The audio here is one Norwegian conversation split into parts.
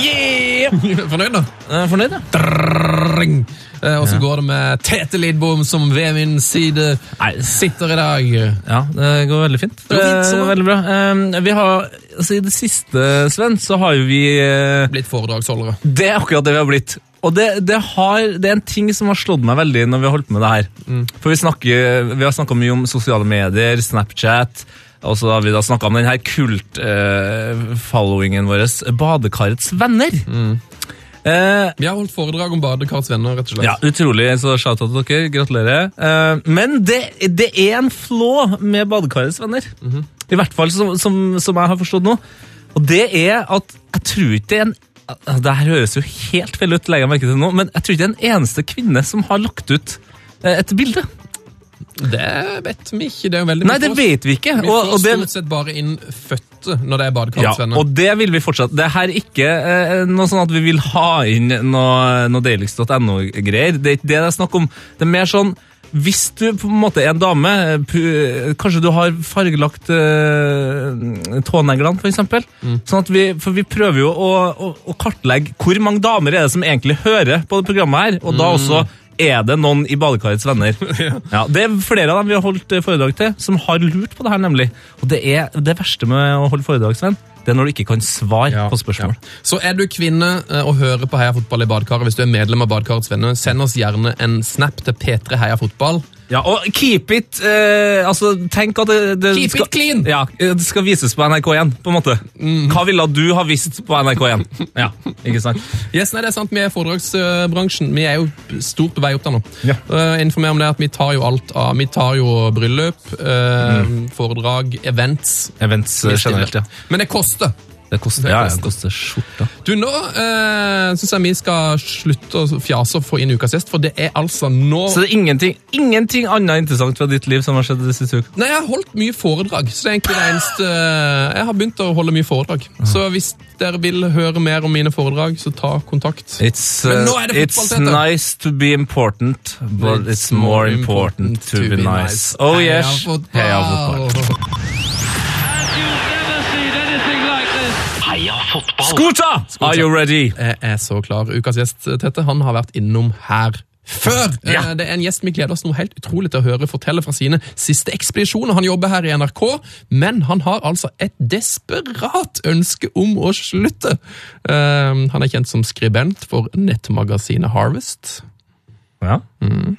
Yeah! Fornøyd, da? Fornøyd, ja. Drrrring. Eh, Og så går det med Tete Lidbom, som ved min side sitter i dag. Ja, det går veldig fint. går fint, så Eh, bra. veldig bra. Eh, Vi har, altså I det siste, Sven, så har jo vi Blitt foredragsholdere. Det er akkurat det vi har blitt. Og det, det, har, det er en ting som har slått meg veldig når vi har holdt på med det her. For vi, snakker, vi har snakka mye om sosiale medier, Snapchat, og så har vi da snakka om denne kult-followingen vår, Badekarets venner. Eh, Vi har holdt foredrag om Badekarets venner, rett og slett. ja, utrolig, så shout-out til dere. Gratulerer. Eh, men det, det er en flå med Badekarets venner. I hvert fall som, som, som jeg har forstått nå. Og det er at jeg tror ikke det er en altså, Det her høres jo helt feil ut, legger jeg merke til nå, men jeg tror ikke det er en eneste kvinne som har lagt ut eh, et bilde. Det vet vi ikke. Det er jo veldig Nei, det vet vi ikke. Vi Og, får og det, stort sett bare inn fødte når det er ja, og det vil vi fortsatt. Det her er ikke eh, noe sånn at vi vil ha inn noe, noe deiligst.no-greier. Det er ikke det det er snakk om. Det er mer sånn hvis du på en måte er en dame, kanskje du har fargelagt uh, tåneglene f.eks. Sånn at vi, for vi prøver jo å, å, å kartlegge hvor mange damer er det som egentlig hører på det programmet her, og da også er det noen i Badekarets venner. ja, det er flere av dem vi har holdt eh, foredrag til, som har lurt på det her, nemlig. Og det er det verste med å holde foredrag, Sven, det er når du ikke kan svare Ja, på spørsmål. ja. Så er du kvinne eh, og hører på Heia Fotball i badekaret, hvis du er medlem av Badekarets venner, send oss gjerne en snap til P3 Heia Fotball. Ja, og keep it eh, Altså, tenk at det, det Keep skal, it clean! Ja, det skal vises på NRK1, på en måte. Hva ville du ha vist på NRK1? Ja, ikke sant? Yes, nei, det er sant, Vi er foredragsbransjen. Vi er jo stort på vei opp der nå. Ja. Uh, informer om det at Vi tar jo alt av Vi tar jo bryllup, eh, foredrag, events. Events eh, generelt, ja. Men det koster. Det koster, Det ja, det koster skjorta. Du, Nå eh, syns jeg vi skal slutte å fjase og få inn ukas gjest, for det er altså nå Så det er ingenting, ingenting annet interessant fra ditt liv som har skjedd de siste uka? Nei, Jeg har holdt mye foredrag. så det er egentlig det eneste... Jeg har begynt å holde mye foredrag. Så hvis dere vil høre mer om mine foredrag, så ta kontakt. It's, uh, det it's nice to be important, but it's more important to be nice. Oh Heia yes, fotball! heia fotball. Fotball! Skuta! Are you ready? Jeg er så klar. Ukas gjest, Tete, han har vært innom her før. Ja. Eh, Det er en gjest vi gleder oss noe helt utrolig til å høre fortelle fra sine siste ekspedisjoner. Han jobber her i NRK, men han har altså et desperat ønske om å slutte. Eh, Han er kjent som skribent for nettmagasinet Harvest. Ja.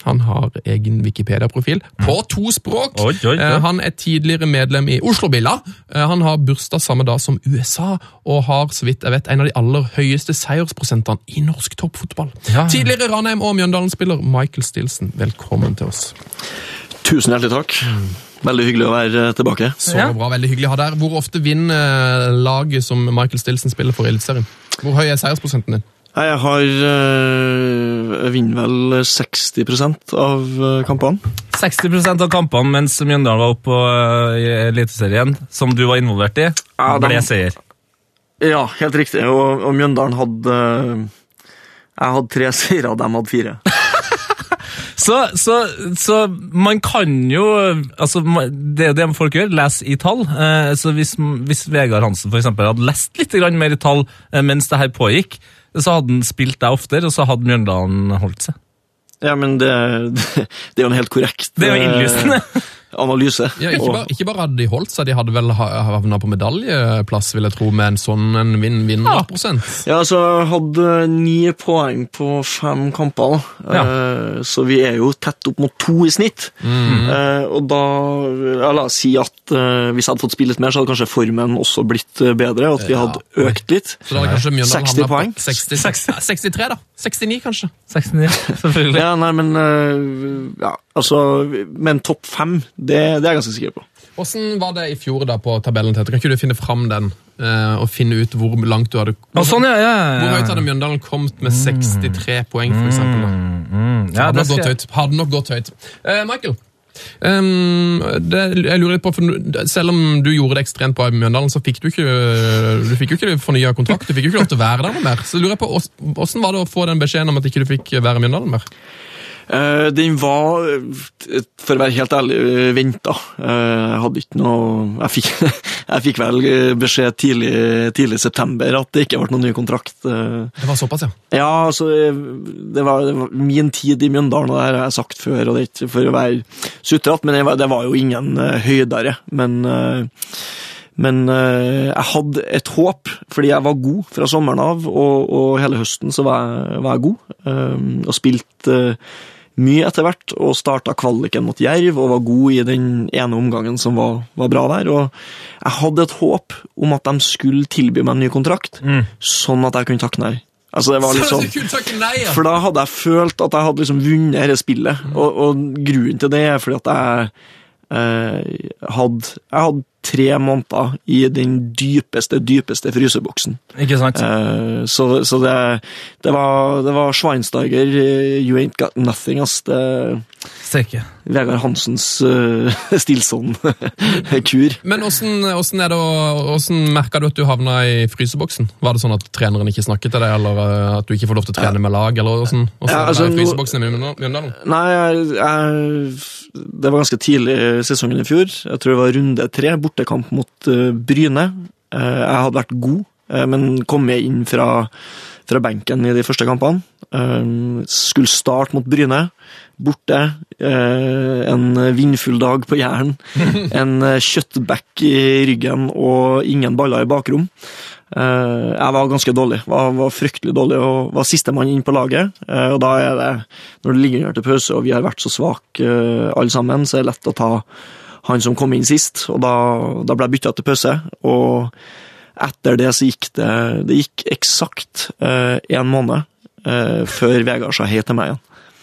Han har egen Wikipedia-profil på to språk. Oi, oi, oi. Eh, Han er tidligere medlem i Oslo-Billa. Eh, Han har bursdag samme dag som USA, og har så vidt jeg vet, en av de aller høyeste seiersprosentene i norsk toppfotball. Ja. Tidligere Ranheim- og Mjøndalen-spiller Michael Stilson, velkommen til oss. Tusen hjertelig takk. Veldig hyggelig å være eh, tilbake. Så bra, veldig hyggelig å ha deg. Hvor ofte vinner laget som Michael Stilson spiller for i Eliteserien? Hvor høy er seiersprosenten din? Nei, Jeg har øh, Jeg vinner vel 60% av øh, kampene. 60% av kampene mens Mjøndalen var oppe uh, i Eliteserien, som du var involvert i, Ja, de- ble seier. Ja, helt riktig. Og, og Mjøndalen hadde Jeg hadde tre seire, de hadde fire. Så, så, så man kan jo altså, Det er jo det folk gjør, lese i tall. Eh, så hvis, hvis Vegard Hansen for eksempel, hadde lest litt mer i tall eh, mens det her pågikk, så hadde han spilt deg oftere, og så hadde Mjøndalen holdt seg. Ja, men det, det er jo en helt korrekt Det er jo innlysende. Analyse. Ja, ikke, bare, ikke bare hadde de holdt seg, de hadde vel ha- havna på medaljeplass, vil jeg tro, med en sånn en vinn vinnerprosent. Ja, så jeg hadde ni poeng på fem kamper, da. Ja. Eh, så vi er jo tett opp mot to i snitt. Eh, og da ja, La oss si at eh, hvis jeg hadde fått spille litt mer, så hadde kanskje formen også blitt bedre, og at vi hadde økt litt. Så da hadde kanskje Mjøndalen 60 poeng. 60, 60, 63, da. 69, kanskje. 69, selvfølgelig. Ja, nei, men ja, altså Men topp fem, det, det er jeg ganske sikker på. Hvordan var det i fjor da på tabellen? Kan ikke du finne fram den eh, og finne ut hvor langt du hadde Og sånn, ja, ja, ja. Hvor høyt hadde Mjøndalen kommet med 63 poeng, for eksempel? da? Mm, ja, hadde, nok gått skal... høyt. hadde nok gått høyt. Uh, Michael, Um, det, jeg lurer litt på, for selv om du gjorde det ekstremt bra i Mjøndalen, så fikk du ikke du fikk jo ikke fornya kontrakt. Du fikk jo ikke lov til å være der noe mer. Så jeg lurer på, Hvordan var det å få den beskjeden om at ikke du fikk være i Mjøndalen mer? Eh, den var, eh, for å være helt ærlig, venta. Jeg hadde ikke noe Jeg fikk, jeg fikk vel eh, beskjed tidlig, tidlig september at det ikke ble noen ny kontrakt. eh. Det var såpass, ja. Ja, altså eh, det var, det var min tid i Mjøndalen, og det har jeg sagt før, og det er ikke for å være sutrete, men det var, det var jo ingen eh, høydere. Men, eh, men eh, jeg hadde et håp, fordi jeg var god fra sommeren av, og, og hele høsten så var jeg, var jeg god, eh, og spilte eh, mye etter hvert, og starta kvaliken mot Jerv, og var god i den ene omgangen som var, var bra der. Og jeg hadde et håp om at de skulle tilby meg en ny kontrakt, sånn at jeg kunne takke nei. Altså, det var litt sånn... For da hadde jeg følt at jeg hadde liksom vunnet dette spillet. Og, og grunnen til det er fordi at jeg eh, hadde, jeg hadde tre måneder i den dypeste, dypeste fryseboksen. Ikke sant? Eh, så så det, det, var, det var Schweinsteiger, eh, you ain't got nothing, ass. Det, Steike. Vegard Hansens uh, Stilson-kur. Men åssen åssen er det åssen merka du at du havna i fryseboksen? Var det sånn at treneren ikke snakket til deg, eller eh, at du ikke får lov til å trene med lag? eller åssen åssen Ja, altså, i fryseboksen i Mjøndalen? Nei, jeg, jeg, det var ganske tidlig i sesongen i fjor. Jeg tror det var runde tre, bortekamp mot eh, Bryne. Eh, jeg hadde vært god, eh, men kom med inn fra, fra benken i de første kampene. Skulle starte mot Bryne. Borte. en vindfull dag på Jæren. En kjøttbekk i ryggen og ingen baller i bakrom. Jeg var ganske dårlig, var, var fryktelig dårlig og var sistemann inn på laget. Og da er det, når det ligger under til pause og vi har vært så svake alle sammen, så er det lett å ta han som kom inn sist. Og da, da ble jeg bytta til pause. Og etter det så gikk det Det gikk eksakt én måned eh, før Vegard sa hei til meg igjen.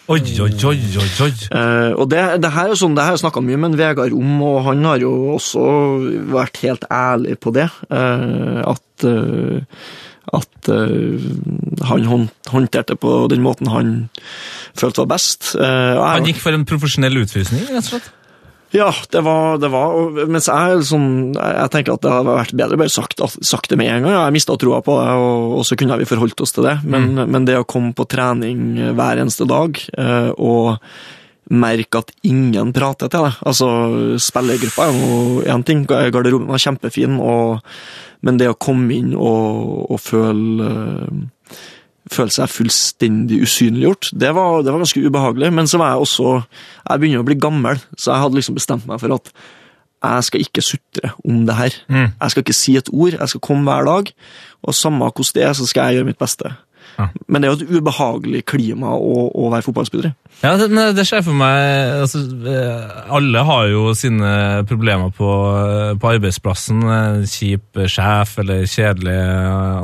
Oi, oi, oi, oi, oi. Uh, og det, det her er jo sånn, det her har snakka mye med Vegard om, og han har jo også vært helt ærlig på det. Uh, at uh, at eh, han håndterte håndterte på den måten han følte var best. Eh, Han gikk for en profesjonell utfrysning, rett og slett. Ja, det var, det var Mens jeg sånn, jeg tenker at det hadde vært bedre bare sagt, sagt det med en gang. Jeg mista troa på det, og, og så kunne vi forholdt oss til det. Men, men det å komme på trening hver eneste dag eh, og merke at ingen prater til deg Altså, spillergruppa er jo én ting, garderoben var kjempefin, og, men det å komme inn og, og føle eh, føle seg fullstendig usynliggjort. Det var, det var ganske ubehagelig. Men så var jeg også Jeg begynner å bli gammel, så jeg hadde liksom bestemt meg for at jeg skal ikke sutre om det her. Jeg skal ikke si et ord. Jeg skal komme hver dag, og samme hvordan det er, så skal jeg gjøre mitt beste. Ja. Men det er jo et ubehagelig klima å, å være fotballspiller i. Ja, det, men det skjer for meg altså, eh, Alle har jo sine problemer på, på arbeidsplassen. eh, Kjip sjef eller kjedelige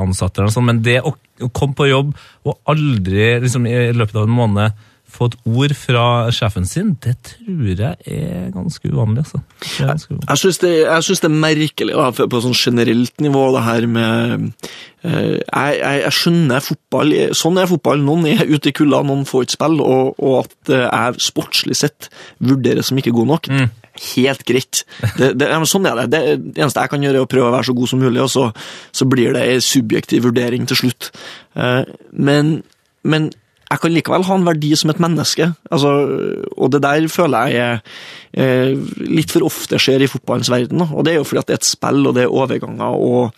ansatte, eller sånt, men det å, å komme på jobb og aldri liksom, i løpet av en måned få et ord fra sjefen sin, det tror jeg er ganske uvanlig. Altså. Ganske uvanlig. Jeg syns det, det er merkelig da, ha på sånn generelt nivå, det her med eh, jeg, jeg, jeg skjønner fotball. Sånn er fotball. Noen er ute i kulda, noen får ikke spille, og, og at eh, jeg sportslig sett vurderes som ikke god nok. Helt greit. Det, det, sånn er det. det. Det eneste jeg kan gjøre, er å prøve å være så god som mulig, og så, så blir det en subjektiv vurdering til slutt. Eh, men, men jeg kan likevel ha en verdi som et menneske. Altså, og det der føler jeg eh, litt for ofte skjer i fotballens verden. Og det er jo fordi at det er et spill, og det er overganger, og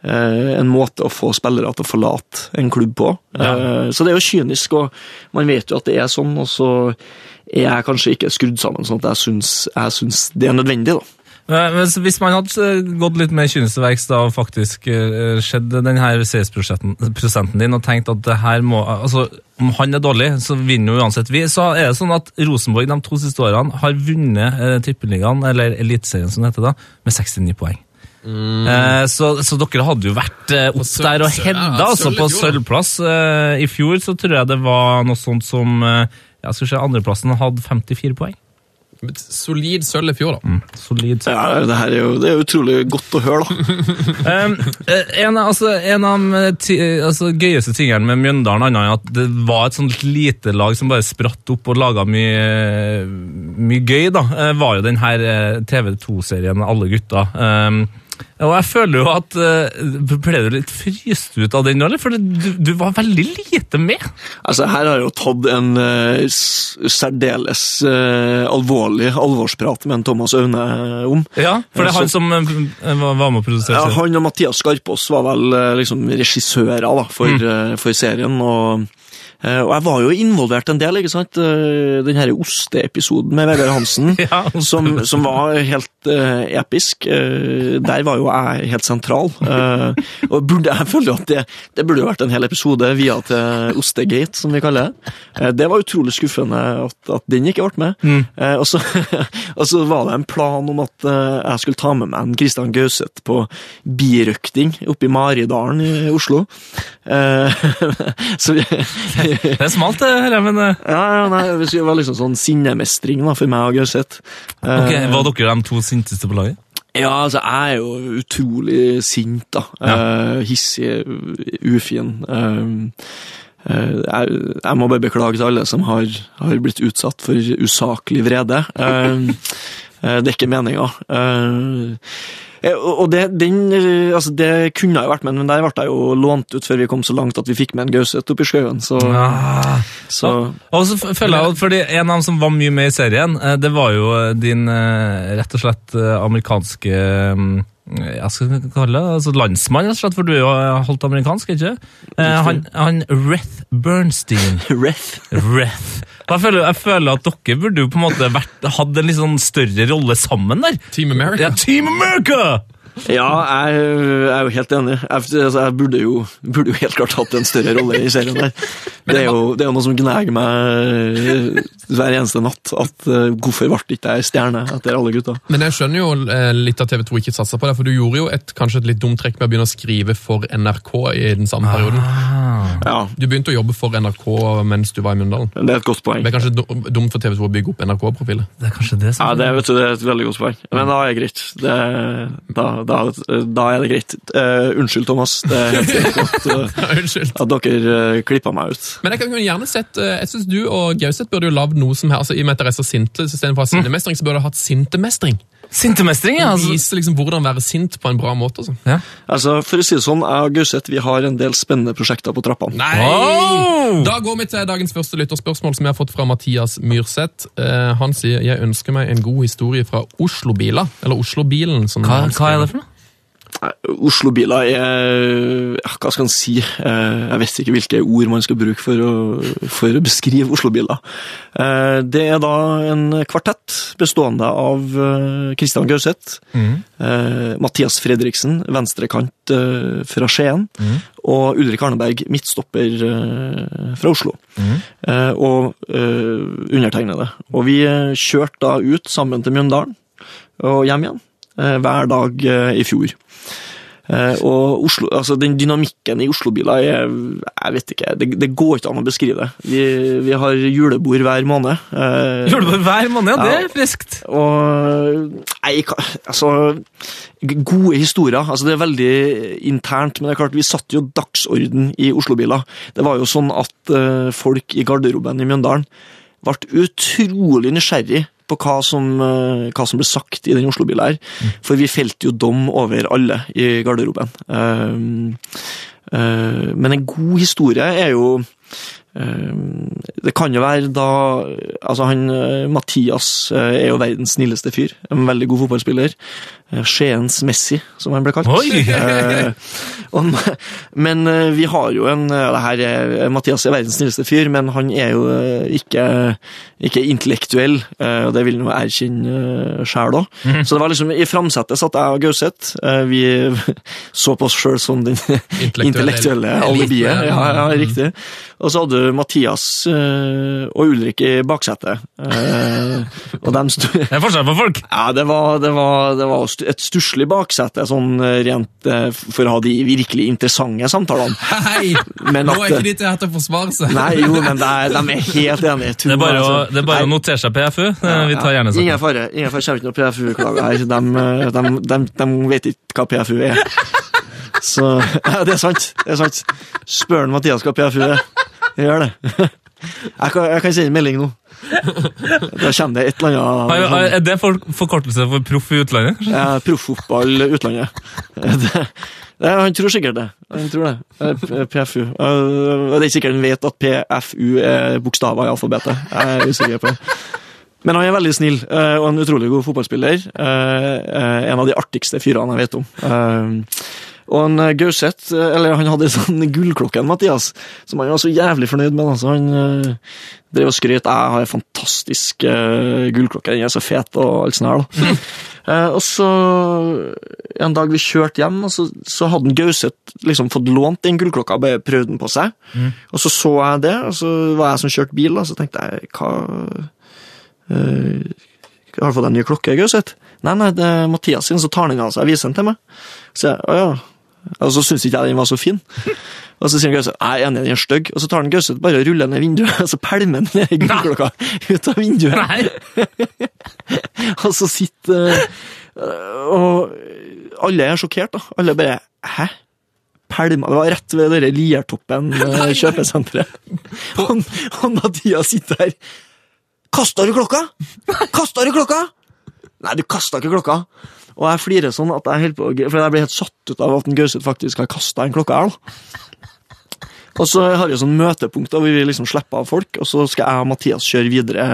eh, en måte å få spillere til å forlate en klubb på. Eh, så det er jo kynisk, og man vet jo at det er sånn, og så er jeg kanskje ikke skrudd sammen sånn at jeg syns, jeg syns det er nødvendig, da. Men Hvis man hadde eh, gått litt mer kynisk til verks og faktisk uh, sett denne seiersprosenten prosenten din og tenkt at det her må altså, Om han er dårlig, så vinner jo uansett vi. Så er det sånn at Rosenborg de to siste årene har vunnet uh, Tippeligaen, eller Eliteserien som det heter da, med 69 poeng. Eh, så, så dere hadde jo vært eh, opp der og hedda ja, altså, på sølvplass. Eh, I fjor så tror jeg det var noe sånt som eh, ja, skal se, Andreplassen hadde 54 poeng. Solid sølv i fjor, da. Solid. Ja, det her er jo det er utrolig godt å høre, da. Um, eh, en, av- altså, en av de altså, gøyeste tingene med Mjøndalen annet enn at det var et sånt lite lag som bare spratt opp og laga mye, mye gøy, da, eh, var jo den her eh, TV2-serien Alle gutta. Um, og jeg føler jo at uh, Ble du litt fryst ut av den eller? For du, du var veldig lite med. Altså, Her har jeg jo tatt en uh, særdeles uh, alvorlig alvorsprat med en Thomas Aune om. Ja, For det er han som var med å produsere Ja, han og Mathias Skarpaas var vel liksom regissører da, for, Mm. for serien. og og jeg var jo involvert en del, ikke sant? Eh, Den her osteepisoden med Vegard Hansen, Ja, som, som var helt uh, episk. Uh, der var jo jeg helt sentral. Uh, og burde, jeg føler at det, det burde vært en hel episode via til Ostegate, som vi kaller det. Eh, det var utrolig skuffende at, at den ikke ble med. Mm. Eh, og, så, og så var det en plan om at eh, jeg skulle ta med meg en Kristian Gauseth på birøkting oppe i Maridalen i Oslo. Eh, så vi, Det er smalt, det men eh, ja, ja, nei, det var liksom sånn sinnemestring da, for meg og Gauseth. Okay, ok, Var dere de to sinteste på laget? Ja, altså, jeg er jo utrolig sint, da. Eh, hissig, ufin. Uh, Uh, jeg, jeg må bare beklage til alle som har, har blitt utsatt for usaklig vrede. Uh, uh, det er ikke meninga. Eh, og det, den, eh, altså, det kunne jeg vært med, men der ble jeg jo lånt ut før vi kom så langt at vi fikk med en Gauseth oppi skauen. Så, ja. så Og så føler jeg fordi En av dem som var mye med i serien, eh, det var jo din rett og slett amerikanske mm, jeg skal kalle det, altså landsmann, rett og slett, for du er jo holdt amerikansk, ikke Han, han Reth Bernstein. Reth. Reth. Jeg føler, jeg føler at dere burde jo på en måte vært, hatt en litt sånn større rolle sammen der. Team America. Ja, Team America! Ja, jeg, jeg er jo helt enig. Jeg, altså, jeg burde, jo, burde jo helt klart hatt en større rolle i serien der. Det er jo, det er jo noe som gnager meg hver eneste natt. At uh, Hvorfor ble ikke jeg stjerne etter alle gutta? Men jeg skjønner jo eh, litt at TV2 ikke satsa på det, for du gjorde jo et, kanskje et litt dumt trekk med å begynne å skrive for NRK i den samme perioden. Ja, Du begynte å jobbe for NRK mens du var i Mjøndalen. Det er et godt poeng. Det er kanskje dumt for TV2 å bygge opp NRK-profilet? Det er kanskje det som Ja, det, vet du, det er et veldig godt poeng. Men da er det greit. Det, da, da, da er det greit. Uh, unnskyld, Thomas. Det er helt greit at, uh, at dere uh, klippa meg ut. Men jeg kan gjerne sett, uh, jeg synes du og Gauseth burde jo lagd noe som her, altså i og med at dere er så sinte, istedenfor å ha sinnemestring, så burde dere hatt sintemestring. Sintemestring, ja. Altså. Vise liksom hvordan være sint på en bra måte. Altså. ja. Altså, For å si det sånn, jeg og Gauseth vi har en del spennende prosjekter på trappene. Nei! Oh! Da går vi til dagens første lytterspørsmål, som jeg har fått fra Mathias Myrseth. Uh, han sier jeg ønsker meg en god historie fra Oslo-bila, eller Oslo-bilen. som Hva, hva er det for noe? Oslo-biler er Hva skal en si? Eh, Jeg vet ikke hvilke ord man skal bruke for å, for å beskrive Oslo-biler. Eh, Det er da en kvartett bestående av Kristian Gauseth, mm. Mathias Fredriksen, venstrekant eh, fra Skien, og Ulrik Arneberg, midtstopper eh, fra Oslo. Mm. Og eh, undertegnede. Og vi eh, kjørte da ut sammen til Mjøndalen og hjem igjen eh, hver dag eh, i fjor. Eh, og Oslo, altså Den dynamikken i Oslo-biler er Jeg vet ikke, det, det går ikke an å beskrive. Vi, vi har julebord hver måned. eh, det hver måned? Ja, det er friskt. og Nei, altså Gode historier. altså Det er veldig internt, men det er klart vi satte jo dagsorden i Oslo-biler. Det var jo sånn at eh, folk i garderoben i Mjøndalen ble utrolig nysgjerrig på hva som, eh, hva som ble sagt i den Oslo-bilen her. For vi felte jo dom over alle i garderoben. Eh, eh, men en god historie er jo det kan jo være da altså han, eh, Mathias eh, er jo verdens snilleste fyr. En veldig god fotballspiller. Eh, Skiens Messi, som han ble kalt. Eh, og, men vi har jo en det her er, Mathias er verdens snilleste fyr, men han er jo ikke, ikke intellektuell, og det vil han jo erkjenne sjæl òg. Så det var liksom i framsettet satt jeg og Gauseth. Vi så på oss sjøl som den Intellektuelle alibiet. ja. Ja, ja, riktig. Og så hadde du Mathias eh, og Ulrik i baksetet. Eh, og de Det er forskjell på folk! Ja, det var, det var, det var et stusslig baksete, sånn eh, rent for å ha de virkelig interessante samtalene. Hei! Men Nå er ikke de til å forsvare seg. Nei, jo, men det er, de er helt enige. Det er bare å, Altså, det er bare å notere seg PFU. Vi tar gjerne Ingen saken. fare. Ingen fare, kommer ikke noe PFU-klager her. De, de, de, de vet ikke hva PFU er. Så ja, det er sant. Det er sant. Spør Mathias hva PFU er. Gjør det. Jeg kan, jeg kan sende en melding nå. Da kommer det et eller annet har- Er det for, forkortelse for proff i utlandet? kanskje? Ja, Profffotball utlandet. Det, det, han tror sikkert det. Han tror det. Eh, PFU. Eh, Det er ikke sikkert han vet at PFU er bokstaver i alfabetet. Jeg er usikker på det. Men han er veldig snill eh, og en utrolig god fotballspiller. Eh, eh, En av de artigste fyrene jeg vet om. Eh, Og en eh, Gauseth, eh, eller han hadde en sånn gullklokke, en Mathias, som han var så jævlig fornøyd med. Altså, han eh, drev og skrøt. Jeg har en fantastisk uh, gullklokke, den er så fet og alt sånt her. da. uh, og så en dag vi kjørte hjem, og så, så hadde Gauseth liksom fått lånt den gullklokka, bare prøvd den på seg. Og så så jeg det, og så var jeg som kjørte bil, og så tenkte jeg hva uh, Har du fått en ny klokke, Gauseth? Nei, nei, det er Mathias sin, så tar han den av seg og viser den til meg. Så jeg, å ja. Og så syns ikke jeg den var så fin. Og så sier han Gauseth jeg er enig, den er stygg. Og så tar han Gause bare og ruller ned vinduet, og så pælmer han den gullklokka ut av vinduet. Nei! Og så sitter øh, Og alle er sjokkert, da. Alle bare Hæ? Pælma Det var rett ved dere Liertoppen øh, kjøpesenteret. Han, han Mathias sitter her. Kasta du klokka? Kasta du klokka? Nei, du kasta ikke klokka. Og jeg flirer sånn at jeg helt på, for jeg blir helt satt ut av at en Gauseth faktisk har kasta en klokke her. Og så har vi sånn møtepunkt da, hvor vi liksom slipper av folk, og så skal jeg og Mathias kjøre videre,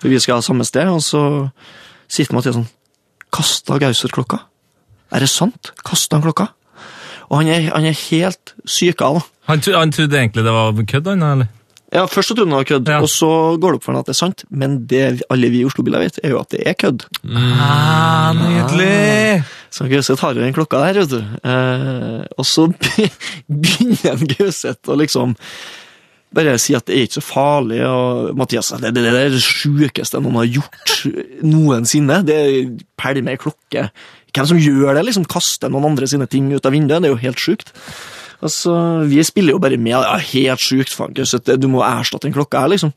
for vi skal ha samme sted, og så sitter Mathias sånn Kasta Gauseth klokka? Er det sant? Kasta han klokka? Og han er, han er helt syka, da. Han, han trodde egentlig det var kødd, han? eller? Ja, Først så trodde han det var kødd, Ja. og så går det opp for ham at det er sant. Men det alle vi i Oslo-biler vet, er jo at det er kødd. Ah, nydelig! Så Gauseth har jo den klokka der, vet du. Eh, og så begynner Gauseth å liksom bare si at det er ikke så farlig, og Mathias det, det, det er det sjukeste noen har gjort noensinne. Det er pælmer klokke. Hvem som gjør det? liksom Kaster noen andre sine ting ut av vinduet? Det er jo helt sjukt. Altså, Vi spiller jo bare med. Ja, helt sjukt, faen, Gauseth. Du må erstatte den klokka her, liksom.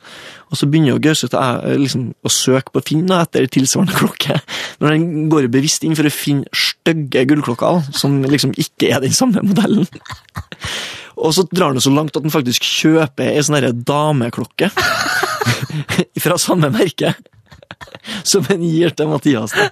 Og så begynner jo Gauseth å- liksom, å søke på Finn da, etter tilsvarende klokke. Når den går bevisst inn for å finne stygge gullklokker som liksom ikke er den samme modellen. Og så drar det så langt at han faktisk kjøper ei sånn dameklokke fra samme merke, som han gir til Mathias. da.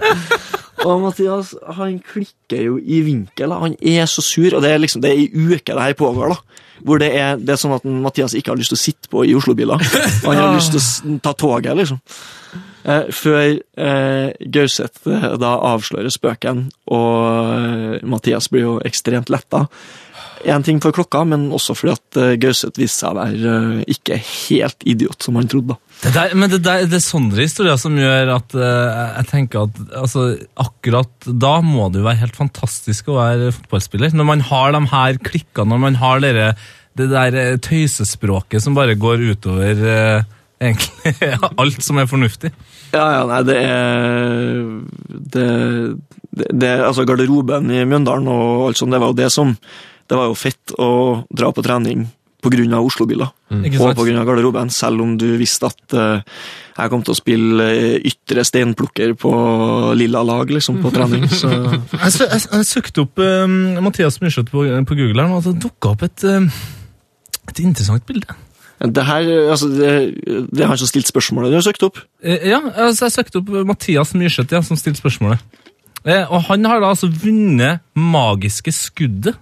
Og Mathias han klikker jo i vinkel. Han er så sur, og det er liksom, det er ei uke det her pågår. da. Hvor det er, det er sånn at Mathias ikke har lyst til å sitte på i Oslo-biler. Han har lyst til å ta toget, liksom. Eh, før eh, Gauseth eh, da avslører spøken, og eh, Mathias blir jo ekstremt letta. Én ting for klokka, men også fordi at eh, Gauseth viste seg å være ikke helt idiot, som han trodde. da. Det der, men det, der, det er sånne historier som gjør at uh, jeg tenker at altså, akkurat da må det jo være helt fantastisk å være fotballspiller. Når man har de her klikkene, når man har dere, det der eh, tøysespråket som bare går utover uh, egentlig alt som er fornuftig. Ja, ja, nei, det er det, det, det, Altså, garderoben i Mjøndalen og alt sånt, det var jo det som Det var jo fett å dra på trening av Oslo-biler. mm. Og pga. på grunn av garderoben, selv om du visste at uh, jeg kom til å spille eh, ytre steinplukker på lilla lag, liksom, på trening. Så Jeg, sø- jeg, jeg søkte opp uh, Mathias Myrseth på, på Google, her, og det dukka opp et, uh, et interessant bilde. det her, altså, det, det er han som stilte spørsmålet du har søkt opp. Eh, Ja, altså jeg søkte opp Mathias Myrseth, ja, som stilte spørsmålet. Eh, og han har da altså vunnet Magiske skuddet.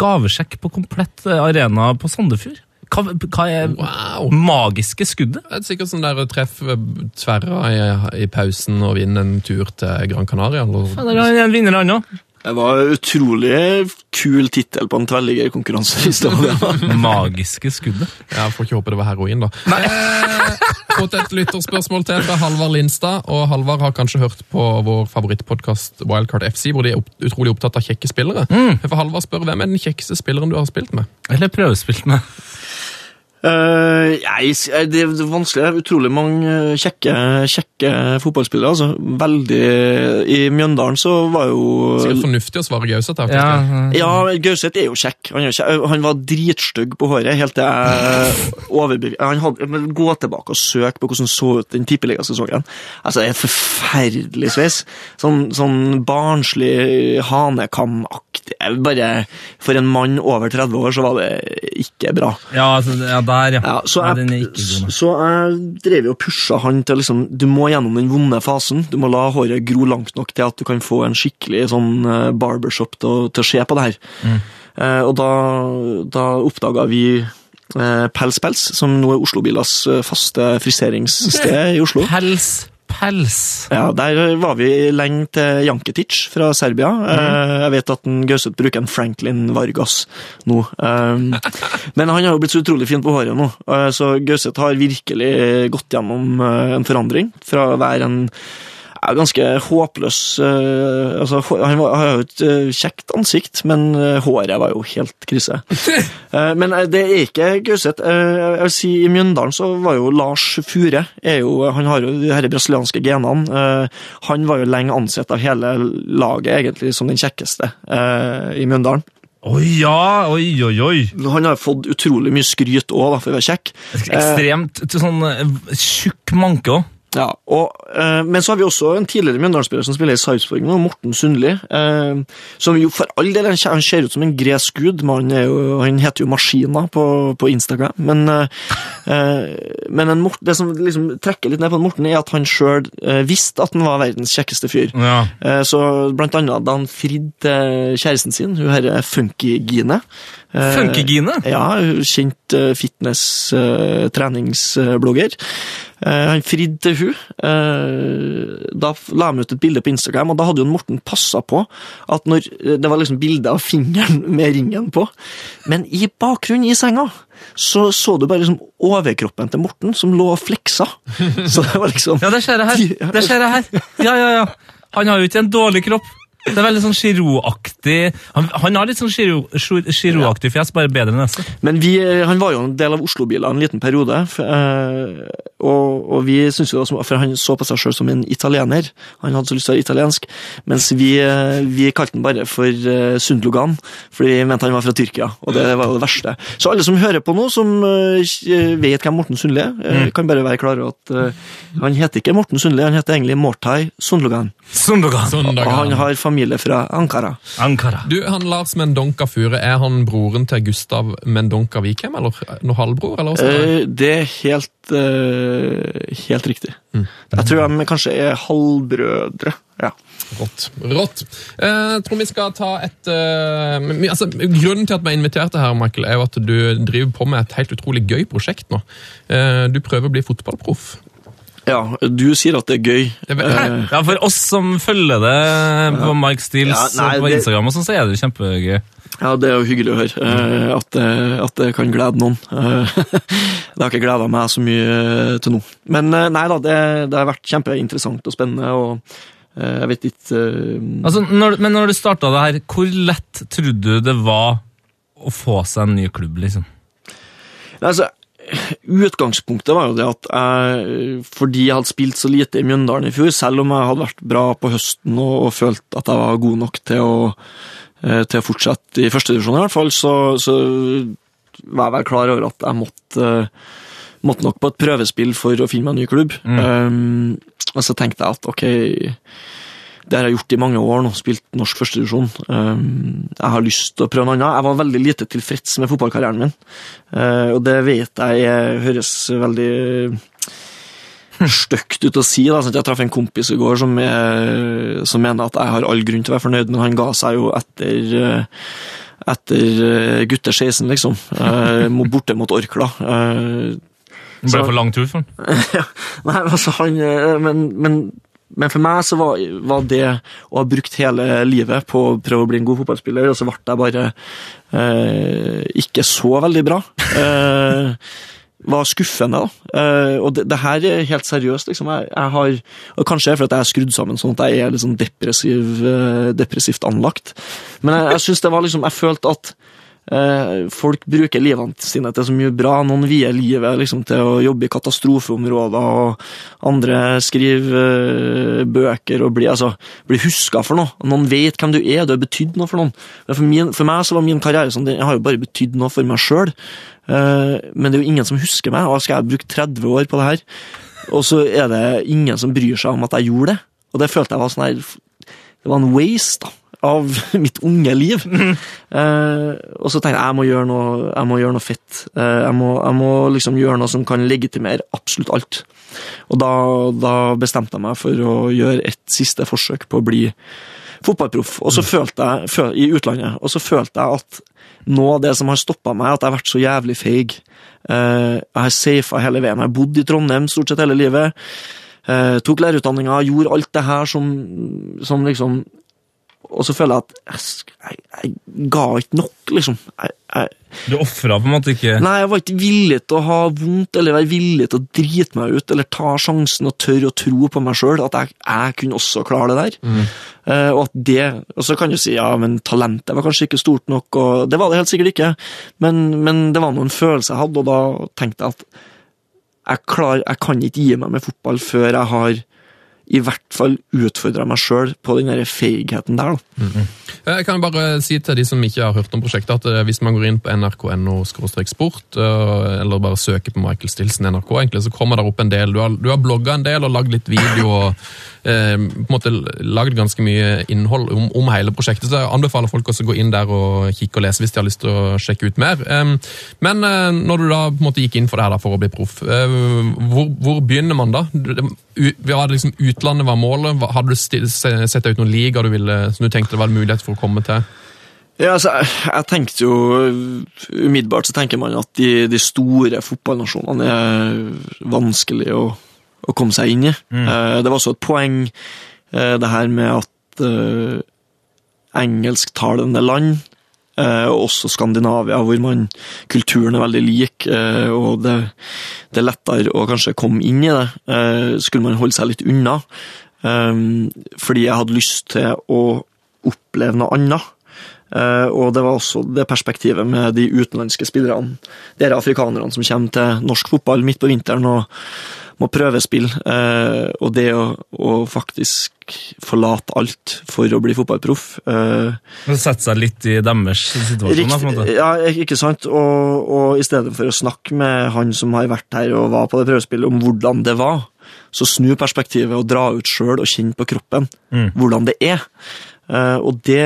Gavesjekk på komplett eh, arena på Sandefjord. Hva, hva er Wow! Magiske skuddet? Det er sikkert sånn der å treffe tverra i, i pausen og vinne en tur til Gran Canaria. Eller, Ja, det er en vinner, han òg. Det var en utrolig kul tittel på en tverrliggerkonkurranse i stedet. Magiske skuddet. Ja, Får ikke håpe det var heroin, da. Eh, fått et lytterspørsmål til fra Halvard Lindstad. og Halvard har kanskje hørt på vår favorittpodkast Wildcard FC, hvor de er opp, utrolig opptatt av kjekke spillere. For Halvard spør hvem er den kjekkeste spilleren du har spilt med? Eller prøvespilt med. Eh, jeg, eh, det er vanskelig. Det er utrolig mange eh, kjekke, kjekke fotballspillere. Altså. Veldig I Mjøndalen så var jo Sikkert fornuftig å svare Gauseth. Ja, Christian. Ja, Gauseth er jo kjekk. Han, er kjekk. han var dritstygg på håret, helt til jeg overbeviste Gå tilbake og søk på hvordan så ut den tippeligasesongen. Altså, det er forferdelig sveis. Sånn, sånn barnslig hanekamaktig Bare For en mann over 30 år så var det ikke bra. ja, altså, ja der, ja. Ja, så, jeg, nei. så jeg drev og pusha han til liksom Du må gjennom den vonde fasen. Du må la håret gro langt nok til at du kan få en skikkelig sånn eh, barbershop til, til å se på det her. Mm. Eh, og da, da oppdaga vi eh, Pels Pels, som nå er Oslo-Bilas eh, faste friseringssted i Oslo. Pels, pels. Ja, Der var vi lenge til Janketic fra Serbia. Mm. Jeg vet at Gauseth bruker en Franklin Vargas nå. Eh, Men han har jo blitt så utrolig fin på håret nå, Eh, så Gauseth har virkelig gått gjennom eh, en forandring. Fra å være en ganske håpløs eh, altså, Han har jo et eh, kjekt ansikt, men eh, håret var jo helt krise. Men det er ikke Gauseth. Jeg vil si I Mjøndalen så var jo Lars Fure jo, Han har jo de her brasilianske genene. Han var jo lenge ansett av hele laget egentlig som den kjekkeste i Mjøndalen. Oi, ja, oi, oi, oi. Han har fått utrolig mye skryt òg, for å være kjekk. Ekstremt sånn tjukk manke òg. Ja, og, eh, Men så har vi også en tidligere Mjøndalen-spiller som spiller i Sarpsborg nå, Morten Sundli. Eh, som jo for all del han ser- ut som en gresk gud, men han, er jo, han heter jo Maskina på, på Instagram. Men, eh, eh, men en Mort, det som liksom trekker litt ned på Morten, er at han sjøl visste at han var verdens kjekkeste fyr. Ja. Så blant annet da han fridde til kjæresten sin, hun herre Funky-Gine eh, ja, kjent eh, fitness-treningsblogger. han fridde til hun. Eh, da la han ut et bilde på Instagram, og da hadde jo Morten passa på at når eh, det var liksom bilde av fingeren med ringen på, men i bakgrunnen i senga så så du bare liksom overkroppen til Morten som lå og fleksa. Så det var liksom Ja, det ser jeg her. Det skjer her. Ja, ja, ja. Han har jo ikke en dårlig kropp. Det er veldig sånn Giroud-aktig han, han har litt sånn Giroud- Giroud-aktig fjes, bare bedre nese. Men vi, eh, han var jo en del av Oslo-biler en liten periode, for, eh, og, og vi synes jo For han så på seg selv som en italiener. Han hadde så lyst til å være italiensk, mens vi, eh, vi kalte han bare for Sundlogan, fordi vi mente han var fra Tyrkia, og det var jo det verste. Så alle som hører på nå, som vet hvem Morten Sundli er, eh, kan bare være klare at han heter ikke Morten Sundli, han heter egentlig Mortai Sundlogan. Sundlogan. Sundlogan. Og han har familie fra Ankara. Ankara. Du, han Lars Mendonca Fure, er han broren til Gustav Mendonca Vikheim, eller noe halvbror? eller er det? Eh, er helt, eh, helt riktig. Jeg tror de kanskje er halvbrødre. Ja. Rått. Rått. Eh, jeg tror vi skal ta et uh, altså, Grunnen til at vi er invitert her, Michael, er jo at du driver på med et helt utrolig gøy prosjekt nå. Uh, du prøver å bli fotballproff. Ja, du sier at det er gøy. Eh, Ja, For oss som følger det på Mike Steels Ja, nei, på Instagram, og sånn, så er det jo kjempegøy. Ja, det er jo hyggelig å høre eh, at, det- at det kan glede noen. Det har ikke gleda meg så mye eh, til nå. Men nei da, det, det har vært kjempeinteressant og spennende, og jeg vet ikke Altså, når, men når du starta det her, hvor lett trodde du det var å få seg en ny klubb, liksom? Altså, Utgangspunktet var jo det at jeg, fordi jeg hadde spilt så lite i Mjøndalen i fjor, selv om jeg hadde vært bra på høsten og, og følt at jeg var god nok til å, eh, til å fortsette i førstedivisjon, i hvert fall, så, så var jeg vel klar over at jeg måtte, måtte nok på et prøvespill for å finne meg en ny klubb. Um, og så tenkte jeg at ok, det har jeg gjort i mange år nå, spilt norsk førstedivisjon. Um, jeg har lyst til å prøve noe annet. Jeg var veldig lite tilfreds med fotballkarrieren min. Eh, og det vet jeg høres veldig stygt ut å si. Da. Jeg traff en kompis i går som, er, som mener at jeg har all grunn til å være fornøyd, men han ga seg jo etter eh, etter eh, gutter 16, liksom. Borte mot Orkla. Det ble for lang tur for han. ja, nei, altså han men, men, men for meg så var, var det å ha brukt hele livet på å prøve å bli en god fotballspiller, og så ble jeg bare eh, ikke så veldig bra. Eh, var skuffende, da. Eh, og det, det her er helt seriøst, liksom. Jeg, jeg har, og Kanskje det er fordi jeg er skrudd sammen sånn at jeg er litt sånn depressiv, eh, depressivt anlagt. Men jeg, jeg synes det var liksom Jeg følte at folk bruker livene sine til så mye bra. Noen vier livet liksom, til å jobbe i katastrofeområder, og andre skriver eh, bøker og blir, altså, blir huska for noe. Noen vet hvem du er, du har betydd noe for noen. For, min, for meg så var min karriere sånn, jeg har jo bare betydd noe for meg sjøl. Eh, men det er jo ingen som husker meg, og skal jeg bruke 30 år på det her? Og så er det ingen som bryr seg om at jeg gjorde det. Og det følte jeg var sånn her Det var en waste, da av mitt unge liv. Eh, og så tenkte jeg jeg må gjøre noe, jeg må gjøre noe fett. Uh, jeg, må, jeg, må, liksom gjøre noe som kan legitimere absolutt alt. Og da, da, bestemte jeg meg for å gjøre et siste forsøk på å bli fotballproff. Og så følte jeg, i utlandet, og så følte jeg at noe av det som har stoppa meg, at jeg har vært så jævlig feig. uh, jeg har safa hele veien. Jeg har bodd i Trondheim stort sett hele livet. Tok lærerutdanninga, gjorde alt det her som, som liksom og så føler jeg at jeg, jeg, jeg ga ikke nok, liksom. Jeg, du ofra på en måte ikke Nei, jeg var ikke villig til å ha vondt, eller være villig til å drite meg ut, eller ta sjansen og tørre å tro på meg sjøl, at jeg, kunne også klare det der. Mm. Uh, og at det Og så kan du si ja, men talentet var kanskje ikke stort nok, og det var det helt sikkert ikke, men, men det var noen følelser jeg hadde, og da tenkte jeg at jeg, klar, jeg kan ikke gi meg med fotball før jeg har i hvert fall utfordra meg sjøl på den der feigheten der. Mm -hmm. Jeg kan bare si til de som ikke har hørt om prosjektet, at eh, hvis man går inn på nrk.no sport, eh, eller bare søker på Michael Stilson NRK, egentlig, så kommer det opp en del. Du har, du har blogga en del og lagd litt video. og eh, på en måte lagd ganske mye innhold om, om, hele prosjektet, så jeg anbefaler folk også å gå inn der og kikke og lese hvis de har lyst til å sjekke ut mer. Men når du da på en måte gikk inn for det her for å bli proff, hvor, hvor, begynner man da? Vi det liksom Utlandet var målet. Hadde du sett ut noen liga du ville, som du tenkte det var en mulighet for å komme til? Ja, altså, jeg tenkte jo Umiddelbart så tenker man at de, de store fotballnasjonene er vanskelig å, å, komme seg inn i. Mm. Eh, det var også et poeng, eh, det her med at uh, engelsktalende land, uh, også Skandinavia, hvor man, kulturen er veldig lik, eh, og det, det, er lettere å kanskje komme inn i det, skulle man holde seg litt unna. fordi jeg hadde lyst til å oppleve noe annet. Uh, og det var også det perspektivet med de utenlandske spillerne. De afrikanerne som kommer til norsk fotball midt på vinteren og må prøvespill. Eh, og det å, å, faktisk forlate alt for å bli fotballproff. eh, Sette seg litt i deres situasjon? Rikt, på en måte. Ja, ikke sant. Og, og i stedet for å snakke med han som har vært her og var på det prøvespillet, om hvordan det var, så snu perspektivet og dra ut sjøl og kjenne på kroppen mm. hvordan det er. Eh, og det,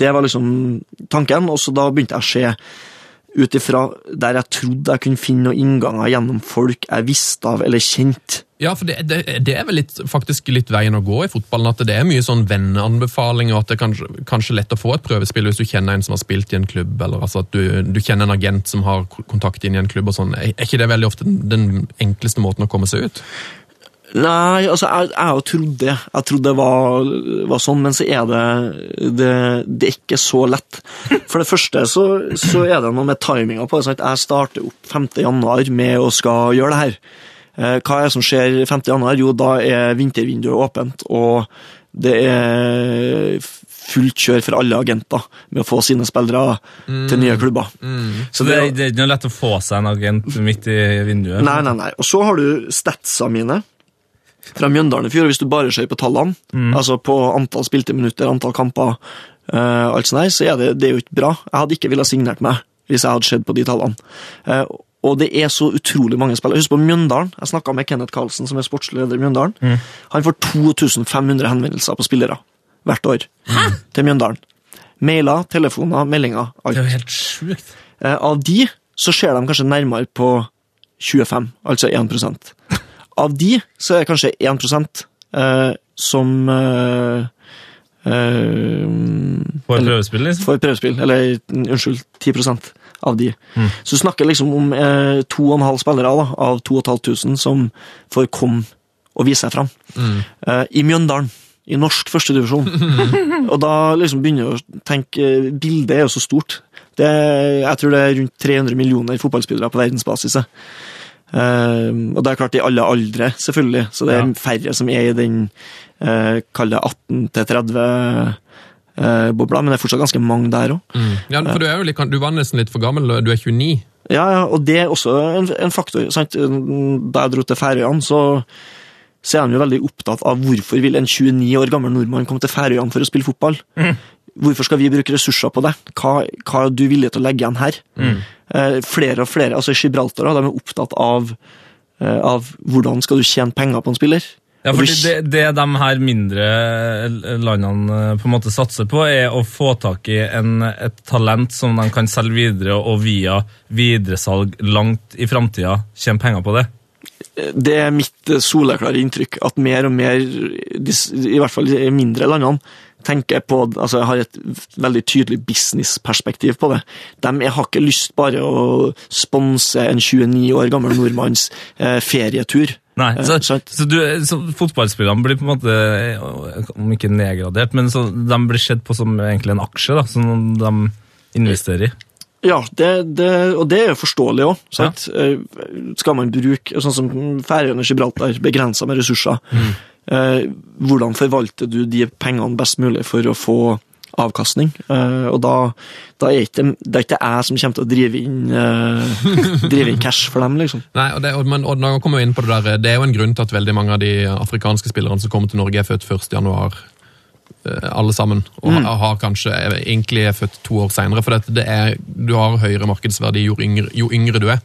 det var liksom tanken, og så da begynte jeg å se ut ifra der jeg trodde jeg kunne finne noen innganger gjennom folk jeg visste av eller kjente. Ja, for det, det, det er vel litt, faktisk litt veien å gå i fotballen. At det er mye sånn venneanbefalinger, og at det er kanskje, kanskje lett å få et prøvespill hvis du kjenner en som har spilt i en klubb, eller altså at du, du kjenner en agent som har kontakt inn i en klubb. og sånn. Er ikke det veldig ofte den enkleste måten å komme seg ut? Nei, altså, jeg, jeg trodde det. Jeg trodde det var, var, sånn, men så er det, det, det er ikke så lett. For det første så, så er det noe med timinga på det. at Jeg starter opp 5. januar med å skal gjøre det her. Eh, hva er det som skjer 5. januar? Jo, da er vintervinduet åpent, og det er fullt kjør for alle agenter med å få sine spillere mm. til nye klubber. Mm. Så det, det, er ikke lett å få seg en agent midt i vinduet? Nei, nei, nei. Og så har du statsa mine fra Mjøndalen i fjor, hvis du bare ser på tallene, mm. altså på antall spilte minutter, antall kamper, uh, alt sånt der, så er det, det er jo ikke bra. Jeg hadde ikke villet signert meg hvis jeg hadde sett på de tallene. Uh, og det er så utrolig mange spillere. Husk på Mjøndalen. Jeg snakka med Kenneth Karlsen, som er sportslig leder i Mjøndalen. Mm. Han får 2500 henvendelser på spillere hvert år Hæ? til Mjøndalen. Mailer, telefoner, meldinger. Alt. Det er jo helt sjukt. Uh, av de så ser de kanskje nærmere på 25, altså 1 av de så er det kanskje 1 eh, som eh, eh, For prøvespill, liksom? Får prøvespill, eller unnskyld, 10% av de. Mm. Så du snakker liksom om eh, to og en halv spillere da, av 2500 som får komme og vise seg fram. Mm. Eh, I Mjøndalen. I norsk førstedivisjon. og da liksom begynner jeg å tenke Bildet er jo så stort. Det, jeg tror det er rundt 300 millioner fotballspillere på verdensbasis. Uh, og det er klart i alle aldre, selvfølgelig, så det er færre som er i den uh, kall det 18 til 30 eh, bobla, men det er fortsatt ganske mange der òg. Ja, for du, litt, du var nesten litt for gammel, du er 29. Ja, ja, og det er også en, en faktor. Sant? Da jeg dro til Færøyene, så, så er de jo veldig opptatt av hvorfor vil en 29 år gammel nordmann komme til Færøyene for å spille fotball. Hvorfor skal vi bruke ressurser på det? Hva, hva er du villig til å legge igjen her? Eh, flere og flere, altså Gibraltar de er opptatt av, eh, av hvordan skal du tjene penger på en spiller. Ja, fordi det, det de her mindre landene eh, på en måte satser på, er å få tak i en, et talent som de kan selge videre, og via videresalg langt i framtida tjene penger på det. Det er mitt eh, soleklare inntrykk at mer og mer, i hvert fall de mindre landene, tenker på, altså har et veldig tydelig businessperspektiv på det. De jeg har ikke lyst bare å sponse en 29 år gammel nordmanns eh, ferietur. Nei, Eh, så, eh, så, du, så Fotballspillerne blir på en måte, eh, om ikke nedgradert, men så de blir sett på som egentlig en aksje, da, som de investerer i. Ja, det, det, og det er jo forståelig òg. Skal man bruke sånn som Færøyene og Gibraltar, begrensa med ressurser, eh, hvordan forvalter du de pengene best mulig for å få avkastning? Eh, og da, da er ikke, det er ikke jeg som kommer til å drive inn, eh, drive inn cash for dem, liksom. Nei, og det, og, men, og nå kommer inn på det der, det er jo en grunn til at veldig mange av de afrikanske spillerne som kommer til Norge er født 1. januar, eh, alle sammen, og har, har kanskje egentlig er født to år senere, for det, det er, du har høyere markedsverdi jo yngre, jo yngre du er.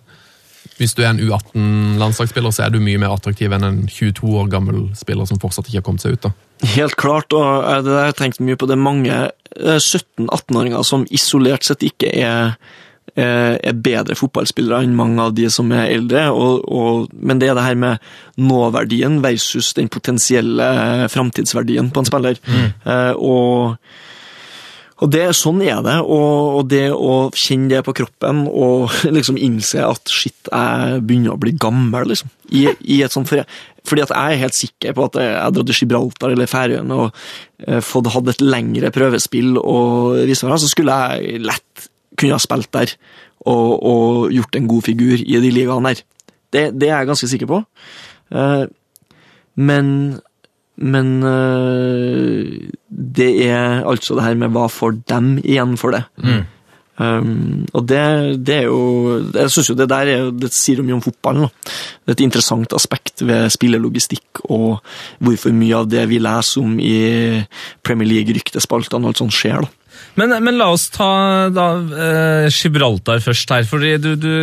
Hvis du er en U18-landslagsspiller, så er du mye mer attraktiv enn en 22 år gammel spiller som fortsatt ikke har kommet seg ut. da. Helt klart, og eh, det har jeg tenkt mye på. Det er mange eh, 17-18-åringer som isolert sett ikke er, eh, er bedre fotballspillere enn mange av de som er eldre, og, og, men det er det her med nåverdien versus den potensielle eh, framtidsverdien på en spiller. Mm. og og det, Sånn er det, og, og det å kjenne det på kroppen og liksom innse at shit, jeg begynner å bli gammel, liksom. I, i et sånt, for, fordi at jeg er helt sikker på at jeg har dratt til Gibraltar eller Færøyene og eh, fått hatt et lengre prøvespill, og versa, så skulle jeg lett kunne ha spilt der og, og gjort en god figur i de ligaene der. Det, det er jeg ganske sikker på. Eh, men men øh, det er altså det her med hva får dem igjen for det. Um, og det, det er jo Jeg synes jo det der er, det sier mye om fotballen. Da. Det er et interessant aspekt ved spillelogistikk og hvorfor mye av det vi leser om i Premier League-ryktespaltene alt sånt skjer. da. Men, men la oss ta da, eh, Gibraltar først her, fordi du, du,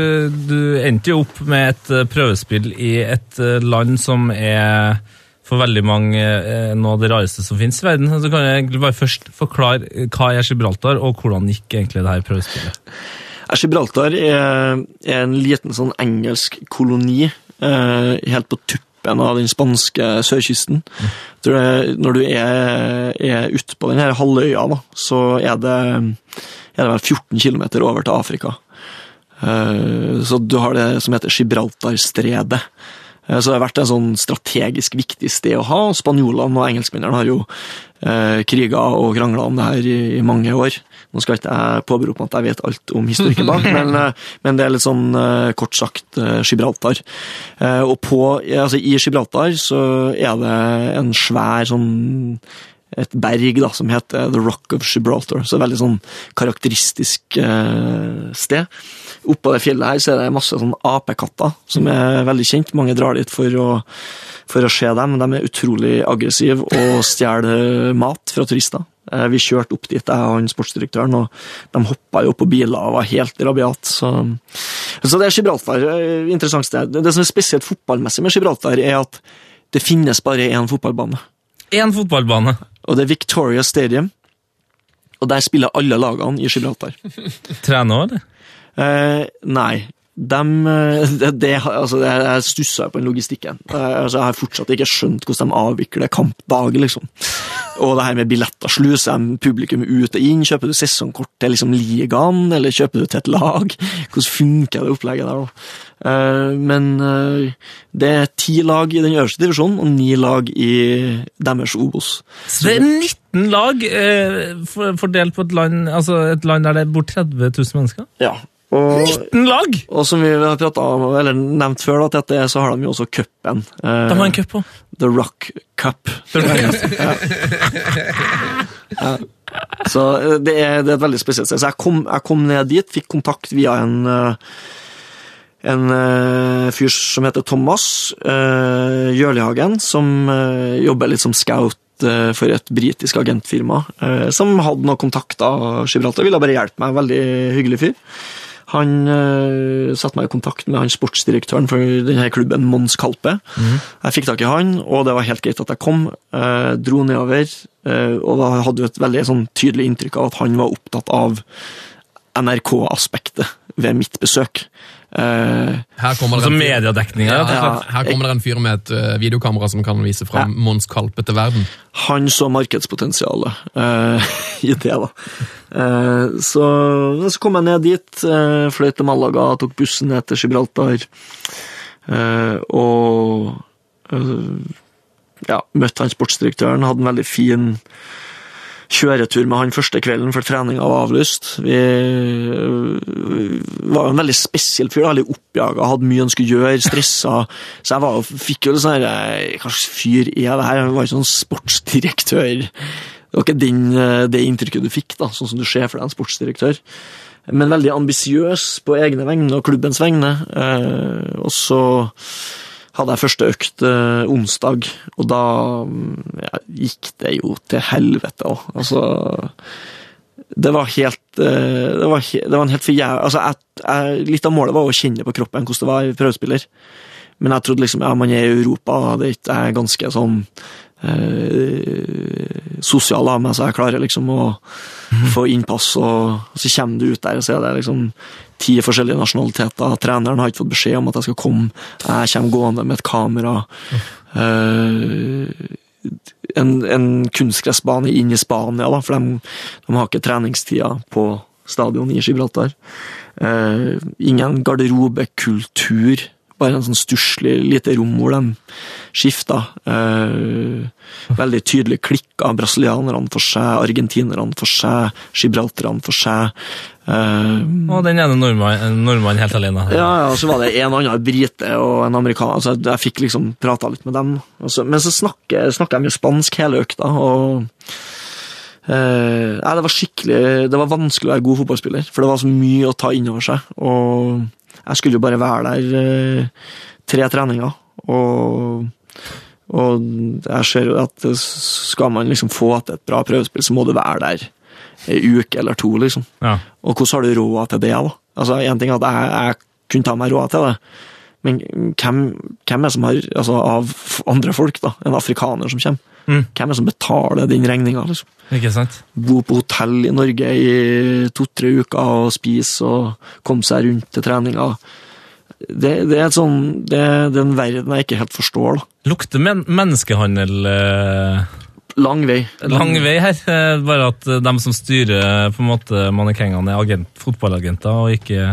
du endte jo opp med et eh, prøvespill i et eh, land som er for veldig mange eh, noe av det rareste som finnes i verden. Så kan jeg egentlig bare først forklare hva er Gibraltar, og hvordan gikk egentlig det her prøvespillet? Gibraltar er, er en liten sånn engelsk koloni eh, helt på tuppen av den spanske sørkysten. Tror jeg, når du er, er ute på denne halvøya, da, så er det, er det vel 14 km over til Afrika. Eh, så du har det som heter Gibraltarstredet. Eh, Så det har vært en sånn strategisk viktig sted å ha. Spanjolene og engelskmennene har jo eh, kriga og krangla om det her i, i mange år. Nå skal ikke jeg påberope meg at jeg vet alt om historikken bak, men, eh, men det er litt sånn eh, kort sagt Gibraltar. Eh, og på, altså I Gibraltar så er det en svær sånn et berg da, som heter The Rock of Gibraltar. Så er veldig sånn karakteristisk eh, sted. Oppå det fjellet her så er det masse sånn apekatter som er veldig kjent. Mange drar dit for å, for å se dem. De er utrolig aggressive og stjeler mat fra turister. Eh, Vi kjørte opp dit, jeg og han sportsdirektøren, og de hoppa jo på biler og var helt rabiat. Så, så det er Gibraltar. eh, Interessant sted. Det som er spesielt fotballmessig med Gibraltar, er at det finnes bare én fotballbane. Én fotballbane. Og det er Victoria Stadium. Og der spiller alle lagene i Gibraltar. Trener òg, eller? Eh, nei. Dem, eh, det, det, altså, jeg, jeg stussa på den logistikken. Eh, altså, jeg har fortsatt ikke skjønt hvordan de avvikler kampdag. liksom. Og det her med billetter. Sluser de publikum ut og inn? Kjøper du sesongkort til liksom, ligaen, eller kjøper du til et lag? Hvordan funker det opplegget der? da? Eh, men eh, det er ti lag i den øverste divisjonen, og ni lag i deres Obos. Så det er 19 lag eh, fordelt på et land, altså et land der det bor 30 000 mennesker? Ja, og 19 lag! Og som vi har om, eller nevnt før, da, til så har de jo også cupen. eh, De har en cup òg. The Rock Cup. Ja. Ja. Så eh, det er, det er et veldig spesielt sted. Så jeg kom, jeg kom ned dit, fikk kontakt via en eh, en eh, fyr som heter Thomas uh, Jørlihagen, som eh, jobber litt som scout eh, for et britisk agentfirma, eh, som hadde noen kontakter Gibraltar. Ville bare hjelpe meg. Veldig hyggelig fyr. Han uh, satte meg i kontakt med han sportsdirektøren for denne klubben, Mons Kalpe. Jeg fikk tak i han, og det var helt greit at jeg kom. Uh, dro nedover, uh, og da hadde jo et veldig sånn, tydelig inntrykk av at han var opptatt av NRK-aspektet ved mitt besøk. Eh, Her kommer det Altså en fyr- Ja, her, her kommer det en fyr med et eh, videokamera som kan vise fram Mons Kalpe til verden. han så markedspotensialet uh, i det, da. Uh, så, så kom jeg ned dit, uh, fløy til Malaga, tok bussen ned til Gibraltar. og ja, møtte han sportsdirektøren, hadde en veldig fin kjøretur med han første kvelden før treninga var avlyst. Vi var jo en veldig spesiell fyr, veldig oppjaga, hadde mye han skulle gjøre, stressa. Så jeg var, fikk jo litt sånn eh, Hva slags fyr er det her? Han var jo sånn sportsdirektør. Det var ikke den, øh, det inntrykket du fikk, da, sånn som du ser for deg en sportsdirektør. Men veldig ambisiøs på egne vegne og klubbens vegne. Eh, og så hadde jeg første økt eh, onsdag, og da mm, ja, gikk det jo til helvete òg. Altså Det var helt eh, Det var, det var en helt for jævlig Altså, litt av målet var å kjenne på kroppen hvordan det var i prøvespiller. Men jeg trodde liksom ja, man er i Europa, det er ganske sånn eh, sosial av meg, så jeg klarer liksom å få innpass, og, og så kommer du ut der, og så er det liksom ti forskjellige nasjonaliteter. Treneren har ikke fått beskjed om at jeg skal komme. Jeg kommer gående med et kamera. Eh, en, en kunstgressbane inn i Spania, da, for de, de har ikke treningstida på stadion i Gibraltar. Eh, ingen garderobekultur. Bare en sånn stusslig lite rom hvor de skifta. Eh, veldig tydelig klikka. Brasilianerne for seg, argentinerne for seg, gibralterne for seg. Eh, Og den ene nordmannen nordmann helt alene. ja, ja, og så var det en annen brite og en amerikaner, så jeg, jeg fikk liksom prata litt med dem. Så, men så snakker, snakker de jo spansk hele økta, og Uh, Nei, det var skikkelig Det var vanskelig å være god fotballspiller, for det var så mye å ta inn over seg. Og jeg skulle jo bare være der eh, tre treninger, og og jeg ser jo at skal man liksom få til et bra prøvespill, så må du være der ei uke eller to, liksom. Ja. Og hvordan har du råd til det, da? Altså, En ting er at jeg, jeg kunne ta meg råd til det, men hvem, hvem er som har altså, Av andre folk, da, en afrikaner som kommer, Mm. hvem er det som betaler den regninga? Liksom? Ikke sant? Bo på hotell i Norge i to-tre uker og spise og komme seg rundt til treninga. Det, det er sånn, det, det er en verden jeg ikke helt forstår. da. Lukter men menneskehandel eh, Lang vei. lang vei her. Eh, bare at de som styrer på en måte mannekengene, er agent, fotballagenter og ikke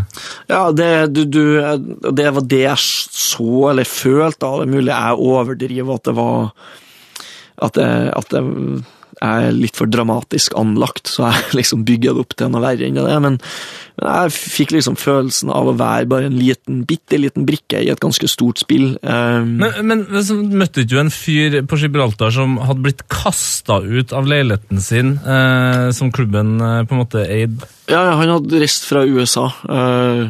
Ja, det, du, du, det var det jeg så, eller følte, da. Det er mulig jeg overdriver at det var At det, at det er litt for dramatisk anlagt, så jeg liksom bygger det opp til noe verre enn det er. Men, men jeg fikk liksom følelsen av å være bare en liten, bitte liten brikke i et ganske stort spill. Um, Men, men så møtte du en fyr på Gibraltar som hadde blitt kasta ut av leiligheten sin, eh, som klubben eh, på en måte eide? Ja, han hadde reist fra USA. eh,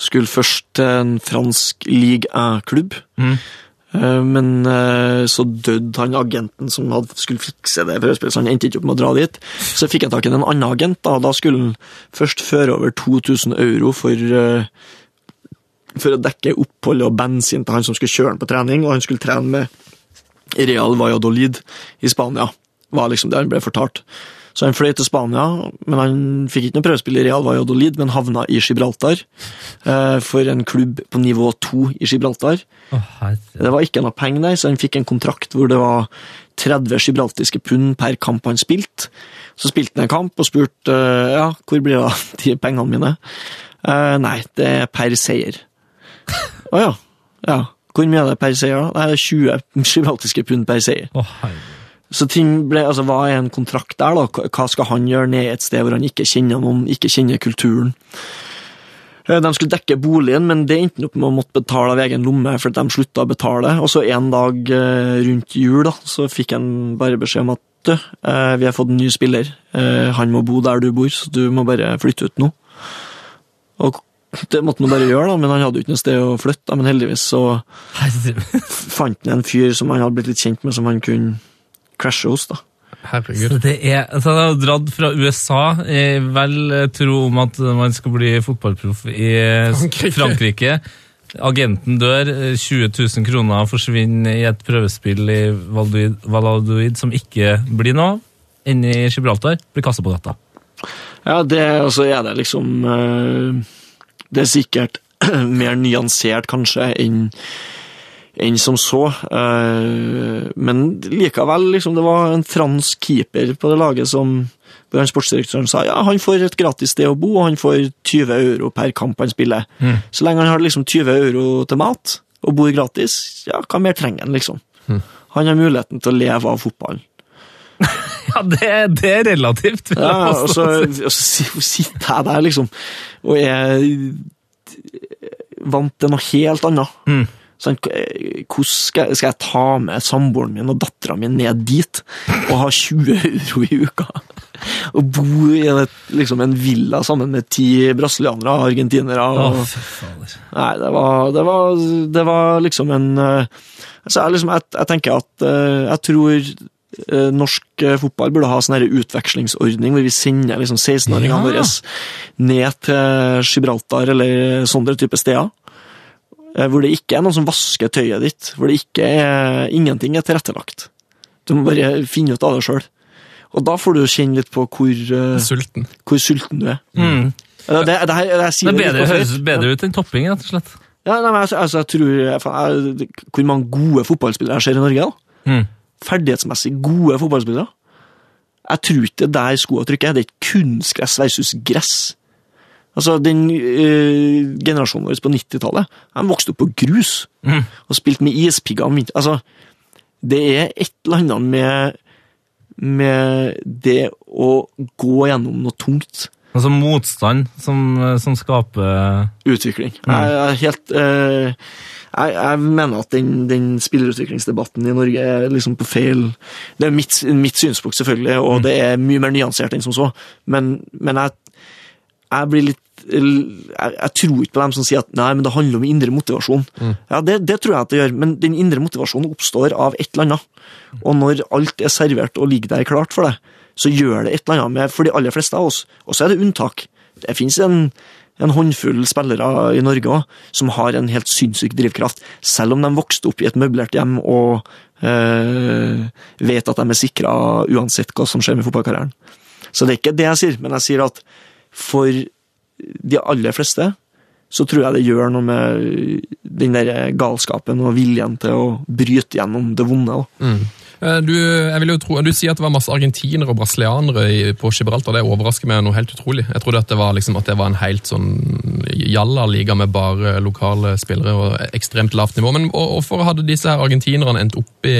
skulle først til en fransk league 1-klubb. Mhm. Eh, men eh, så døde han agenten som skulle fikse det for han endte ikke opp med å dra dit. Så fikk jeg tak i en annen agent. Da Da skulle han først føre over 2000 euro for eh, for å dekke opphold og bensin til han som skulle kjøre han på trening, og han skulle trene med Real Valladolid i Spania, var liksom det han ble fortalt. Så han fløy til Spania, men han fikk ikke noe prøvespill i Real Valladolid, men havna i Gibraltar eh, for en klubb på nivå to i Gibraltar. Oh. Det var ikke noe penger der, så han fikk en kontrakt hvor det var 30 gibraltiske pund per kamp han spilte. Så spilte han en kamp og spurte eh, ja, hvor blir det av de pengene mine. Eh, nei, det er per seier. Å ja. ja. Hvor mye er det per seier, da? Nei, det er 20 gibraltiske pund per seier. Å, herre. Så ting ble, altså hva er en kontrakt der, da? Hva skal han gjøre ned et sted hvor han ikke kjenner noen, ikke kjenner kulturen? Eh, De skulle dekke boligen, men det endte opp med å måtte betale av egen lomme, for de slutta å betale. Og så en dag eh, rundt jul da, så fikk han bare beskjed om at du, eh, vi har fått en ny spiller. Han må bo der du bor, så du må bare flytte ut nå. Og det måtte han bare gjøre, da, men han hadde jo ikke noe sted å flytte. Men heldigvis så fant han en fyr som han hadde blitt litt kjent med, som han kunne crashe hos. da. Herregud. Det er, så han har dratt fra USA i vel eh, tro om at man skal bli fotballproff i eh, Frankrike. Frankrike. Agenten dør, eh, 20 000 kroner forsvinner i et prøvespill i Valladolid, Valladolid som ikke blir noe av. Inne i Gibraltar blir kastet på gata. Ja, det, altså, er det liksom eh, Det er sikkert mer nyansert, kanskje, enn enn som så. Eh, Men likevel, liksom, det var en fransk keeper på det laget som hvor han sportsdirektøren sa ja, han får et gratis sted å bo, og han får 20 euro per kamp han spiller. Så lenge han har liksom 20 euro til mat og bor gratis, ja, hva mer trenger han, liksom? Han har muligheten til å leve av fotballen. Ja, det, det er relativt. vil jeg Ja, og så, og så sitter jeg der, liksom, og er vant til noe helt annet. Mm. Sånn, eh, hvordan skal, skal jeg ta med samboeren min og dattera mi ned dit og ha 20 euro i uka? Og bo i et, liksom, en villa sammen med ti brasilianere argentinere. Og, fy. Nei, det var, det var, det var liksom en altså jeg, liksom, jeg, jeg tenker at eh, jeg tror norsk fotball burde ha sånn utvekslingsordning hvor vi sender liksom 16-åringene Ja. våre ned til Gibraltar eller sånne type steder. Eh, Hvor det ikke er noen som vasker tøyet ditt, hvor det ikke er ingenting er tilrettelagt. Du må bare finne ut av det sjøl. Og da får du kjenne litt på hvor, eh, Sulten. hvor sulten du er. Mm. Det, det, det, her- Det er bedre, høres bedre ut enn topping, rett og slett. Ja, nei, men altså, altså, jeg tror jeg, Hvor mange gode fotballspillere jeg ser i Norge? da? Mm. Ferdighetsmessig gode fotballspillere. Jeg tror ikke det er der skoa trykker. Det er ikke kunstgress versus gress. Altså, Den øh, generasjonen vår på 90-tallet de vokste opp på grus Mm. og spilte med ispigger om vinteren. Altså, det er et eller annet med, med det å gå gjennom noe tungt. Altså motstand som, som skaper utvikling. Jeg jeg, helt øh, jeg, jeg mener at den, den spillerutviklingsdebatten i Norge er liksom på feil Det er mitt, mitt synspunkt, selvfølgelig, og det er mye mer nyansert enn som så, men, men jeg, jeg blir litt jeg, tror ikke på dem som sier at nei, men det handler om indre motivasjon. Ja, det, det tror jeg at det gjør, men den indre motivasjonen oppstår av et eller annet. Og når alt er servert og ligger der klart for deg, så gjør det et eller annet med for de aller fleste av oss. Og så er det unntak. Det finnes en, en håndfull spillere i Norge også, som har en helt sinnssyk drivkraft, selv om de vokste opp i et møblert hjem og øh, vet at de er sikra uansett hva som skjer med fotballkarrieren. Så det er ikke det jeg sier, men jeg sier at for de aller fleste så tror jeg det gjør noe med den der galskapen og viljen til å bryte gjennom det vonde. Da. Eh, Du, tro, du sier at det var masse argentinere og brasilianere på Gibraltar. Det overrasker meg noe helt utrolig. Jeg trodde at det var, liksom, at det var en helt sånn jalla-liga med bare lokale spillere og ekstremt lavt nivå. Men hvorfor hadde disse argentinerne endt opp i,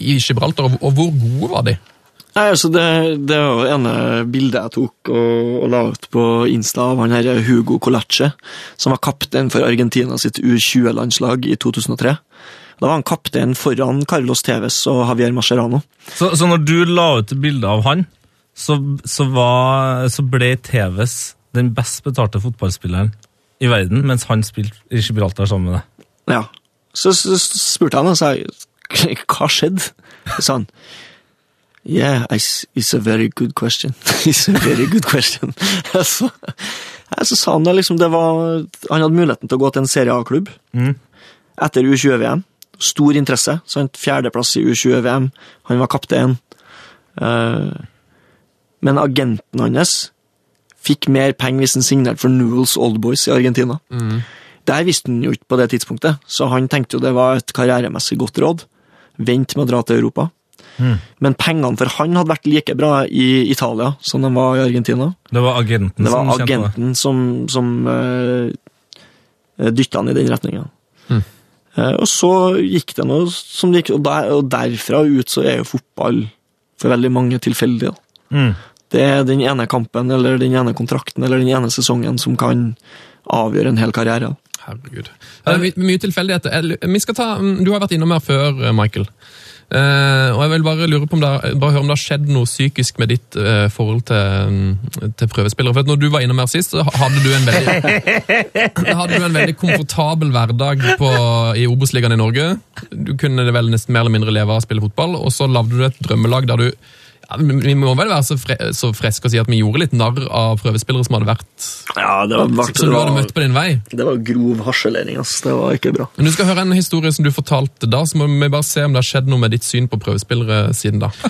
i Gibraltar, og hvor gode var de? Nei, altså det, det var jo ene bildet jeg tok og, og la ut på Insta av han her Hugo Colache, som var kaptein for Argentina sitt U20-landslag i 2003. Da var han kaptein foran Carlos Tevez og Javier Mascherano. Så, så når du la ut bilde av han, så, så, var, så ble Tevez den best betalte fotballspilleren i verden, mens han spilte i Gibraltar sammen med deg. Ja. Så, så, spurte han og sa hva skjedde? Så sa han Yeah, I it's a very good question. it's a very good question. så, så sa han det liksom, det var, han hadde muligheten til å gå til en Serie A-klubb Mm. etter U20-VM. Stor interesse. Sant? Fjerdeplass i U20-VM. Han var kaptein. Uh, men agenten hans fikk mer penger hvis han signerte for Newells Old Boys i Argentina. Der visste han jo ikke på det tidspunktet, så han tenkte jo det var et karrieremessig godt råd. Vent med å dra til Europa. Men pengene for han hadde vært like bra i Italia som de var i Argentina. Det var agenten Det var som agenten som, som uh, dytta han i den retninga. Eh, og så gikk det noe som det gikk, og, der, og derfra og ut så er jo fotball for veldig mange tilfeldig. Mm. Det er den ene kampen eller den ene kontrakten eller den ene sesongen som kan avgjøre en hel karriere. Herregud. Det er mye tilfeldigheter. Mm, du har vært innom her før, eh, Michael. Eh, og jeg vil bare lure på om det, bare høre om det har skjedd noe psykisk med ditt uh, forhold til, um, til prøvespillere. For når du var innom her sist, så hadde du en veldig, hadde du en veldig komfortabel hverdag på, i Obos-ligaen i Norge. Du kunne vel nesten mer eller mindre leve av å spille fotball, og så lagde du et drømmelag der du ja, Vi må vel være så, fre, så freske å si at vi gjorde litt narr av prøvespillere som hadde vært Ja, det var, som du hadde møtt på din vei. det var grov harselering, ass. Det var ikke bra. Men Du skal høre en historie som du fortalte da, så må vi bare se om det har skjedd noe med ditt syn på prøvespillere siden da.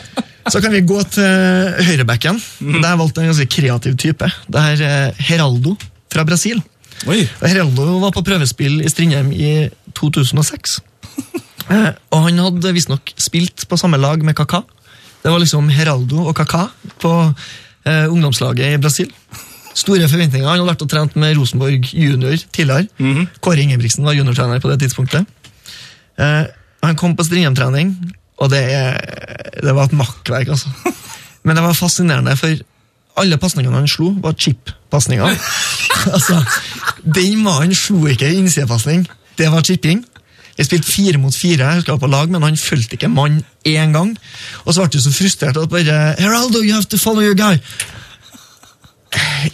Så kan vi gå til høyrebacken. Der har jeg valgt en ganske kreativ type. Det er eh, Heraldo fra Brasil. Oi. Heraldo var på prøvespill i Strindheim i 2006. Eh, og han hadde visstnok spilt på samme lag med Kaká. Det var liksom Heraldo og Kaká på eh, ungdomslaget i Brasil. Store forventninger. Han hadde vært og trent med Rosenborg junior tidligere. Kåre Ingebrigtsen var juniortrener på det tidspunktet. Eh, han kom på Strindheim-trening, og det, det var et makkverk, altså. Men det var fascinerende, for alle pasningene han slo, var chip-pasninger. altså, den mannen slo ikke innsidepasning. Det var chipping. Jeg spilte fire mot fire, jeg husker jeg var på lag, men han fulgte ikke mann én gang. Og så ble du så frustrert at bare Heraldo, you have to follow your guy.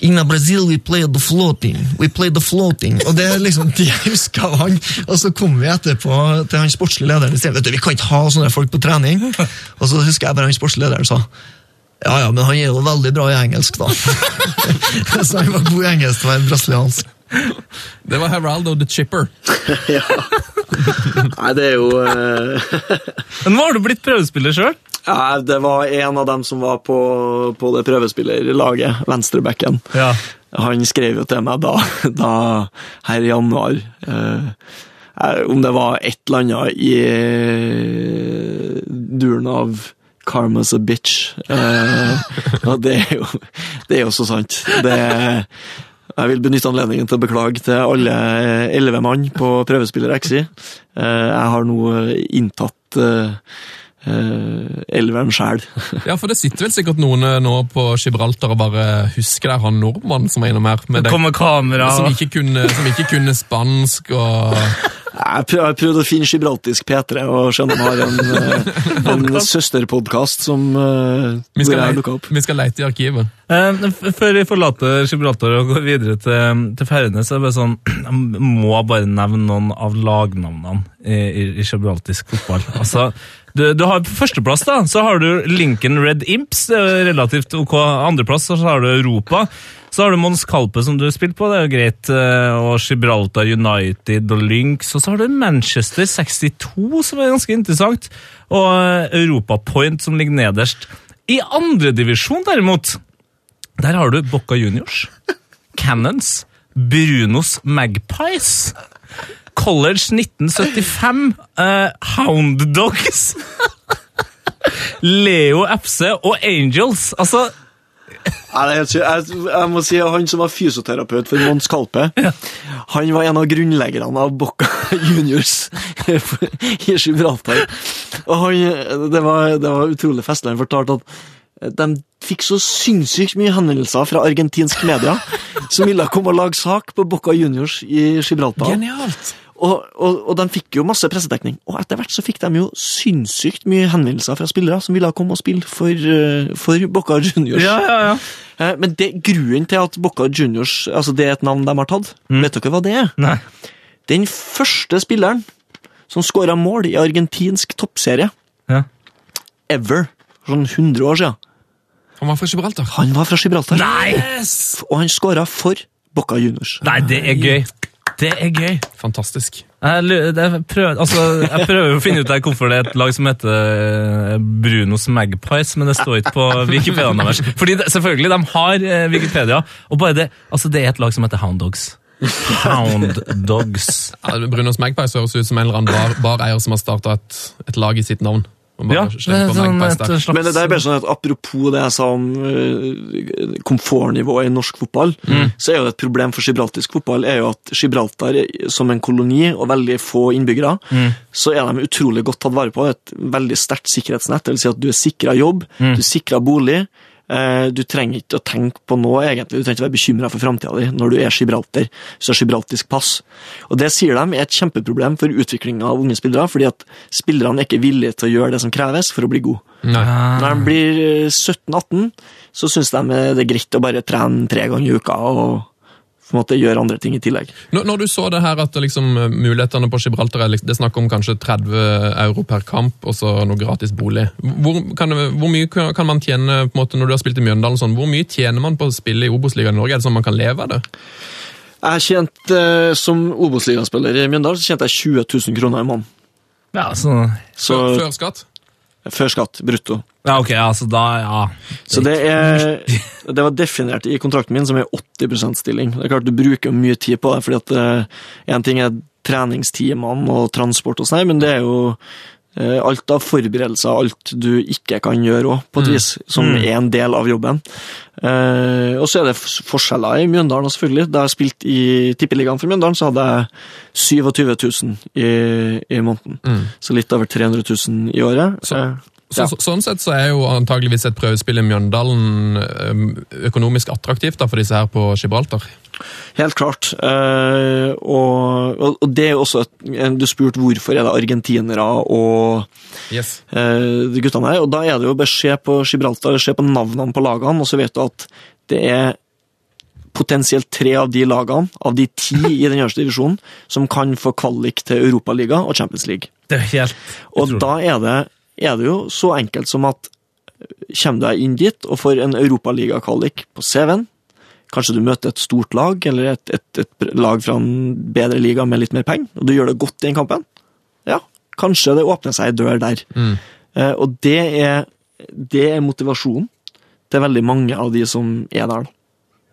In Brazil we play the floating. We play the floating. Og det er liksom det jeg husker av han. Og så kom vi etterpå til han sportslige lederen og sa vi kan ikke ha sånne folk på trening. Og så husker jeg bare han sportslige lederen sa ja, ja, men han er jo veldig bra i engelsk, da. så han var god i engelsk var være brasiliansk. Det var Heraldo the Chipper. Nei, det er jo eh, Men nå har du blitt prøvespiller sjøl. ja, Det var en av dem som var på, på det prøvespillerlaget, venstrebacken. Ja. Han skrev jo til meg da, da her i januar eh, eh, Om det var et eller annet i eh, duren av Karma's a bitch. Eh, og det er, jo, det er jo så sant. Det, jeg vil benytte anledningen til å beklage til alle elleve mann på prøvespiller XI. Eh, jeg har nå inntatt eh, eh, elveren sjæl. Ja, for det sitter vel sikkert noen eh, nå på Gibraltar og bare husker der han nordmannen som var innom her. Med det, Kommer kamera som, ikke kunne, som ikke kunne spansk og Jeg har prøvd å finne Gibraltisk P3 og skjønner de har en, eh, en søsterpodkast som eh, vi skal, jeg leite, opp. vi skal leite i arkivet. Eh, Før vi forlater Gibraltar og går videre til, til Færøyene, så er det bare sånn Jeg må bare nevne noen av lagnavnene i, i, i gibraltisk fotball. Altså, du, du har På førsteplass da, så har du Lincoln Red Imps. Relativt ok. Andreplass så har du Europa. Så har du Mons Kalpe, som du har spilt på. Det er jo greit. eh, Og Gibraltar United og Lynx. Og så har du Manchester 62, som er ganske interessant. Og Europapoint, Europa Point, som ligger nederst. I andredivisjon, derimot, der har du Bocca Juniors, Cannons, Brunos Magpies, College 1975, uh, Hound Dogs, Leo FC og Angels. Altså, Nei, jeg, jeg må si at Han som var fysioterapeut for Mons Kalpe, han var en av grunnleggerne av Bocca Juniors i Gibraltar. Og han, det, var, det var utrolig festlig. Han fortalte at de fikk så sinnssykt mye henvendelser fra argentinsk media som ville komme og lage sak på Bocca Juniors i Gibraltar. Genialt! Og, og, og de fikk jo masse pressedekning. Og etter hvert så fikk de jo sinnssykt mye henvendelser fra spillere som ville komme og spille for, eh, for Bocca Juniors. ja, ja, ja. Eh, Men det, grunnen til at Bocca Juniors altså det er et navn de har tatt, vet dere hva det er? Nei. Den første spilleren som skåra mål i argentinsk toppserie Ja. ever, sånn 100 år siden, Han var fra Gibraltar. han var fra Gibraltar. Nei! Og han skåra for Bocca Juniors. Nei, det er gøy. Det er gøy. Fantastisk. Jeg, jeg, prøver, altså, jeg prøver å finne ut der hvorfor det er et lag som heter eh, Brunos Magpies, men det står ikke på Wikipedia deres. Fordi det, selvfølgelig, de har eh, Wikipedia, og bare det, altså, det er et lag som heter Hound Dogs. Hound Dogs. Ja, Brunos Magpies høres ut som en eller annen bar, bareier som har starta et, et lag i sitt navn. Ja, det er sånn et slags Men det der er bare sånn at apropos det jeg sa om uh, komfortnivået i norsk fotball, så er jo det et problem for gibraltisk fotball er jo at Gibraltar som en koloni og veldig få innbyggere, så er de utrolig godt tatt vare på. Et veldig sterkt sikkerhetsnett. Det vil si at du er sikra jobb, du er sikra bolig, Eh, Du trenger ikke å tenke på noe, egentlig. Du trenger ikke være bekymra for framtida di når du er gibraltar, hvis du har gibraltisk pass. Og Det sier de er et kjempeproblem for utviklinga av unge spillere, fordi at spillerne er ikke villige til å gjøre det som kreves for å bli. Nei. Når de blir eh, 17-18, så syns de det er greit å bare trene tre ganger i uka og på en måte gjøre andre ting i tillegg. Når, når du så det her at liksom, mulighetene på Gibraltar er, det snakk om kanskje 30 euro per kamp og så noe gratis bolig. Hvor, kan, hvor mye kan kan man tjene på en måte, når du har spilt i Mjøndalen? Sånn, hvor mye tjener man på å spille i Obos-ligaen i Norge? Er det sånn man kan leve av det? Jeg tjente, eh, Som Obos-ligaspiller i Mjøndalen så tjente jeg 20 000 kroner i måneden. Ja, så, Så Før, før skatt? Før skatt, brutto. ja, ok, altså da, ja. Så det, er, det var definert i kontrakten min som er 80% stilling. Det er klart Du bruker mye tid på det, fordi at én ting er treningstimene og transport, og sånn, men det er jo eh, alt av forberedelser, alt du ikke kan gjøre òg, på et vis, som er en del av jobben. Eh, og så er det forskjeller i Mjøndalen, selvfølgelig. Da jeg spilte i Tippeligaen for Mjøndalen, så hadde jeg 27 000 i, i måneden. Så litt over 300 000 i året. Så- Eh, Så, Ja. så, sånn sett så er jo antageligvis et prøvespill i Mjøndalen økonomisk attraktivt da, for disse her på Gibraltar. Helt klart. Eh, og, og det er jo også et, Du spurte hvorfor er det argentinere og Yes. eh, de guttene her. Og da er det jo bare se på Gibraltar, se på navnene på lagene, og så vet du at det er potensielt tre av de lagene, av de ti i den øverste divisjonen, som kan få kvalik til Europaliga og Champions League. Det er helt Og da er det, er det jo så enkelt som at kommer du deg inn dit og får en europaligakvalik på CV-en, kanskje du møter et stort lag, eller et, et, et lag fra en bedre liga med litt mer penger, og du gjør det godt i den kampen, ja, kanskje det åpner seg ei dør der. Eh, og det er, det er motivasjonen til veldig mange av de som er der.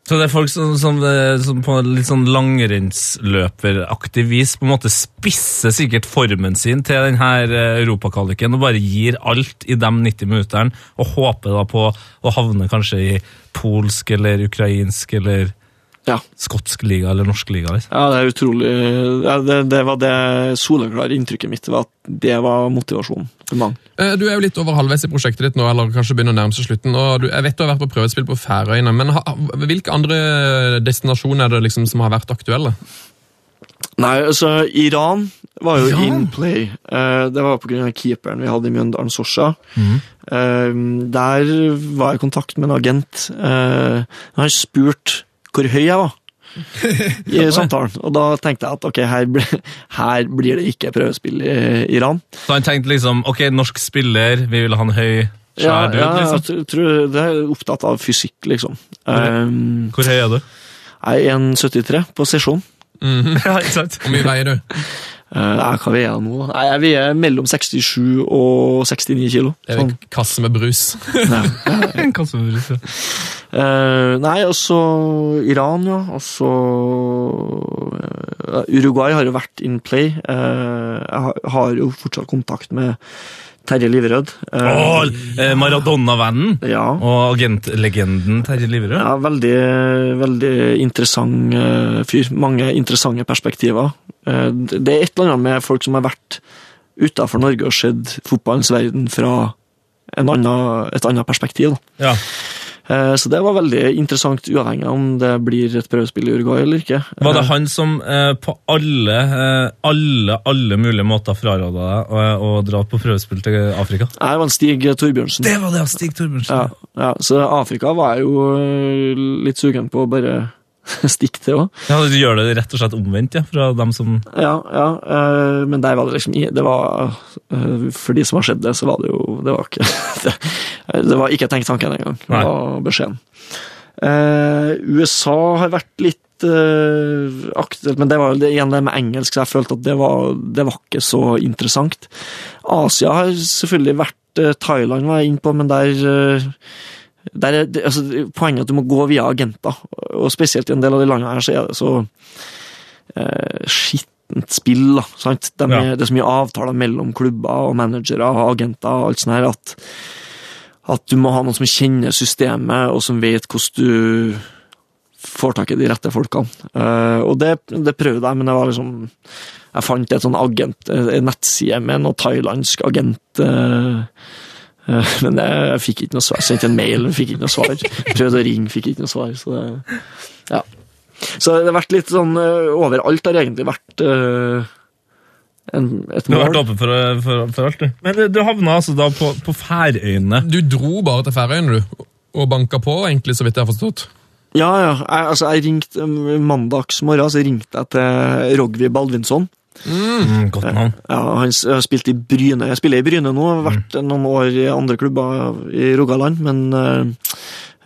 Så det er folk som, som, som på litt sånn langrennsløperaktig vis på en måte spisser sikkert formen sin til denne eh, europakvaliken og bare gir alt i de 90 minuttene og håper da på å havne kanskje i polsk eller ukrainsk eller Ja. skotsk liga eller norsk liga. Liksom. Ja, det er utrolig ja, det, det var det soleklare inntrykket mitt, var at det var motivasjonen for mange. Eh, Du er jo litt over halvveis i prosjektet ditt nå, eller kanskje begynner å nærme seg slutten. og du, Jeg vet du har vært på prøvespill på Færøyene, men ha, hvilke andre destinasjoner er det liksom som har vært aktuelle? Nei, altså, Iran var jo ja. in play. Eh, det var av keeperen vi hadde i Mjøndalen, Sosha. Mm. der var jeg i kontakt med en agent. Han spurte hvor høy jeg var i samtalen, og da tenkte jeg at ok, her, ble, her blir det ikke prøvespill i Iran. Så han tenkte liksom ok, norsk spiller, vi vil ha en høy, Ja, svær dude. ja, jeg liksom. tr- tror det er opptatt av fysikk, liksom. Um, Hvor høy er du? jeg er 1,73 på sesjon. ja, ikke sant? Hvor mye veier du? Uh, hva veier jeg nå? Nei, Jeg veier mellom 67 og 69 kilo. Det er Sånn. en kasse med brus. En kassebrus, ja. Uh, nei, altså Iran, ja. Altså så eh, Uruguay har jo vært in play. Eh, jeg har, jo fortsatt kontakt med Terje Liverød. Eh, eh, Maradona-vennen ja. og agentlegenden Terje Liverød. ja, veldig, veldig interessant eh, fyr. Mange interessante perspektiver. Eh, det er et eller annet med folk som har vært utafor Norge og sett fotballens verden fra en annen, et annet perspektiv. Ja. Eh, Så det var veldig interessant, uavhengig av om det blir et prøvespill i Uruguay eller ikke. Var det Eh, han som på alle, alle, alle mulige måter fraråda deg å, dra på prøvespill til Afrika? Nei, det var Stig Torbjørnsen. Det var det, Stig Torbjørnsen. Ja, ja, så Afrika var jeg jo litt sugen på bare stikke til òg. Ja, du gjør det rett og slett omvendt, ja, fra dem som Ja, ja, øh, men der var det liksom Det var øh, For de som har sett det, så var det jo Det var ikke Det, det var ikke tenkt tanken engang. Det var beskjeden. Uh, USA har vært litt aktuelt, men det var det, igjen det med engelsk, så jeg følte at det var, det var ikke så interessant. Asia har selvfølgelig vært Thailand var jeg inne på, men der øh, der er, altså, poenget er at du må gå via agenter, og spesielt i en del av de landene her så er det så eh, skittent spill. da, sant? De er, Ja. Det er så mye avtaler mellom klubber og managere og agenter og alt sånt her at, at du må ha noen som kjenner systemet, og som vet hvordan du får tak i de rette folkene. Eh, og det, det prøvde jeg, men det var liksom Jeg fant et sånn agent, en nettside med noe thailandsk agent. eh, Eh, Men det, jeg fikk ikke noe svar. Jeg sendte en mail, fikk ikke noe svar. Prøvde å ringe, fikk ikke noe svar. Så det, ja. Så det har vært litt sånn eh, Overalt har det egentlig vært eh, en, et Du har vært åpen for, for, for alt, du. Men du, havna altså da på, på Færøyene. Du dro bare til Færøyene, du, og banka på, egentlig, så vidt jeg har forstått. Ja, ja. Jeg, altså, jeg ringte mandagsmorgen mandags morgen så ringte jeg til Rogvi Baldvinsson. Mm, godt navn. Ja, han har spilt i Bryne. Jeg spiller i Bryne nå, har vært noen år i andre klubber i Rogaland, men uh,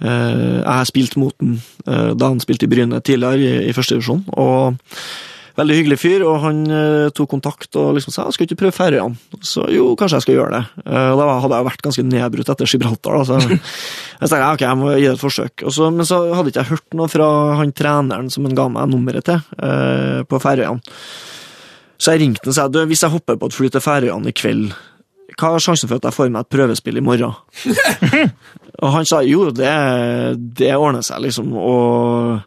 uh, jeg har spilt mot ham uh, da han spilte i Bryne tidligere i, i første divisjon. Og veldig hyggelig fyr, og han eh, tok kontakt og liksom sa jeg skal ikke prøve Færøyene. Så jo, kanskje jeg skal gjøre det. Eh, da hadde jeg vært ganske nedbrutt etter Gibraltar. Da, så jeg tenkte ok, jeg må gi det et forsøk. Så, men så hadde ikke jeg hørt noe fra han treneren som han ga meg nummeret til eh, på Færøyene. Så jeg ringte og sa du, hvis jeg hopper på et fly til Færøyene i kveld, hva er sjansen for at jeg får meg et prøvespill i morgen? og han sa jo, det, det ordner seg, liksom. Og,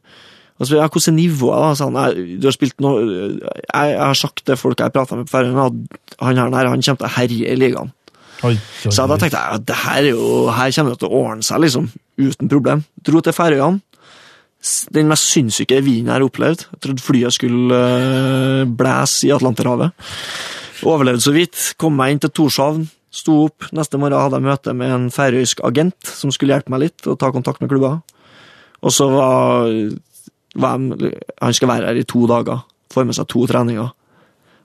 og så, ja, hvordan er nivået, da? han. «Nei, Du har spilt noe jeg, jeg har sagt til folk jeg prata med på Færøyene, at han her, han kommer til å herje i ligaen. Oi, oi, Så da tenkte jeg at ja, her, er jo, her kommer det til å ordne seg, liksom. Uten problem. Dro til Færøyene. Den mest sinnssyke vinen jeg har opplevd. Jeg trodde flyet skulle uh, blæse i Atlanterhavet. Overlevde så vidt. Kom meg inn til Torshavn. Sto opp. Neste morgen hadde jeg møte med en færøysk agent som skulle hjelpe meg litt og ta kontakt med klubber. Og så var, var jeg, Han skal være her i to dager. Får med seg to treninger.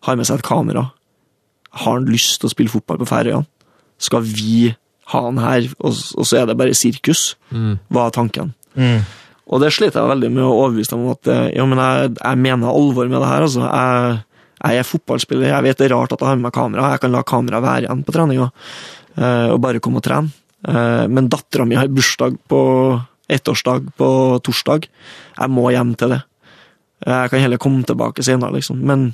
Har med seg et kamera. Har han lyst til å spille fotball på Færøyene? Skal vi ha han her, og, og så er det bare sirkus? Var tanken. Mm. Og det sliter jeg veldig med å overbevise dem om at eh, ja, men jeg, jeg mener alvor med det her. altså. Jeg, jeg er fotballspiller, jeg vet det er rart at jeg har med meg kamera. Jeg kan la kameraet være igjen på treninga eh, og bare komme og trene. Eh, men dattera mi har bursdag på ettårsdag på torsdag. Jeg må hjem til det. Jeg kan heller komme tilbake senere, liksom. Men,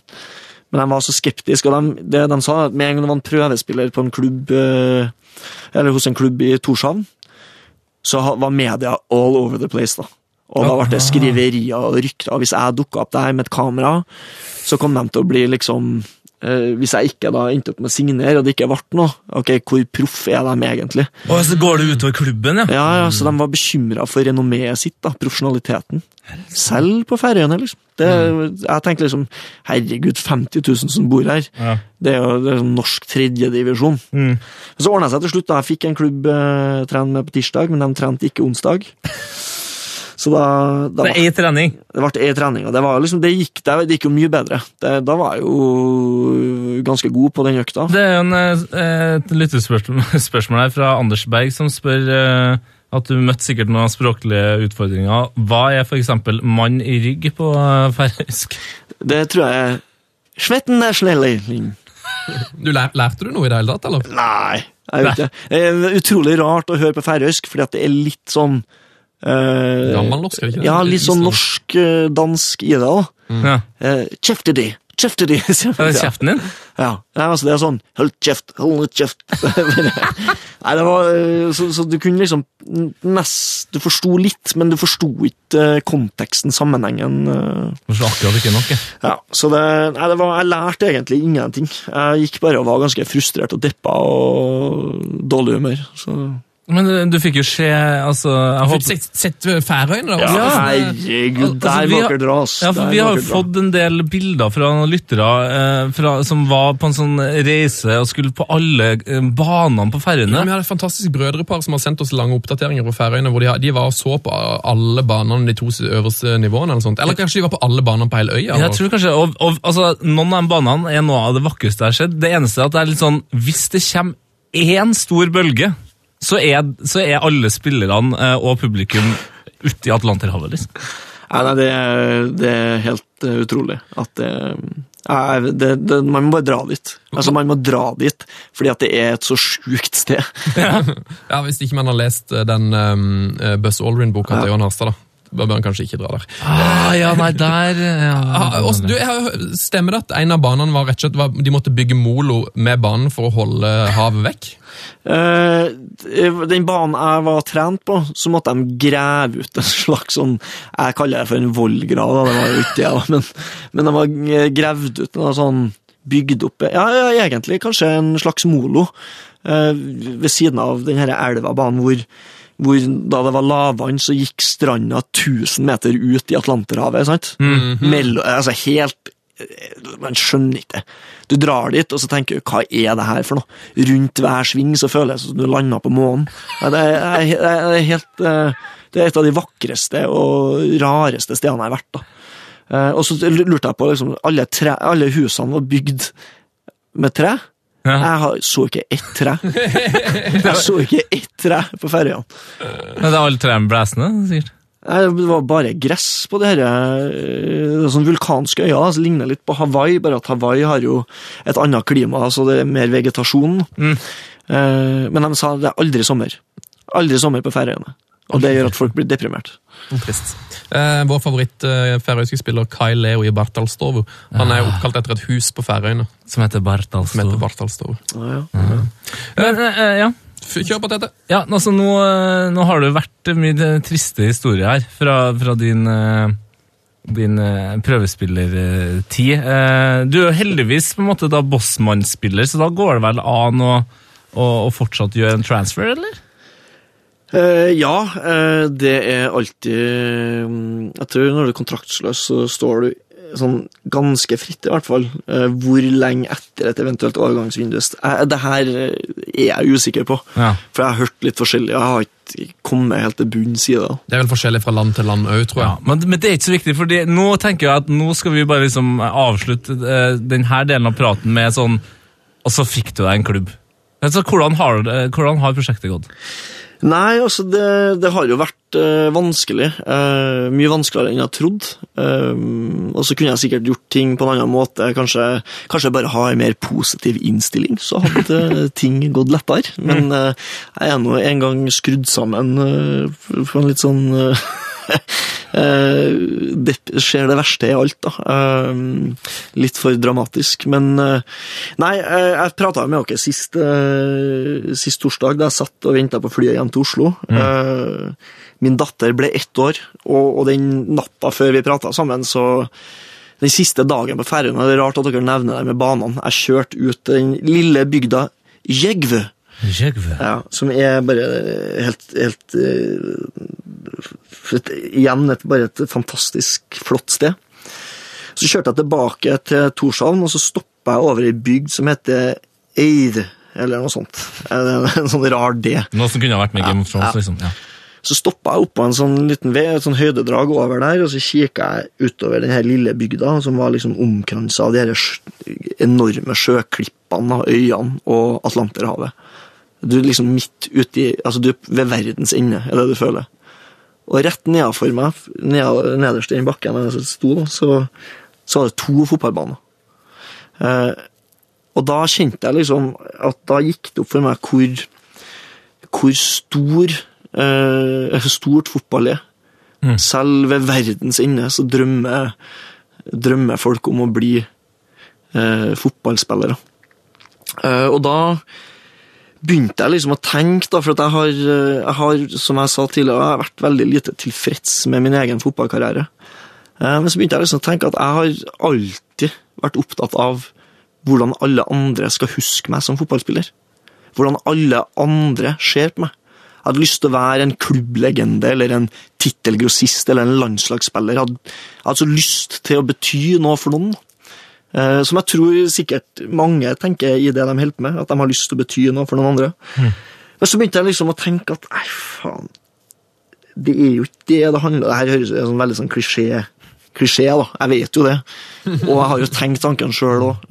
men de var så skeptiske, og de, det de sa, at med en gang det var en prøvespiller på en klubb, eller hos en klubb i Torshavn, så var media all over the place, da. Og da ble det skriverier og rykter. Hvis jeg dukka opp der med et kamera, så kom de til å bli liksom eh, Hvis jeg ikke da endte opp med å signere, og det ikke ble noe, ok, hvor proff er de egentlig? Og så går det utover klubben, ja. Ja, ja, Så de var bekymra for renommeet sitt, da, profesjonaliteten. Selv på Færøyene, liksom. Det, jeg tenkte liksom Herregud, 50 000 som bor her. Ja. Det er jo det er sånn norsk tredjedivisjon. Mm. Så ordna det seg til slutt. da, Jeg fikk en klubb eh, trene med på tirsdag, men de trente ikke onsdag. Så da, da Det er én trening. det ble én trening, og det, var liksom, det, gikk, det, det gikk jo mye bedre. Det, da var jeg jo ganske god på den økta. Det er jo en, eh, et lyttespørsmål her fra Anders Berg, som spør eh, at du møtte sikkert noen språklige utfordringer. Hva er f.eks. mann i rygg på eh, færøysk? Det tror jeg er Svetten er snelling. Du lær, Lærte du noe i det hele tatt, eller? Nei, jeg vet ikke. Det er utrolig rart å høre på færøysk, fordi at det er litt sånn eh, Gammelnorsk, er det ikke det? Ja, litt sånn norsk-dansk i det. da. Ja. Eh, Kjeftedi, kjeftedi, sier Er det kjeften din? Ja, Nei, altså det er sånn Hold kjeft, hold kjeft. Nei, det var eh, så, så du kunne liksom nest Du forsto litt, men du forsto ikke eh, konteksten, sammenhengen. Så Kanskje akkurat ikke nok. Ja, så det, nei, det var, Jeg lærte egentlig ingenting. Jeg gikk bare og var ganske frustrert og deppa og dårlig humør. Så. Men du, du fikk jo se altså, jeg Fikk håper, sett, sett Færøyene, da? Ja, også. herregud, Altså, der vi var dere dra, ass. Ja, for Vi har jo fått en del bilder fra lyttere eh, fra, som var på en sånn reise og skulle på alle eh, banene på Ja, vi har et fantastisk brødrepar som har sendt oss lange oppdateringer på Færøyene. hvor De, har- de var og så på alle banene, de to øverste nivåene. Eller sånt. Eller kanskje de var på alle banene på hele øya. Jeg tror kanskje, og, og, altså, Noen av de banene er noe av det vakreste jeg har sett. Det eneste er at det er litt sånn, hvis det kommer én stor bølge, så er, så er alle spillerne eh, og publikum ute i Atlanterhavet. liksom. Nei, nei, det, er- det er helt eh, utrolig at det, nei, det, det Man må bare dra dit. Altså, Man må dra dit fordi at det er et så sjukt sted. Ja, Hvis ikke man har lest eh, den um, eh, Buzz Aldrin-boka til Johan Harstad, da. Bør man kanskje ikke dra der. Ah, ja, nei, der ja, Ah, også, du, jeg stemmer det at en av banene var rett og slett var, de måtte bygge molo med banen for å holde havet vekk? Uh, den banen jeg var trent på, så måtte de grave ut en slags sånn Jeg kaller det for en vollgrav, det var jo ikke det, men, men de var gravd ut en sånn Bygd opp Ja, ja egentlig kanskje en slags molo. uh, ved siden av den her elva banen hvor, hvor da det var lavvann, så gikk stranda 1000 meter ut i Atlanterhavet. sant? Mello, altså helt eh, Man skjønner ikke det. Du drar dit, og så tenker du hva er det her for noe? Rundt hver sving så føles det som du lander på månen. Det er, det er helt eh, Det er et av de vakreste og rareste stedene jeg har vært. da. Eh, Og så lurte jeg på liksom, alle, tre, alle husene var bygd med tre. Ja. Jeg så ikke ett tre. Jeg så ikke ett tre på ferjene. Men det er alle trærne blæsende, sikkert. Det var bare gress på det eh, sånn vulkanske øyer, som ligner litt på Hawaii, bare at Hawaii har jo et annet klima, så det er mer vegetasjon. Mm. Eh, Men de sa det er aldri sommer. Aldri sommer på Færøyene. Og det gjør at folk blir deprimert. Trist. Eh, vår favoritt eh, færøyske spiller Kai Leo i Bartalstovu. Han er oppkalt etter et hus på Færøyene Som heter Bartals. som heter Bartalstovu. Ja, Mm. Men, eh, ja. Kjør på, Tete. Ja, altså nå, eh, nå har det vært mye triste historier her fra, fra din, eh, din eh, prøvespillertid. Eh, Du er jo heldigvis på en måte da bossmannsspiller, så da går det vel an å, å, å fortsatt gjøre en transfer, eller? Eh, ja, eh, det er alltid mm, Jeg tror når du er kontraktsløs, så står du sånn ganske fritt, i hvert fall. Eh, hvor lenge etter et eventuelt overgangsvindu eh, Det her eh, er jeg usikker på. Ja. For jeg har hørt litt forskjellig. Jeg har ikke kommet helt til bunns i det. Det er vel forskjellig fra land til land òg, tror Ja, men, men det er ikke så viktig, for nå tenker jeg at nå skal vi bare liksom avslutte eh, denne delen av praten med sånn Og så fikk du deg en klubb. Altså, hvordan, har, hvordan har prosjektet gått? Nei, altså, det, det har jo vært uh, vanskelig. Uh, mye vanskeligere enn jeg trodde. Uh, og så kunne jeg sikkert gjort ting på en annen måte. Kanskje, kanskje bare ha en mer positiv innstilling, så hadde eh, ting gått lettere. Men eh, jeg er nå en gang skrudd sammen på en litt sånn Det skjer det verste i alt, da. Eh, litt for dramatisk. Men eh, Nei, eh, jeg prata med dere sist, eh, sist torsdag, da jeg satt og venta på flyet hjem til Oslo. Eh, Min datter ble ett år, og, den natta før vi prata sammen, så Den siste dagen på Færøyene Det er rart at dere nevner det med banene. Jeg kjørte ut den lille bygda Ja, som er bare helt, helt eh, et, Igjen et, bare et fantastisk flott sted. Så kjørte jeg tilbake til Torshavn, og så stoppa jeg over ei bygd som heter Eir, eller noe sånt. En, en sånn rar D. Noe som kunne ha vært med i Game of Thrones, ja. liksom. Ja. Så stoppa jeg oppå en sånn liten vei, et sånn høydedrag over der, og så kikka jeg utover den her lille bygda, som var liksom omkransa av de enorme sjøklippene av øyene og Atlanterhavet. Du er liksom midt uti Altså, du er ved verdens ende, er det du føler. Og rett nedenfor meg, ned, nederst i den bakken jeg sto, så, så var det to fotballbaner. Eh, og da kjente jeg liksom at da gikk det opp for meg hvor, hvor stor eh, stort fotball er. Selv ved verdens ende så drømmer, drømmer folk om å bli eh, fotballspillere. Eh, og da begynte jeg liksom å tenke, da, for jeg har, eh, jeg har, som jeg sa tidligere, jeg har vært veldig lite tilfreds med min egen fotballkarriere. Eh, Men så begynte jeg liksom å tenke at jeg har alltid vært opptatt av hvordan alle andre skal huske meg som fotballspiller. Hvordan alle andre ser på meg. Jeg hadde lyst til å være en klubblegende eller en tittelgrossist eller en landslagsspiller. Jeg hadde, jeg hadde så lyst til å bety noe for noen. Eh, Som jeg tror sikkert mange tenker i det de holder på med, at de har lyst til å bety noe for noen andre. Men så begynte jeg liksom å tenke at nei, faen, det er jo ikke det det handler om. Det her høres som veldig sånn klisjé, klisjé, da. Jeg vet jo det. Og jeg har jo tenkt tanken sjøl òg,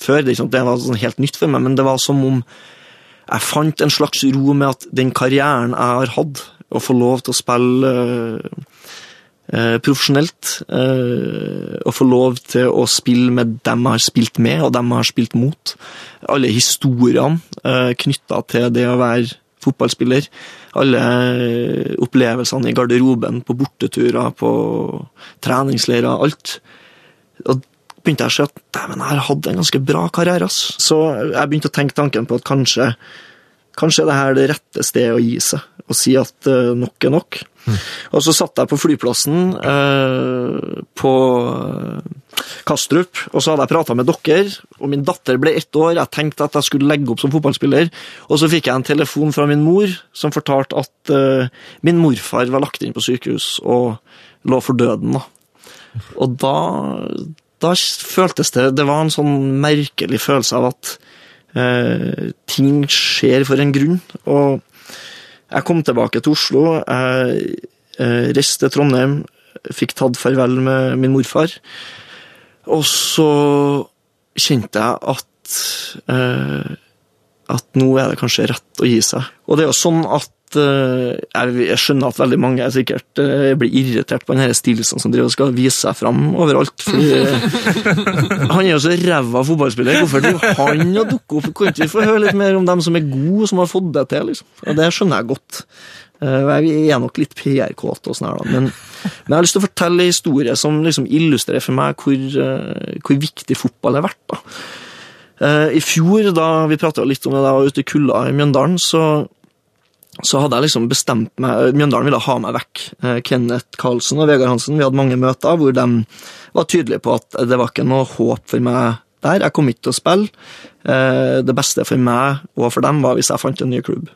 før. Det, sant, det var sånn helt nytt for meg, men det var som om jeg fant en slags ro med at den karrieren jeg har hatt, å få lov til å spille eh, eh, profesjonelt, eh, å få lov til å spille med dem jeg har spilt med, og dem jeg har spilt mot, alle historiene eh, knytta til det å være fotballspiller, alle eh, opplevelsene i garderoben, på borteturer, på treningsleirer, alt. Og begynte jeg å se at dæven, jeg har hatt en ganske bra karriere. ass. Så jeg begynte å tenke tanken på at kanskje, kanskje er det her det rette stedet å gi seg, og si at eh, nok er nok. Og så satt jeg på flyplassen eh, på eh, Kastrup, og så hadde jeg prata med dere, og min datter ble ett år. Jeg tenkte at jeg skulle legge opp som fotballspiller, og så fikk jeg en telefon fra min mor som fortalte at eh, min morfar var lagt inn på sykehus og lå for døden. da. Og da, da føltes det Det var en sånn merkelig følelse av at eh, ting skjer for en grunn. Og jeg kom tilbake til Oslo. Jeg eh, reiste til Trondheim, fikk tatt farvel med min morfar. Og så kjente jeg at eh, at nå er det kanskje rett å gi seg. Og det er jo sånn at eh, jeg, skjønner at veldig mange er sikkert eh, blir irritert på denne Stilson som driver og skal vise seg fram overalt. Fordi, han er jo så ræva fotballspiller. Hvorfor driver han og dukker opp? Kan ikke vi få høre litt mer om dem som er gode, som har fått det til? liksom? Og Det skjønner jeg godt. Eh, Jeg er nok litt PR-kåt, og sånn her men, jeg har lyst til å fortelle en historie som liksom illustrerer for meg hvor, eh, hvor viktig fotball er verdt. da. Eh, I fjor, da vi prata litt om det da ute i kulda i Mjøndalen, så, så hadde jeg liksom bestemt meg Mjøndalen ville ha meg vekk. Eh, Kenneth Karlsen og Vegard Hansen vi hadde mange møter hvor de var tydelige på at det var ikke noe håp for meg der. Jeg kom ikke til å spille. Eh, Det beste for meg og for dem var hvis jeg fant en ny klubb.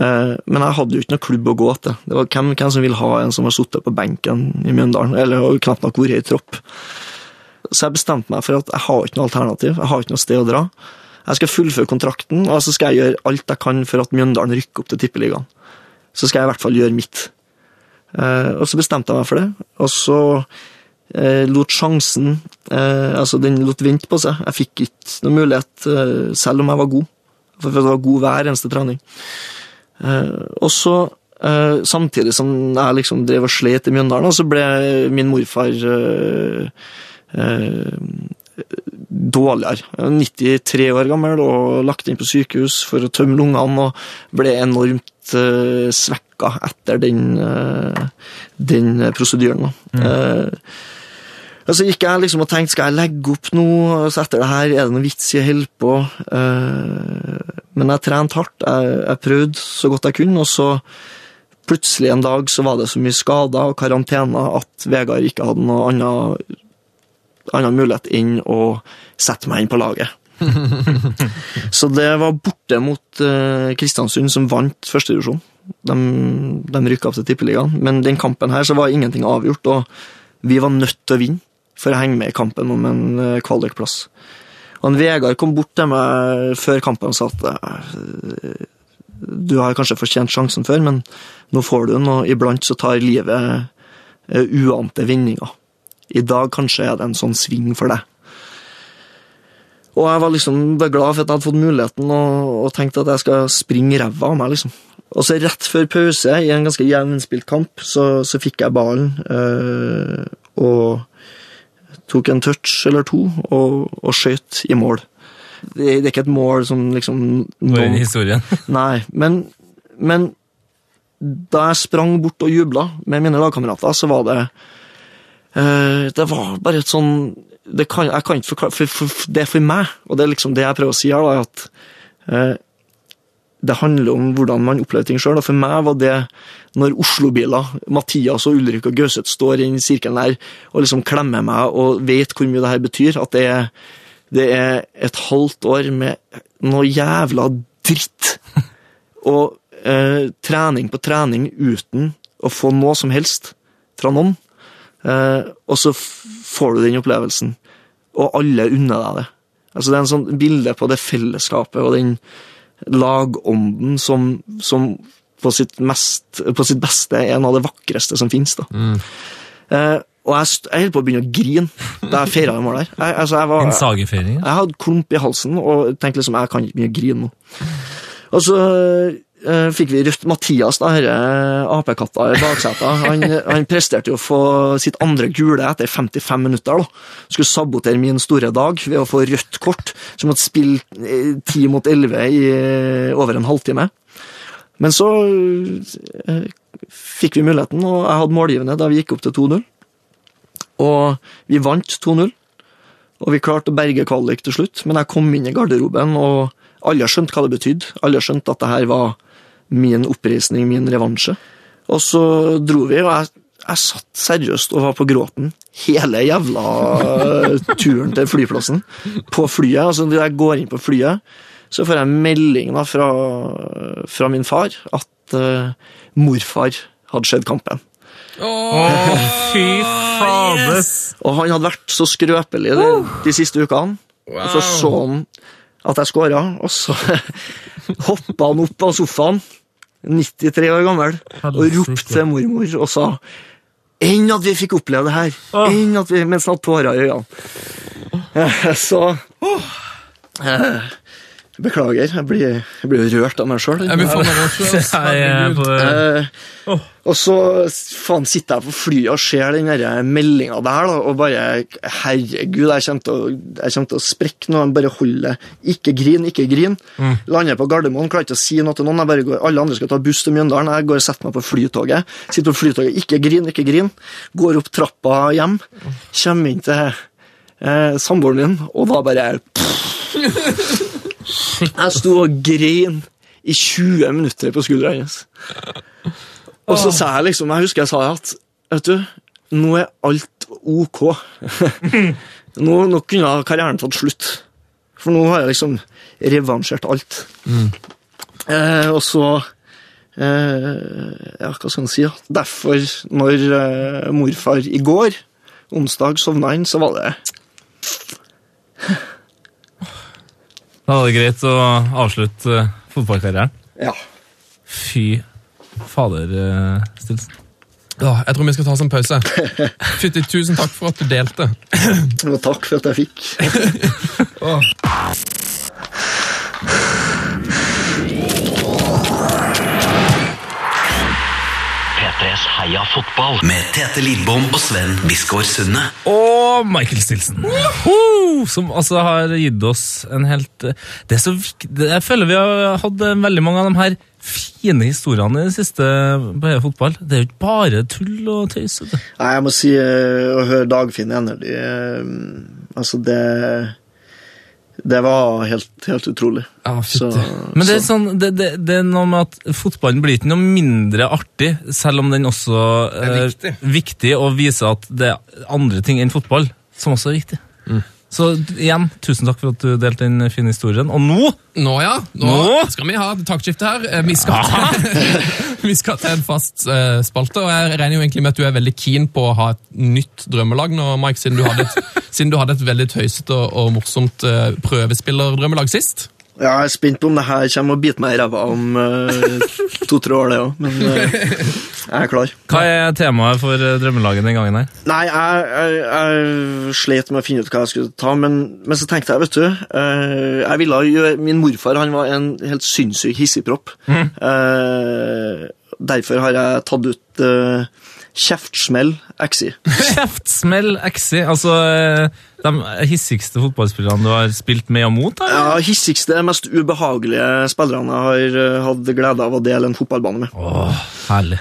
Eh, Men jeg hadde jo ikke noe klubb å gå til. Det var hvem, hvem som ville ha en som har sittet på benken i Mjøndalen, eller knapt nok vært i tropp. Så jeg bestemte meg for at jeg har ikke noe alternativ. Jeg har ikke noe sted å dra. Jeg skal fullføre kontrakten, og så skal jeg gjøre alt jeg kan for at Mjøndalen rykker opp til Tippeligaen. Så skal jeg i hvert fall gjøre mitt. Eh, og så bestemte jeg meg for det, og så eh, lot sjansen eh, Altså, den lot vente på seg. Jeg fikk ikke noen mulighet, selv om jeg var god. For det var god hver eneste trening. Og så, samtidig som jeg liksom drev og slet i Mjøndalen, så ble min morfar eh, dårligere. Jeg var 93 år gammel og lagt inn på sykehus for å tømme lungene, og ble enormt uh, svekka etter den, uh, den prosedyren. da. Eh, og så gikk jeg liksom og tenkte, skal jeg legge opp? Og så etter det her, er det noe vits i å holde på? Uh, men jeg trente hardt. Jeg, jeg prøvde så godt jeg kunne, og så plutselig en dag så var det så mye skader og karantener at Vegard ikke hadde noe annet, annen mulighet enn å sette meg inn på laget. så det var borte mot eh, Kristiansund, som vant førstedivisjon. De, de rykka opp til Tippeligaen, men den kampen her så var ingenting avgjort, og vi var nødt til å vinne for å henge med i kampen om en eh, kvalikplass. Han Vegard kom bort til meg før kampen og sa at eh, du har kanskje fortjent sjansen før, men nå får du den, og iblant så tar livet uante vendinger. I dag kanskje er det en sånn sving for deg. Og jeg var liksom glad for at jeg hadde fått muligheten, og, og tenkte at jeg skal springe ræva av meg, liksom. Og så rett før pause, i en ganske jevnspilt kamp, så, så fikk jeg ballen, øh, og tok en touch eller to, og, og skjøt i mål. Det, det er ikke et mål som liksom Går inn i historien. Nei, men, men da jeg sprang bort og jubla med mine lagkamerater, så var det Det var bare et sånn det kan, Jeg kan ikke forklare for, for, Det er for meg, og det er liksom det jeg prøver å si her, da, at eh, det handler om hvordan man opplever ting sjøl. For meg var det når Oslo-biler, Mathias og Ulrik og Gauseth står i den sirkelen der og liksom klemmer meg og vet hvor mye det her betyr, at det er, det er et halvt år med noe jævla dritt. Og eh, trening på trening uten å få noe som helst fra noen. Eh, og så får du den opplevelsen, og alle unner deg det. Altså Det er en sånn bilde på det fellesskapet og den lagånden som, som på, sitt mest, på sitt beste er en av det vakreste som finnes. Da. Eh, og jeg, jeg holdt på å begynne å grine da jeg feira det målet her. Jeg, altså, jeg, var, En sagefeiring. Jeg, jeg hadde klump i halsen og tenkte liksom jeg kan ikke begynne å grine nå. Og så fikk vi rødt Mathias, da, denne apekatta i baksetet. Han, han presterte jo å få sitt andre gule etter 55 minutter. da. Skulle sabotere min store dag ved å få rødt kort, som måtte spille eh, 10 mot 11 i eh, over en halvtime. Men så eh, fikk vi muligheten, og jeg hadde målgivende da vi gikk opp til 2-0. Og vi vant 2-0. Og vi klarte å berge kvalik til slutt, men jeg kom inn i garderoben, og alle skjønte hva det betydde. Alle skjønte at det her var min oppreisning, min revansje. Og så dro vi, og jeg, jeg satt seriøst og var på gråten hele jævla turen til flyplassen. På flyet. altså Når jeg går inn på flyet, så får jeg melding da fra, fra min far at uh, morfar hadde skjedd kampen. Å, fy fader! Og han hadde vært så skrøpelig de, de siste ukene. Og så så han at jeg skåra, og så hoppa han opp av sofaen, 93 år gammel, og ropte til mormor og sa Enn at vi fikk oppleve det her! Enn at vi, Mens han hadde tårer i øynene. Eh, Så eh, Beklager, jeg blir, jeg blir rørt av meg sjøl. Det. Eh, og så faen, sitter jeg på flyet og ser den meldinga der, da, og bare Herregud, jeg kommer til å, jeg til å sprekke når de bare holder Ikke grin, ikke grin. Lander på Gardermoen, klarer ikke å si noe til noen. Jeg bare går, alle andre skal ta buss til Mjøndalen. Jeg går og setter meg på flytoget. Sitter på flytoget, ikke grin, ikke grin. Går opp trappa hjem. Kommer inn til eh, samboeren min, og da bare Jeg sto og grein i 20 minutter på skuldra hennes. Og så sa jeg liksom, jeg husker jeg sa at vet du, nå er alt ok. nå, nå kunne karrieren tatt slutt. For nå har jeg liksom revansjert alt. Eh, og så eh, Ja, hva skal en si? Derfor, når eh, morfar i går, onsdag, sovna inn, så var det Da var det greit å avslutte eh, fotballkarrieren. Ja. Fy fader, uh, Stilson. Ja, jeg tror vi skal ta oss en pause. Fytti, tusen takk for at du delte. Og takk for at jeg fikk. P3s Heia fotball med Tete Lidbom og Sven Biskår Sunde. Og Michael Stilson. Som altså har gitt oss en helt Det er så viktig Jeg føler vi har hatt veldig mange av de her fine historiene i det siste på Heia fotball. Det er jo ikke bare tull og tøys. Nei, jeg må si eh, å høre Dagfinn Enerly eh, Altså, det Det var helt, helt utrolig. Ja, Så. Men det er, sånn, det, det, det er noe med at fotballen blir ikke noe mindre artig, selv om den også er er viktig. viktig og viser at det er andre ting enn fotball som også er viktig. Mm. Så igjen, tusen takk for at du delte den fine historien. Og nå Nå, ja. Nå, Nå? skal vi ha taktskifte her. Eh, Vi skal, til, vi skal til en fast eh, spalte, og jeg regner jo egentlig med at du er veldig keen på å ha et nytt drømmelag nå, Mike, siden du hadde et, du hadde et veldig tøysete og, og morsomt uh, prøvespillerdrømmelag sist. Ja, jeg er spent på om det her kommer å bite meg i ræva om uh, to-tre år, det òg. Men uh, jeg er klar. Hva er temaet for eh, drømmelaget den gangen her? Nei, jeg, jeg, jeg slet med å finne ut hva jeg skulle ta, men, men så tenkte jeg, vet du uh, jeg ville gjøre, Min morfar han var en helt sinnssyk hissigpropp. Eh, derfor har jeg tatt ut Kjeftsmell XI. Kjeftsmell XI, altså eh, de hissigste fotballspillerne du har spilt med og mot? Eller? Ja, Hissigste, mest ubehagelige spillerne jeg har eh, hatt glede av å dele en fotballbane med. Åh, herlig.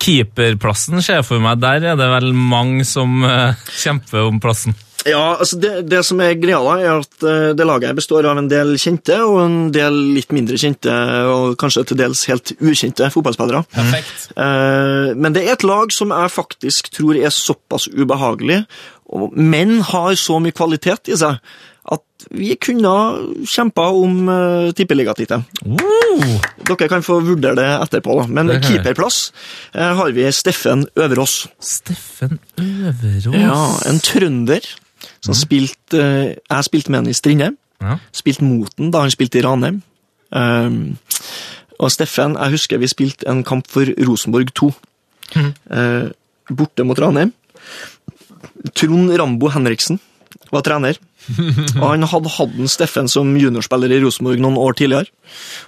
Keeperplassen ser jeg for meg, der er det vel mange som eh, kjemper om plassen. Ja, altså det, det som er greia, da, er at eh, det laget består av en del kjente og en del litt mindre kjente og kanskje til dels helt ukjente fotballspillere. Perfekt. Eh, Men det er et lag som jeg faktisk tror er såpass ubehagelig, men har så mye kvalitet i seg, at vi kunne kjempa om uh, tippeligatittel. Dere kan få vurdere det etterpå, da. Men keeperplass har vi Steffen Øverås. Steffen Øverås. Ja, en trønder som spilte eh, Jeg spilte med han i Strindheim. Ja. Spilte mot han da han spilte i Ranheim. Um, og Steffen, jeg husker vi spilte en kamp for Rosenborg 2. Eh, borte mot Ranheim. Trond Rambo Henriksen var trener. Og han hadde hatt Steffen som juniorspiller i Rosenborg noen år tidligere.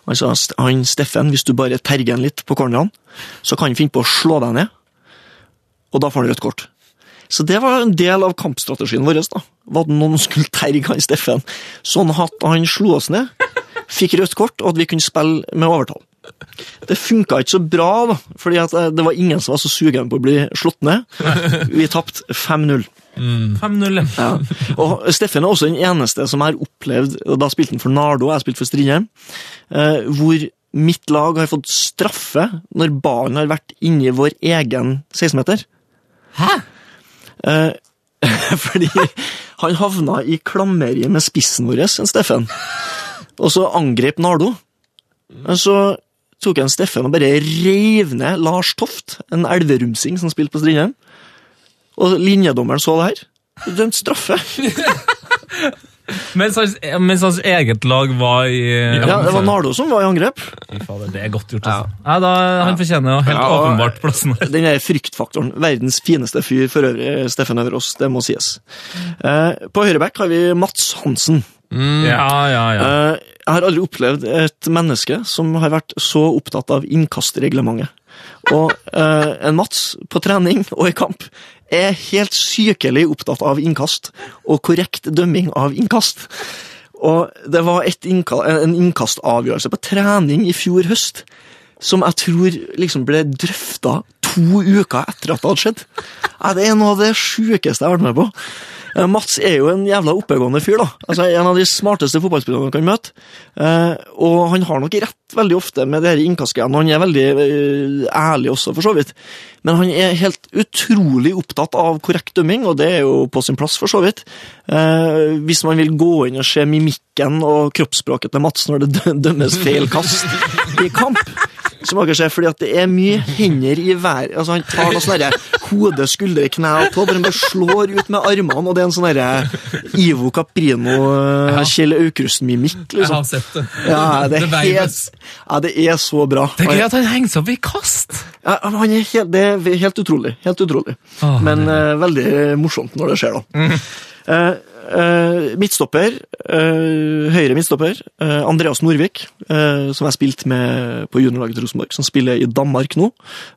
Han sa han Steffen, hvis du bare terger han litt på cornerne, så kan han finne på å slå deg ned, og da får han rødt kort. Så det var en del av kampstrategien vår. da. Var at noen skulle terge han Steffen, sånn at han slo oss ned, fikk rødt kort, og at vi kunne spille med overtall. Det funka ikke så bra, da, fordi eh, det var ingen som var så sugen på å bli slått ned. Vi tapte 5-0. 5-0. ja. Og Steffen er også den eneste som har opplevd og Da spilte han for Nardo, jeg spilte for Strindheim. Eh, hvor mitt lag har fått straffe når ballen har vært inni vår egen 16-meter. Hæ? Eh, fordi han havna i klammeriet med spissen vår, en Steffen. Og så angrep Nardo. Så tok en Steffen og bare reiv ned Lars Toft, en elverumsing som spilte på Strindheim. Og linjedommeren så det her. Dømt straffe. Mens hans, mens hans eget lag var i Ja, Det var Nardo som var i angrep. Fader, Det er godt gjort, altså. Ja. da, han fortjener jo helt Ja, åpenbart plassen. Den er fryktfaktoren. Verdens fineste fyr for øvrig, Steffen Øverås. Det må sies. Eh, på høyreback har vi Mats Hansen. Ja, ja, ja. Eh, jeg har aldri opplevd et menneske som har vært så opptatt av innkastreglementet. Og eh, en Mats på trening og i kamp er helt sykelig opptatt av innkast og korrekt dømming av innkast. Og det var innka en innkastavgjørelse på trening i fjor høst som jeg tror liksom ble drøfta to uker etter at det hadde skjedd. Det er noe av det sjukeste jeg har vært med på. Eh, Mats er jo en jævla oppegående fyr, da. Altså, En av de smarteste fotballspillerne man kan møte. Eh, og han har nok rett veldig ofte med de innkastgreiene. og Han er veldig eh, ærlig også, for så vidt. Men han er helt utrolig opptatt av korrekt dømming, og det er jo på sin plass, for så vidt. Hvis man vil gå inn og se mimikken og kroppsspråket til Mats når det dømmes feil kast i kamp, så akkurat skjer fordi at det er mye hender i været. Altså, han tar noe sånn derre hode, skuldre, kne og tå, bare slår ut med armene, og det er en sånn derre Ivo Caprino, Ja. Kjell Aukrust-mimikk, Jeg har liksom. sett det. Ja, det er helt, ja, det er så bra. Det er gøy at han henger seg opp i kast! Ja, han er helt, det er helt utrolig. Helt utrolig. Åh, Men uh, veldig morsomt når det skjer, da. Mm. Eh, midtstopper, eh, høyre midtstopper, eh, Andreas Norvik, eh, som jeg spilte med på juniorlaget til Rosenborg, som spiller i Danmark nå.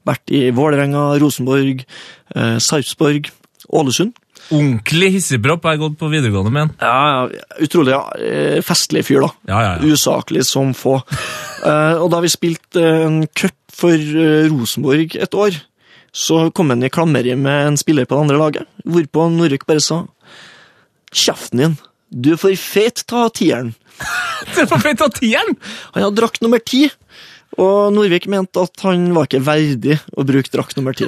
Vært i Vålerenga, Rosenborg, eh, Sarpsborg, Ålesund. Ordentlig hissigpropp. Jeg har gått på videregående med. Ja, utrolig ja, eh, festlig fyr, da. Ja, ja, ja. Usaklig som få. Eh, og da vi spilte eh, en cup for eh, Rosenborg et år, så kom han i klammeri med en spiller på det andre laget, hvorpå Norvik bare sa Kjeften din, du er for feit, ta tieren. du er for fint av tieren! Han hadde drakt nummer ti, og Norvik mente at han var ikke verdig å bruke drakt nummer ti.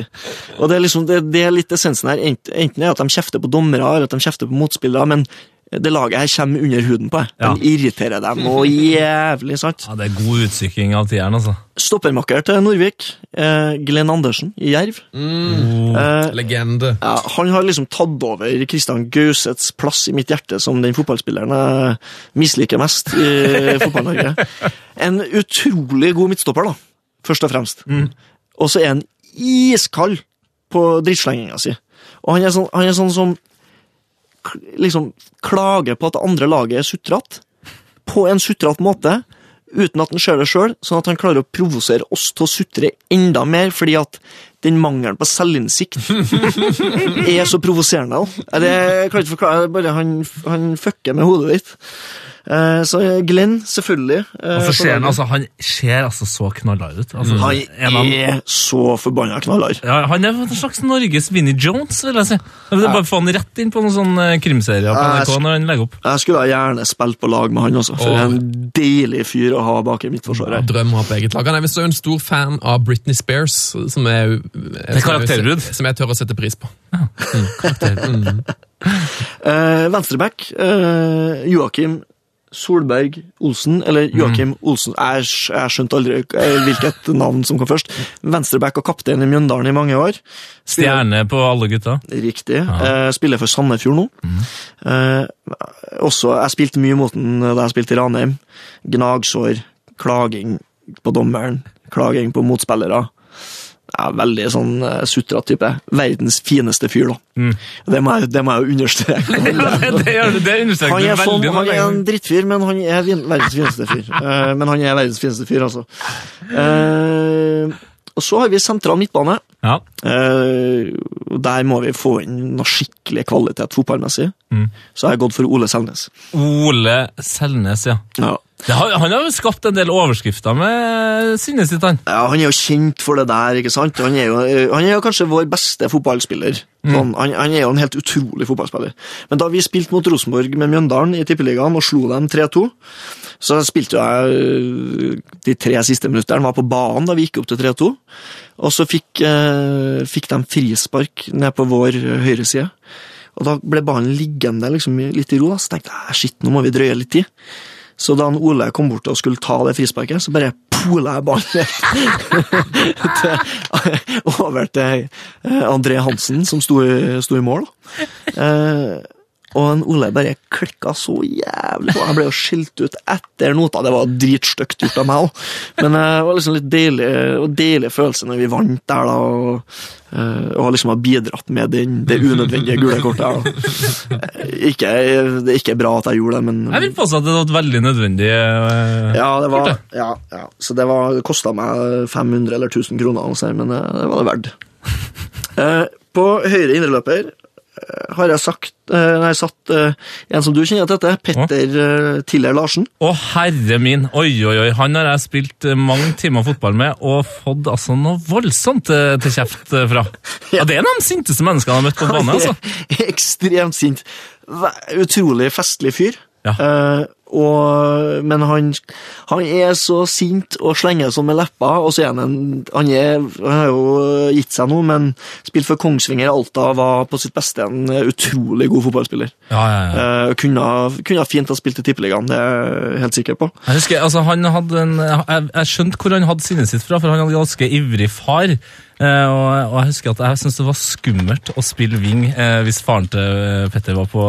Og det er liksom, det, det er litt essensen her. Enten er at de kjefter på dommere, eller at de kjefter på motspillere, men det laget her kommer under huden på deg. Ja. De irriterer dem noe jævlig, sant? Ja, Det er god utsykking av tieren, altså. Stoppermakker til Norvik, eh, Glenn Andersen i Jerv. Eh, Legende. ja, han har liksom tatt over Kristian Gausets plass i mitt hjerte som den fotballspilleren jeg misliker mest i Fotball-Norge. En utrolig god midtstopper, da, først og fremst. Og så er han iskald på drittslenginga si. Og han er sånn, han er sånn som liksom klager på at det andre laget er sutrete, på en sutrete måte, uten at han ser det sjøl, sånn at han klarer å provosere oss til å sutre enda mer, fordi at den mangelen på selvinnsikt er så provoserende. jeg kan ikke forklare, det bare han, han fucker med hodet ditt. Eh, så Glenn, selvfølgelig. eh, Og så ser han, altså, han ser altså så knallhard ut. Altså, Han er så forbanna knallhard. ja, han er en slags Norges Vinnie Jones, vil jeg si. Det er bare å få han rett inn på noen sånne krimserier på jeg NRK når han legger opp. Jeg skulle ha gjerne spilt på lag med han også, for Åh. en deilig fyr å ha bak i midtforsvaret. Drømmer å ha på eget lag. Han er visst en stor fan av Britney Spears, som er, er karakterbrudd. Som jeg tør å sette pris på. Eh, Venstreback, uh, Joakim Solberg Olsen, eller Joakim Olsen Jeg, jeg skjønte aldri eh, hvilket navn som kom først. Venstreback og kaptein i Mjøndalen i mange år. Stjerne på alle gutta. Riktig. Ja. spiller for Sandefjord nå. Eh, også, jeg spilte mye mot den da jeg spilte i Ranheim. Gnagsår, klaging på dommeren, klaging på motspillere. Ja, veldig sånn uh, sutra type. Verdens fineste fyr, da. Det, må jeg, det må jeg understreke. det det Han er, sånn, han er en drittfyr, men han er verdens fineste fyr. Uh, men han er verdens fineste fyr, altså. Uh, og så har vi sentral midtbane. Ja. Der må vi få inn noe skikkelig kvalitet fotballmessig. Mm. Så har jeg gått for Ole Selnes. Ole Selnes, ja. Ja. Har, han har jo skapt en del overskrifter med sinnet sitt, han. Ja, Han er jo kjent for det der, ikke sant? Han er jo, han er jo kanskje vår beste fotballspiller. Sånn, han, han er jo en helt utrolig fotballspiller. Men da vi spilte mot Rosenborg med Mjøndalen i Tippeligaen og slo dem 3-2, så spilte jeg øh, de tre siste minuttene, var på banen da vi gikk opp til 3-2. Og så fikk, eh, fikk de frispark ned på vår høyreside. Og da ble ballen liggende liksom, litt i ro. Da. Så tenkte jeg shit, nå må vi drøye litt tid. Så da Ole kom bort og skulle ta det frisparket, så bare pola jeg ballen til, over til eh, André Hansen, som sto, sto i mål. Eh, og en Ole bare klikka så jævlig på. Jeg ble jo skilt ut etter nota. Det var dritstygt gjort av meg òg. Men eh, det var liksom litt deilig, og deilig følelse når vi vant der, da. Og, eh, og liksom har bidratt med den, det unødvendige gule kortet. Ikke, det er ikke bra at jeg gjorde det, men Jeg vil påstå at det var et veldig nødvendig uh, ja, det var, kort. ja, ja. Så det, var- det kosta meg 500 eller 1000 kroner, altså, men det, det var det verdt. Eh, på høyre indreløper eh, har jeg sagt eh, Nei, satt eh, en som du kjenner til dette, Petter oh. Tiller Larsen. Å, herre min! Oi, oi, oi. Han har jeg spilt eh, mange timer fotball med og fått altså noe voldsomt eh, til kjeft eh, fra. Ja, Det er de sinteste menneskene jeg har møtt på banen. altså. Ekstremt sint. Utrolig festlig fyr. Ja. Og, men han, han er så sint og slenger sånn med leppa, og så er han en Han, er, han har jo gitt seg nå, men spilt for Kongsvinger Alta, var på sitt beste en utrolig god fotballspiller. Ja, ja, ja. Eh, kunne, kunne fint ha spilt i Tippeligaen, det er jeg helt sikker på. Jeg husker, altså en, jeg, jeg skjønte hvor han hadde sinnet sitt fra, for han hadde ganske ivrig far. Eh, og, og jeg husker at jeg syntes det var skummelt å spille wing eh, hvis faren til Petter var på,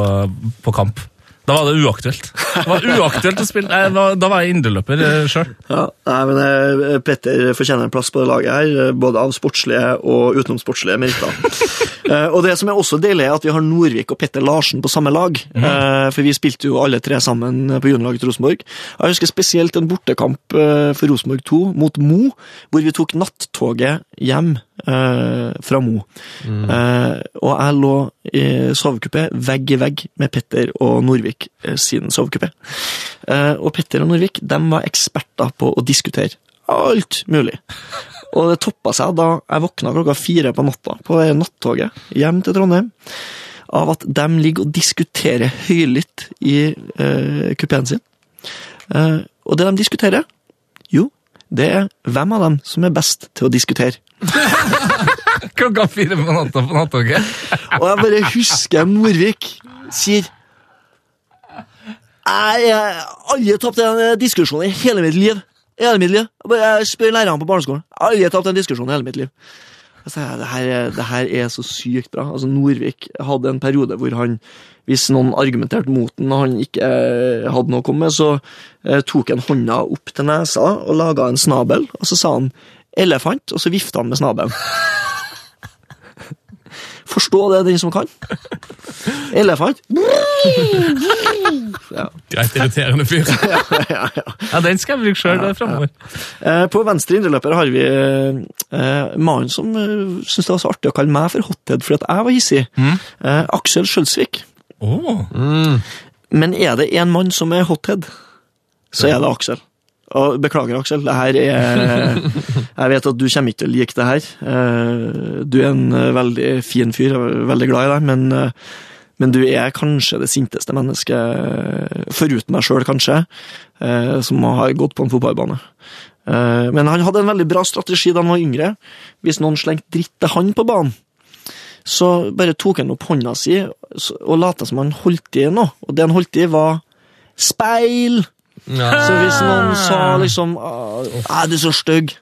på kamp. Da var det uaktuelt. Det var uaktuelt å spille. Nei, da var jeg indreløper uh, sjøl. Ja, nei, men eh, Petter fortjener en plass på det laget her, eh, både av sportslige og utenomsportslige meritter. Eh, og det som er også deilig, er at vi har Norvik og Petter Larsen på samme lag. Eh, For vi spilte jo alle tre sammen på juniorlaget til Rosenborg. Jeg husker spesielt en bortekamp eh, for Rosenborg 2 mot Mo, hvor vi tok nattoget hjem fra Mo. Mm. og jeg lå i sovekupé vegg i vegg med Petter og Norvik sin sovekupé. Og Petter og Norvik de var eksperter på å diskutere alt mulig. Og det toppa seg da jeg våkna klokka fire på natta på det nattoget hjem til Trondheim, av at de ligger og diskuterer høylytt i eh, kupeen sin. Eh, og det de diskuterer, jo, det er hvem av dem som er best til å diskutere. Klokka fire på natta på nattoget. Og jeg bare husker Norvik sier Jeg har aldri tapt en diskusjon i hele mitt liv. I hele mitt liv. Jeg spør lærerne på barneskolen. Jeg har aldri tapt en diskusjon i hele mitt liv. Sa, det, her, er- det her er så sykt bra. Altså, Norvik hadde en periode hvor han, hvis noen argumenterte mot den og han ikke eh, hadde noe å komme med, så eh, tok han hånda opp til nesa og laga en snabel, og så sa han elefant, og så vifta han med snabelen. Forstå det, den som kan. Elefant. Greit irriterende fyr. Ja, den skal jeg bruke sjøl framover. Eh, På venstre indreløper har vi eh, mannen som uh, syntes det var så artig å kalle meg for hothead fordi at jeg var hissig. Mm. Aksel Skjølsvik. Oh. Men er det én mann som er hothead, så er det Aksel. Og beklager, Aksel. Det her er Jeg vet at du kommer ikke til å like det her. Eh, Du er en eh, veldig fin fyr, jeg er veldig glad i deg, men, eh, men du er kanskje det sinteste mennesket, foruten meg sjøl kanskje, som har gått på en fotballbane. Men han hadde en veldig bra strategi da han var yngre. Hvis noen slengte dritt til han på banen, så bare tok han opp hånda si og lata som han holdt i noe. Og det han holdt i, var speil. Så hvis noen sa liksom «Ah, ah, 'Du er så stygg',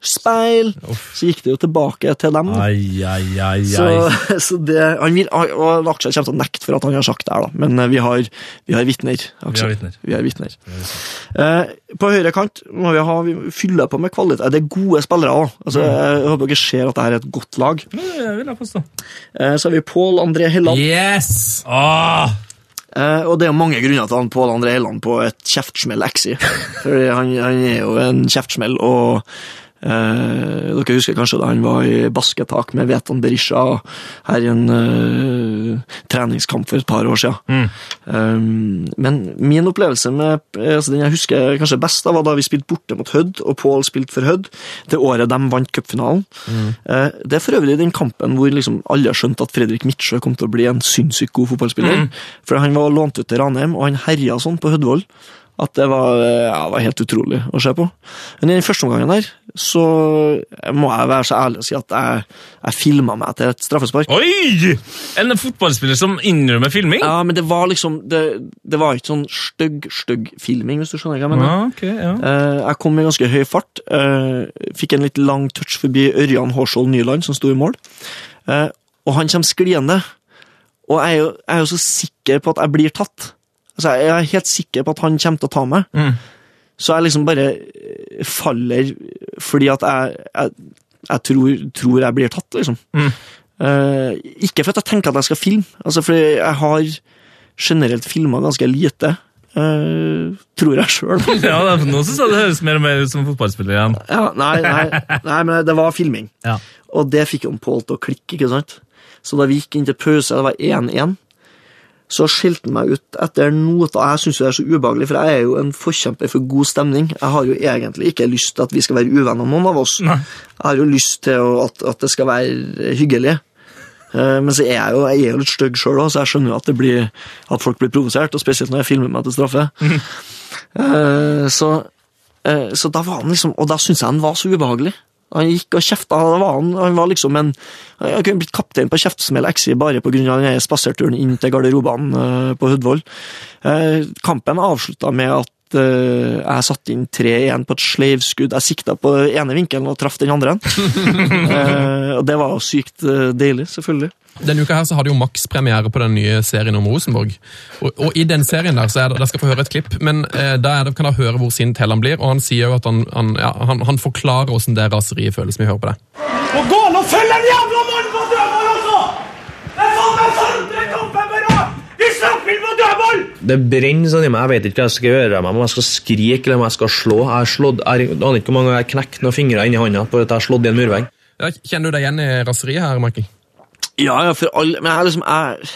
speil, så gikk det jo tilbake til dem. Ai, ai, ai, Så, så det, han vil, og Aksel kommer til å nekte for at han har sagt det her, da. men eh, vi har, vi har vitner. Aksel. Vi har vitner. Vi har vitner. Eh, på høyre kant må vi, ha, vi fylle på med kvalitet. Det er gode spillere òg. Altså, jeg håper dere ser at dette er et godt lag. Det vil jeg påstå. Eh, så har vi Pål André Helland. Yes! Ah, Eh, og det er jo mange grunner til han Pål André Helland på et kjeftsmell exi. Fordi han, han er jo en kjeftsmell, og Eh, dere husker kanskje da han var i basketak med Veton Berisha her i en eh, treningskamp for et par år siden. Um, men min opplevelse med eh, altså den jeg husker kanskje best, da, var da vi spilte borte mot Hødd, og Pål spilte for Hødd. Det året de vant cupfinalen. Eh, det er for øvrig den kampen hvor liksom alle skjønte at Fredrik Midtsjø kom til å bli en sinnssykt god fotballspiller. For han var lånt ut til Ranheim, og han herja sånn på Hødvoll at det var, eh, ja, var helt utrolig å se på. Men i den første omgangen der, så må jeg være så ærlig og si at jeg, jeg filma meg til et straffespark. Oi! En fotballspiller som innrømmer filming? Ja, men det var liksom Det, det var ikke sånn stygg, stygg filming, hvis du skjønner hva jeg mener. Ja, okay, ja. Eh, jeg kom i ganske høy fart. eh, fikk en litt lang touch forbi Ørjan Hårskjold Nyland, som sto i mål. Og han kommer skliende. Og jeg er, jo, jeg er jo så sikker på at jeg blir tatt. Altså, jeg er helt sikker på at han kommer til å ta meg. Mm. Så jeg liksom bare eh, faller fordi at jeg, jeg, jeg tror, tror jeg blir tatt, liksom. Mm. Uh, ikke for at jeg tenker at jeg skal filme, altså fordi jeg har generelt filma ganske lite. Uh, tror jeg sjøl. Ja, Nå syns jeg det høres mer og mer ut som fotballspiller igjen. Ja, nei, nei, nei, men det var filming. Ja. Og det fikk jo Pål til å klikke, ikke sant? Så da vi gikk inn til pause, det var 1-1, så skilte han meg ut etter noter. Jeg syns det er så ubehagelig, for jeg er jo en forkjemper for god stemning. Jeg har jo egentlig ikke lyst til at vi skal være uvenner, noen av oss. Nei. Jeg har jo lyst til at, at det skal være hyggelig. Eh, Men så er jeg jo, jeg er jo litt stygg sjøl, så jeg skjønner jo at, det blir, at folk blir provosert. Og spesielt når jeg filmer meg til straffe. Mm. Så, eh, så da var han liksom Og da syns jeg han var så ubehagelig. Han gikk og kjefta. Da var han, han var liksom en Han kunne blitt kaptein på kjeftesmell XI bare pga. spaserturen inn til garderobene eh, på Hudvoll. Eh, Kampen avslutta med at eh, jeg satte inn 3-1 på et sleivskudd. Jeg sikta på ene vinkelen og traff den andre. uh, og det var jo sykt uh, deilig, selvfølgelig. Denne uka her så hadde jo Max premiere på den nye serien om Rosenborg. Og, og i den serien der, så er det, dere skal få høre et klipp, men eh, er det, kan dere høre hvor sint Helland blir, og han sier jo at han, han, ja, han, han forklarer hvordan det raseriet føles. Vi hører på det. Og gå nå følger følge en jævla mann på dødball også! Det er faen meg andre kampen bare! Vi slapper på dødball! Det brenner sånn i meg. Jeg vet ikke hva jeg skal gjøre. Om jeg skal skrike eller om jeg skal slå. Jeg har slått, jeg aner ikke hvor mange ganger jeg knekt noen fingre inni hånda på at jeg har slått i en murvegg. Ja, kjenner du deg igjen i raseriet her, Michael? Ja, ja, for alle Men jeg liksom jeg,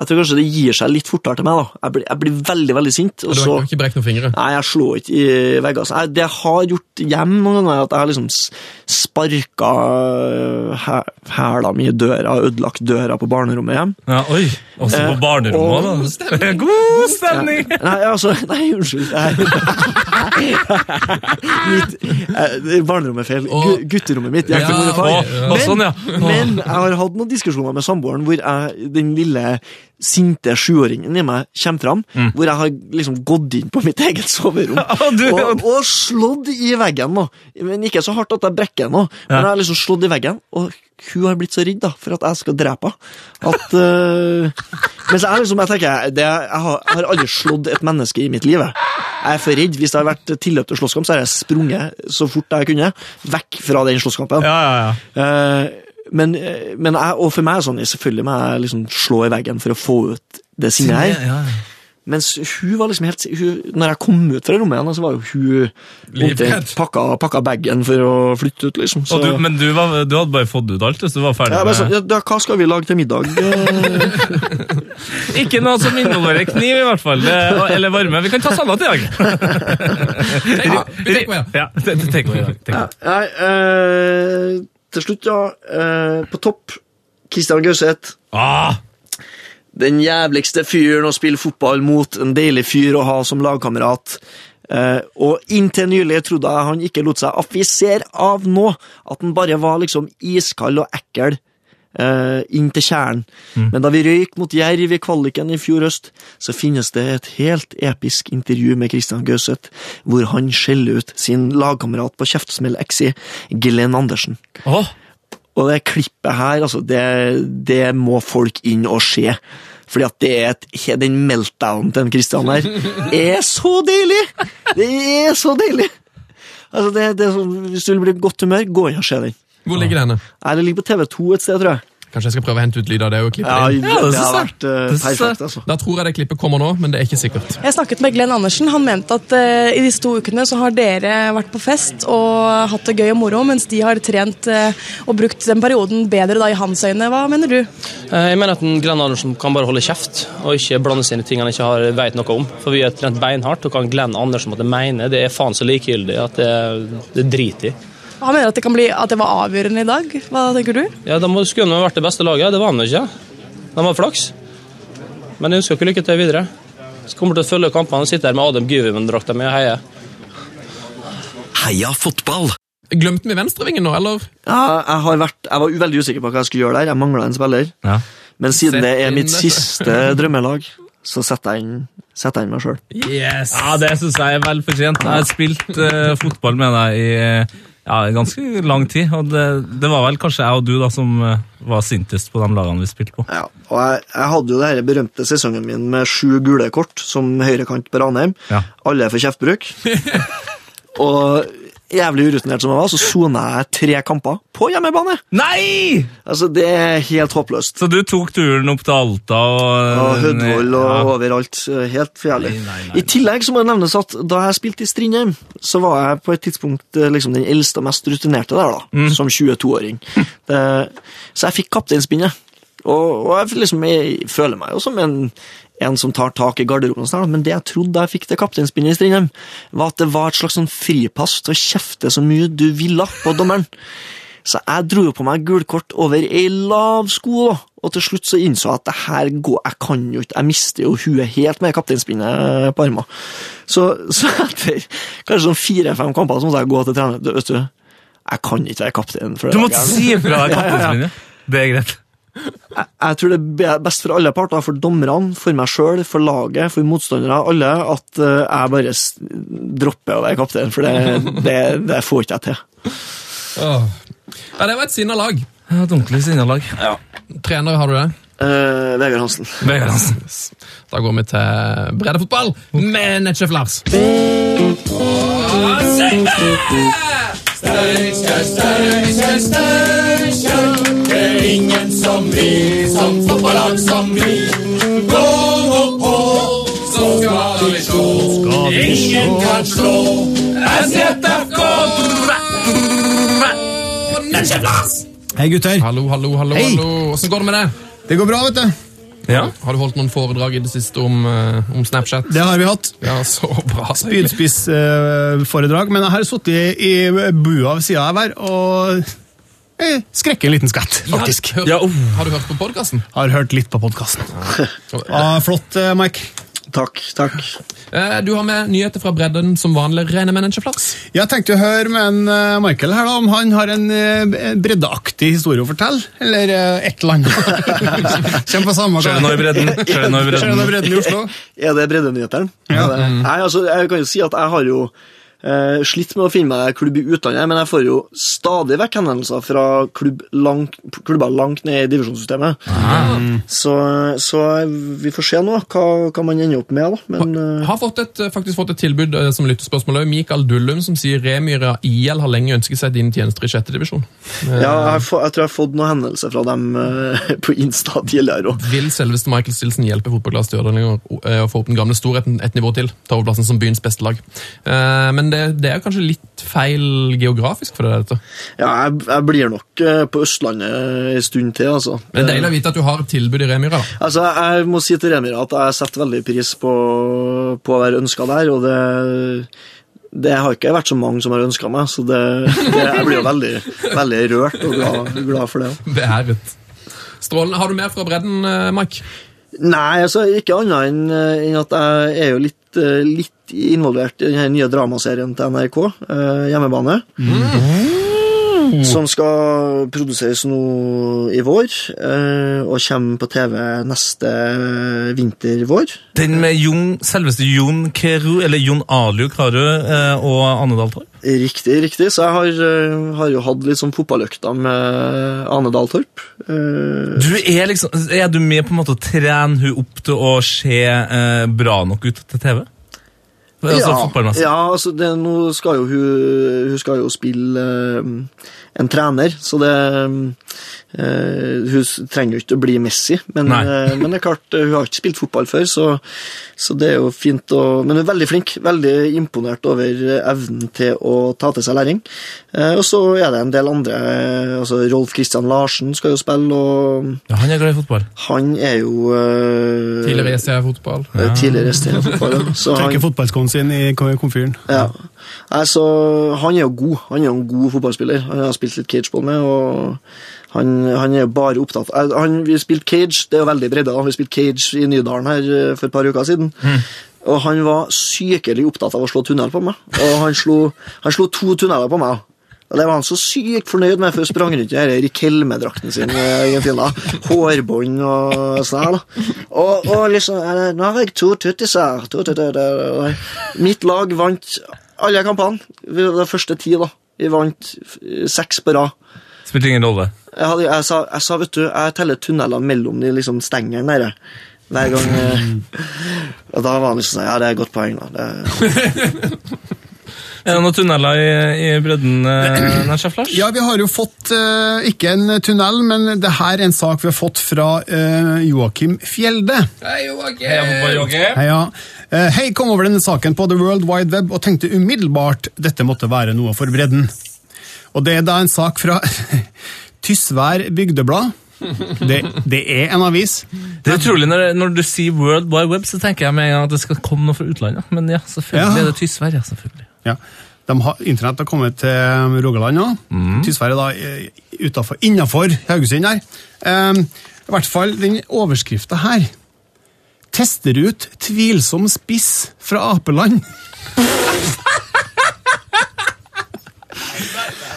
jeg tror kanskje det gir seg litt fortere til meg, da. Jeg blir, jeg blir veldig, veldig sint. Og Du har ikke brekt noen fingre? Nei, jeg slår ikke i vegger. Altså. jeg, det jeg har gjort hjem noen ganger, er at jeg har liksom sparka hæ- hæla mi i døra, ødelagt døra på barnerommet hjem. Ja, oi, også på Eh, barnerommet. og- da. God stemning! Nei, altså Nei, unnskyld. Jeg- mitt, eh, barnerommet er feil. Og- Gutterommet mitt. Jeg, Ja, og Men, sånn, ja. men jeg har hatt noen diskusjoner med samboeren hvor jeg, den lille sinte sjuåringen i meg kommer fram. Hvor jeg har liksom gått inn på mitt eget soverom og, og slått i veggen. nå. Men ikke så hardt at jeg brekker nå, men jeg har liksom slått i veggen. Og hun har blitt så redd da, for at jeg skal drepe henne. At, øh, mens jeg, liksom, jeg tenker, det, jeg, har, jeg har aldri slått et menneske i mitt liv. jeg. Er for redd. Hvis det har vært tilløp til slåsskamp, så har jeg sprunget så fort jeg kunne vekk fra den slåsskampen. Ja, ja, ja. Eh, men, eh, men jeg, og for meg er det sånn, selvfølgelig må jeg liksom slå i veggen for å få ut det sinnet her. Ja, ja. Mens hun var liksom helt hun, Når jeg kom ut fra rommet igjen, så var jo hun omtrent pakka, pakka bagen for å flytte ut, liksom. Så, Og du, men du, var, du hadde bare fått ut alt, så du var ferdig ja, med så, ja, da, Hva skal vi lage til middag? Eh, Ikke noe som inneholder kniv, i hvert fall. Eller varme. Vi kan ta salat i dag. Ja, vi tenker på det. Ja, tenk det tenker vi i dag. tenker vi. Til slutt, ja. Eh, på topp, Kristian Gauseth. Ah, Den jævligste fyren å spille fotball mot, en deilig fyr å ha som lagkamerat. Eh, og inntil nylig trodde jeg han ikke lot seg affisere av nå, at han bare var liksom iskald og ekkel eh, inn til kjernen. Men da vi røyk mot Jerv i kvaliken i fjor høst, så finnes det et helt episk intervju med Christian Gauseth, hvor han skjeller ut sin lagkamerat på kjeftesmell XI, Glenn Andersen. Oh. Og det klippet her, altså, det, det må folk inn og se. Fordi at det er et, den meltdownen til en Christian her er så deilig! Det er så deilig! Altså, det, det sånn, hvis du vil bli i godt humør, gå inn og se den. Hvor ligger denne? Nei, Det ligger på TV2 et sted, tror jeg. Kanskje jeg skal prøve å hente ut lyd av det og klippe Ja, det inn. det, Ja, det har vært eh, Det synes jeg. perfekt, altså. Da tror jeg det klippet kommer nå, men det er ikke sikkert. Jeg snakket med Glenn Andersen. Han mente at uh, i disse to ukene så har dere vært på fest og hatt det gøy og moro, mens de har trent uh, og brukt den perioden bedre da i hans øyne. Hva mener du? Eh, Jeg mener at Glenn Andersen kan bare holde kjeft og ikke blande seg inn i ting han ikke har, vet noe om. For vi har trent beinhardt, og hva Glenn Andersen måtte mene, det er faen så likegyldig at det, det driter i. Han mener at det, kan bli, at det var avgjørende i dag. Hva tenker du? Ja, De må- skulle ha vært det beste laget. Det var han ikke. De har flaks. Men jeg ønsker dere lykke til videre. Så kommer til å følge kampene og sitte her med Adam Gyvimen-drakta mi og heie. Heia fotball! Glemte vi venstrevingen nå, eller? Ja, jeg, har vært, jeg var veldig usikker på hva jeg skulle gjøre der. Jeg mangla en spiller. Ja. Men siden Sett det er mitt inn- siste drømmelag, så setter jeg inn, setter jeg inn meg sjøl. Yes! Ja, det syns jeg er vel fortjent. Jeg har spilt uh, fotball med deg i ja, ganske lang tid, og det, det var vel kanskje jeg og du da som eh, var sintest på de lagene vi spilte på. Ja, og jeg, jeg hadde jo denne berømte sesongen min med sju gule kort som høyrekant på Ranheim. Ja. Alle for kjeftbruk. og jævlig urutinert som jeg var, så sona jeg tre kamper på hjemmebane. Nei! Altså, Det er helt håpløst. Så du tok turen opp til Alta og Og Hødvold og Ja. overalt. Helt fjellig. Nei, nei, nei. I tillegg så må det nevnes at da jeg spilte i Strindheim, så var jeg på et tidspunkt eh, liksom den eldste og mest rutinerte der, da, Mm. som 22-åring. Så jeg fikk kapteinspinnet. Og, og jeg, liksom, jeg føler meg jo som en, en som tar tak i garderoben, sånn, men det jeg trodde da jeg fikk til kapteinspinnet i Strindheim, var at det var et slags sånn fripass til å kjefte så mye du ville på dommeren. Så jeg dro jo på meg gulkort over ei lav sko. Og til slutt så innså jeg at det her går Jeg kan jo ikke Jeg mister jo huet helt med kapteinspinnet på armen. Så, så etter kanskje sånn fire-fem kamper så måtte jeg gå til trener. Vet du, jeg kan ikke være kaptein. for det Du måtte si ifra deg Ja, ja, ja. Det er greit. Jeg, jeg tror det er best for alle parter, for dommerne, for meg sjøl, for laget, for motstandere, alle, at eh, jeg bare dropper å være kaptein, for det, det, det får ikke jeg til. Ja, det var et sinna lag. Et ordentlig sinna lag. Ja. Trener, har du det? Uh, Vegard Hansen. Vegard Hansen. Da går vi til breddefotball med Netchef Lars. Hei, gutter. Hallo, hallo, hallo. Åssen. Går det med deg? Det går bra, vet du. Ja. Har du holdt noen foredrag i det siste om, eh, om Snapchat? Det har vi hatt. Ja, så bra. Spydspissforedrag. Men jeg har sittet i bua ved sida av her og skrekke en liten skvett, faktisk. Har, hør, Ja, oh. har du hørt på podkasten? Har hørt litt på podkasten. Ah, flott, eh, Mike. Takk, takk. Eh, Du har med nyheter fra bredden som vanlig. Rene med? Jeg tenkte å høre med en, eh, Michael her da, om han har en eh, breddeaktig historie å fortelle, eller et eller annet. Kjem på samme Skjer det noe i bredden? Skjer det noe i bredden? bredden i Oslo? Er det breddenyheteren? Ja. Nei, altså, jeg kan jo si at jeg har jo eh, slitt med å finne meg klubb i utlandet, men jeg får jo stadig vekk henvendelser fra klubb langt, klubber langt ned i divisjonssystemet. Så, så vi får se nå hva, hva man ender opp med, da. Men eh, Har fått et, faktisk fått et tilbud eh, som lyttespørsmål òg. Mikael Dullum som sier Remyra IL har lenge ønsket seg dine tjenester i sjette divisjon. ja, jeg, har få, jeg tror jeg har fått noen henvendelser fra dem eh, på Insta tidligere òg. Vil selveste Michael Stilson hjelpe fotballklassen Stjørdal å få opp den gamle storheten et nivå til? Ta over plassen som byens beste lag. Eh, Men det, det er kanskje litt feil geografisk for deg, dette. Ja, jeg, jeg blir nok eh, på Østlandet en stund til, altså. Men det er deilig å vite at du har et tilbud i Remyra. da. Altså, Jeg må si til Remira at jeg setter veldig pris på, på å være ønska der, og det, det har ikke vært så mange som har ønska meg, så det, det, jeg blir jo veldig, veldig rørt og glad, glad for det. Beæret. Strålende. Har du mer fra bredden, eh, Mike? Nei, altså, ikke annet enn enn at jeg er jo litt, eh, litt involvert i den nye dramaserien til NRK, eh, Hjemmebane. Som skal produseres nå i vår, eh, og kommer på TV neste vinter-vår. Den med Jon, selveste Jon Keru, eller Jon Aliu Karu eh, og Anne Dahl Torp. Riktig, riktig. Så jeg har, eh, har jo hatt litt sånn fotballøkter med Ane Dahl Torp. Eh, Du er liksom, er du med på en måte å trene hun opp til å se eh, bra nok ut til TV? Altså ja, ja, altså det, nå skal jo hun, hun skal jo spille eh, en trener, så det eh, Hun trenger jo ikke å bli Messi, men, eh, men det er klart, eh, hun har ikke spilt fotball før, så, så det er jo fint å Men hun er veldig flink. Veldig imponert over eh, evnen til å ta til seg læring. Eh, og så er det en del andre eh, altså Rolf Christian Larsen skal jo spille, og Ja, han er glad i fotball. han er jo uh, Tidligere ECR-fotball. eh, Tidligere STF-fotball, ja. Han- Trekker fotballskoen sin i ko- komfyren. ja. Nei, så han er jo god. Han er jo en god fotballspiller. Han har spilt litt cageball med, og han, han er bare opptatt Eh, han, Vi spilte cage, det er jo veldig bredde. da. Vi spilte cage i Nydalen her eh, for et par uker siden. Og han var sykelig opptatt av å slå tunnel på meg. Og han slo, han slo to tunneler på meg. Og Det var han så sykt fornøyd med, for jeg sprang rundt her i denne Rikelme-drakten sin Argentina. Hårbånd og sånn her, da. Og, og liksom eh, Nå har jeg to tuttiser. To tuttiser. Mitt lag vant alle kampene. det de første ti, da. Vi vant eh, seks på rad. Spilte ingen rolle. Jeg, hadde, jeg, sa, jeg sa, vet du, jeg teller tunneler mellom de liksom stengene der. Hver gang eh, Og da var han liksom sånn Ja, det er et godt poeng, da. Det, Er det noen tunneler i, i bredden, eh? Ja, vi har jo fått eh, ikke en tunnel, men det her er en sak vi har fått fra eh, Joakim Fjelde. Hei, Joakim! Hei, Joakim. Heia. Eh, Hei, kom over denne saken på The World Wide Web og tenkte umiddelbart dette måtte være noe for bredden. Og det er da en sak fra Tysvær Bygdeblad. Det, det er en avis. Det er utrolig, når, når du sier World Wide Web, så tenker jeg med en gang at det skal komme noe fra utlandet. Men ja, selvfølgelig Ja. er det Tysvær. Ja, selvfølgelig. Ja. De har, Internett har kommet til Rogaland nå. Tysvær er da eh, innafor Haugesund her. Um, I hvert fall den overskrifta her. Tester ut tvilsom spiss fra apeland.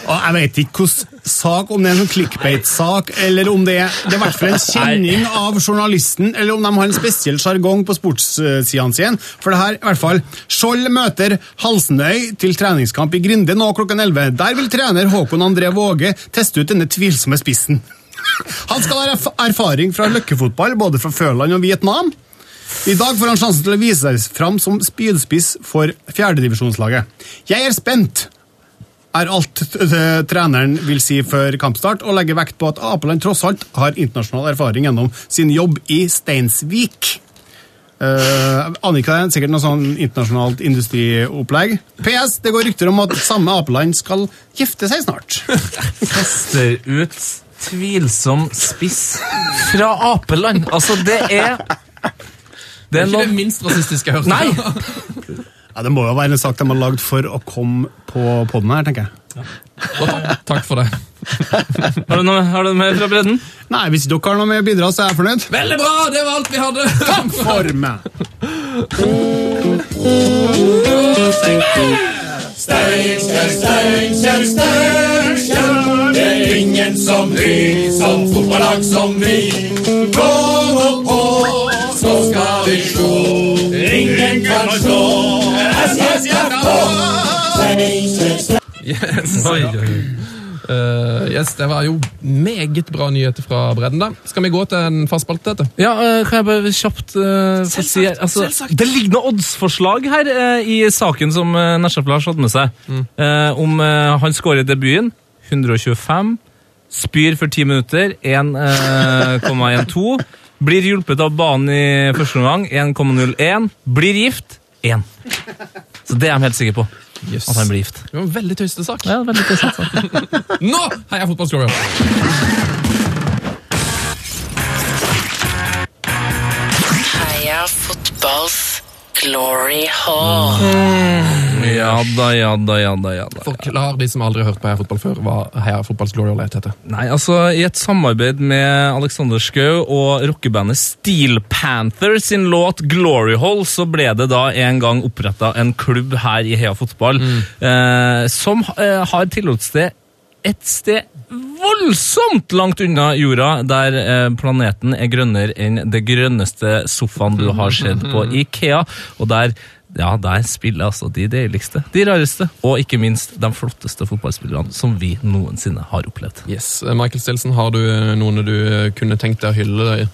Og jeg vet ikke hvordan sak, om det er en sånn clickbait-sak, eller om det er, det er i hvert fall en kjenning av journalisten, eller om de har en spesiell sjargong på sportssidene sine. For det her, i hvert fall, Skjold møter Halsenøy til treningskamp i Grinde nå klokken 11. Der vil trener Håkon André Våge teste ut denne tvilsomme spissen. Han skal ha erf- erfaring fra løkkefotball, både fra Føland og Vietnam. I dag får han sjansen til å vise seg fram som spydspiss for fjerdedivisjonslaget. Jeg er spent, er alt treneren vil si før kampstart, og legger vekt på at Apeland tross alt har internasjonal erfaring gjennom sin jobb i Steinsvik. Uh, Annika det, sikkert noe sånn internasjonalt industriopplegg. PS, det går rykter om at samme Apeland skal gifte seg snart. Tester ut tvilsom spiss fra apeland. Altså, det er Det er Det er ikke det minst rasistiske jeg har hørt. Nei! Ja, Det må jo være en sak de har lagd for å komme på podden her, tenker jeg. Ja. Takk for det. Har du noe, har du noe mer fra bredden? Nei, Hvis dere har noe med å bidra, så er jeg fornøyd. Veldig bra! Det var alt vi hadde! Takk For meg! Steinkjer, Steinkjer, Steinkjer. Det er ingen som vi, som fotballag som vi. Gå nå på, så skal vi slå. Ingen kan slå Yes. Oi, oi. Eh, yes, Det var jo meget bra nyheter fra bredden. da. Skal vi gå til en fast spalte? Ja, uh, kan jeg bare kjapt eh, selvsagt, si altså, Det ligger noe oddsforslag her uh, i saken som uh, Nesjef Lars hadde med seg. Eh, om han skårer i debuten. 125. Spyr for 10 minutter. 1,12. Blir hjulpet av banen i første omgang. 1,01. Blir gift. 1. Så det er de helt sikre på. Yes. At han blir gift. Det var en veldig tøysete sak. Ja, veldig tøysete sak. Nå heier fotballskårer! Heia fotballs glory hall. Ja da, ja da, ja da. ja da. Forklar de som aldri har hørt på Heia Fotball før, hva Heia Fotballs Glory Hole heter. Nei, altså I et samarbeid med Alexander Schou og rockebandet Steel Panther sin låt Glory Hall, så ble det da en gang oppretta en klubb her i Heia Fotball eh, som eh, har tilholdssted et sted voldsomt langt unna jorda, der eh, planeten er grønnere enn det grønneste sofaen du har sett på Ikea. Og der, ja, der spiller altså de deiligste, de rareste, og ikke minst de flotteste fotballspillerne som vi noensinne har opplevd. Yes, eh, Michael Stilson, har du eh, noen du eh, kunne tenkt deg å hylle,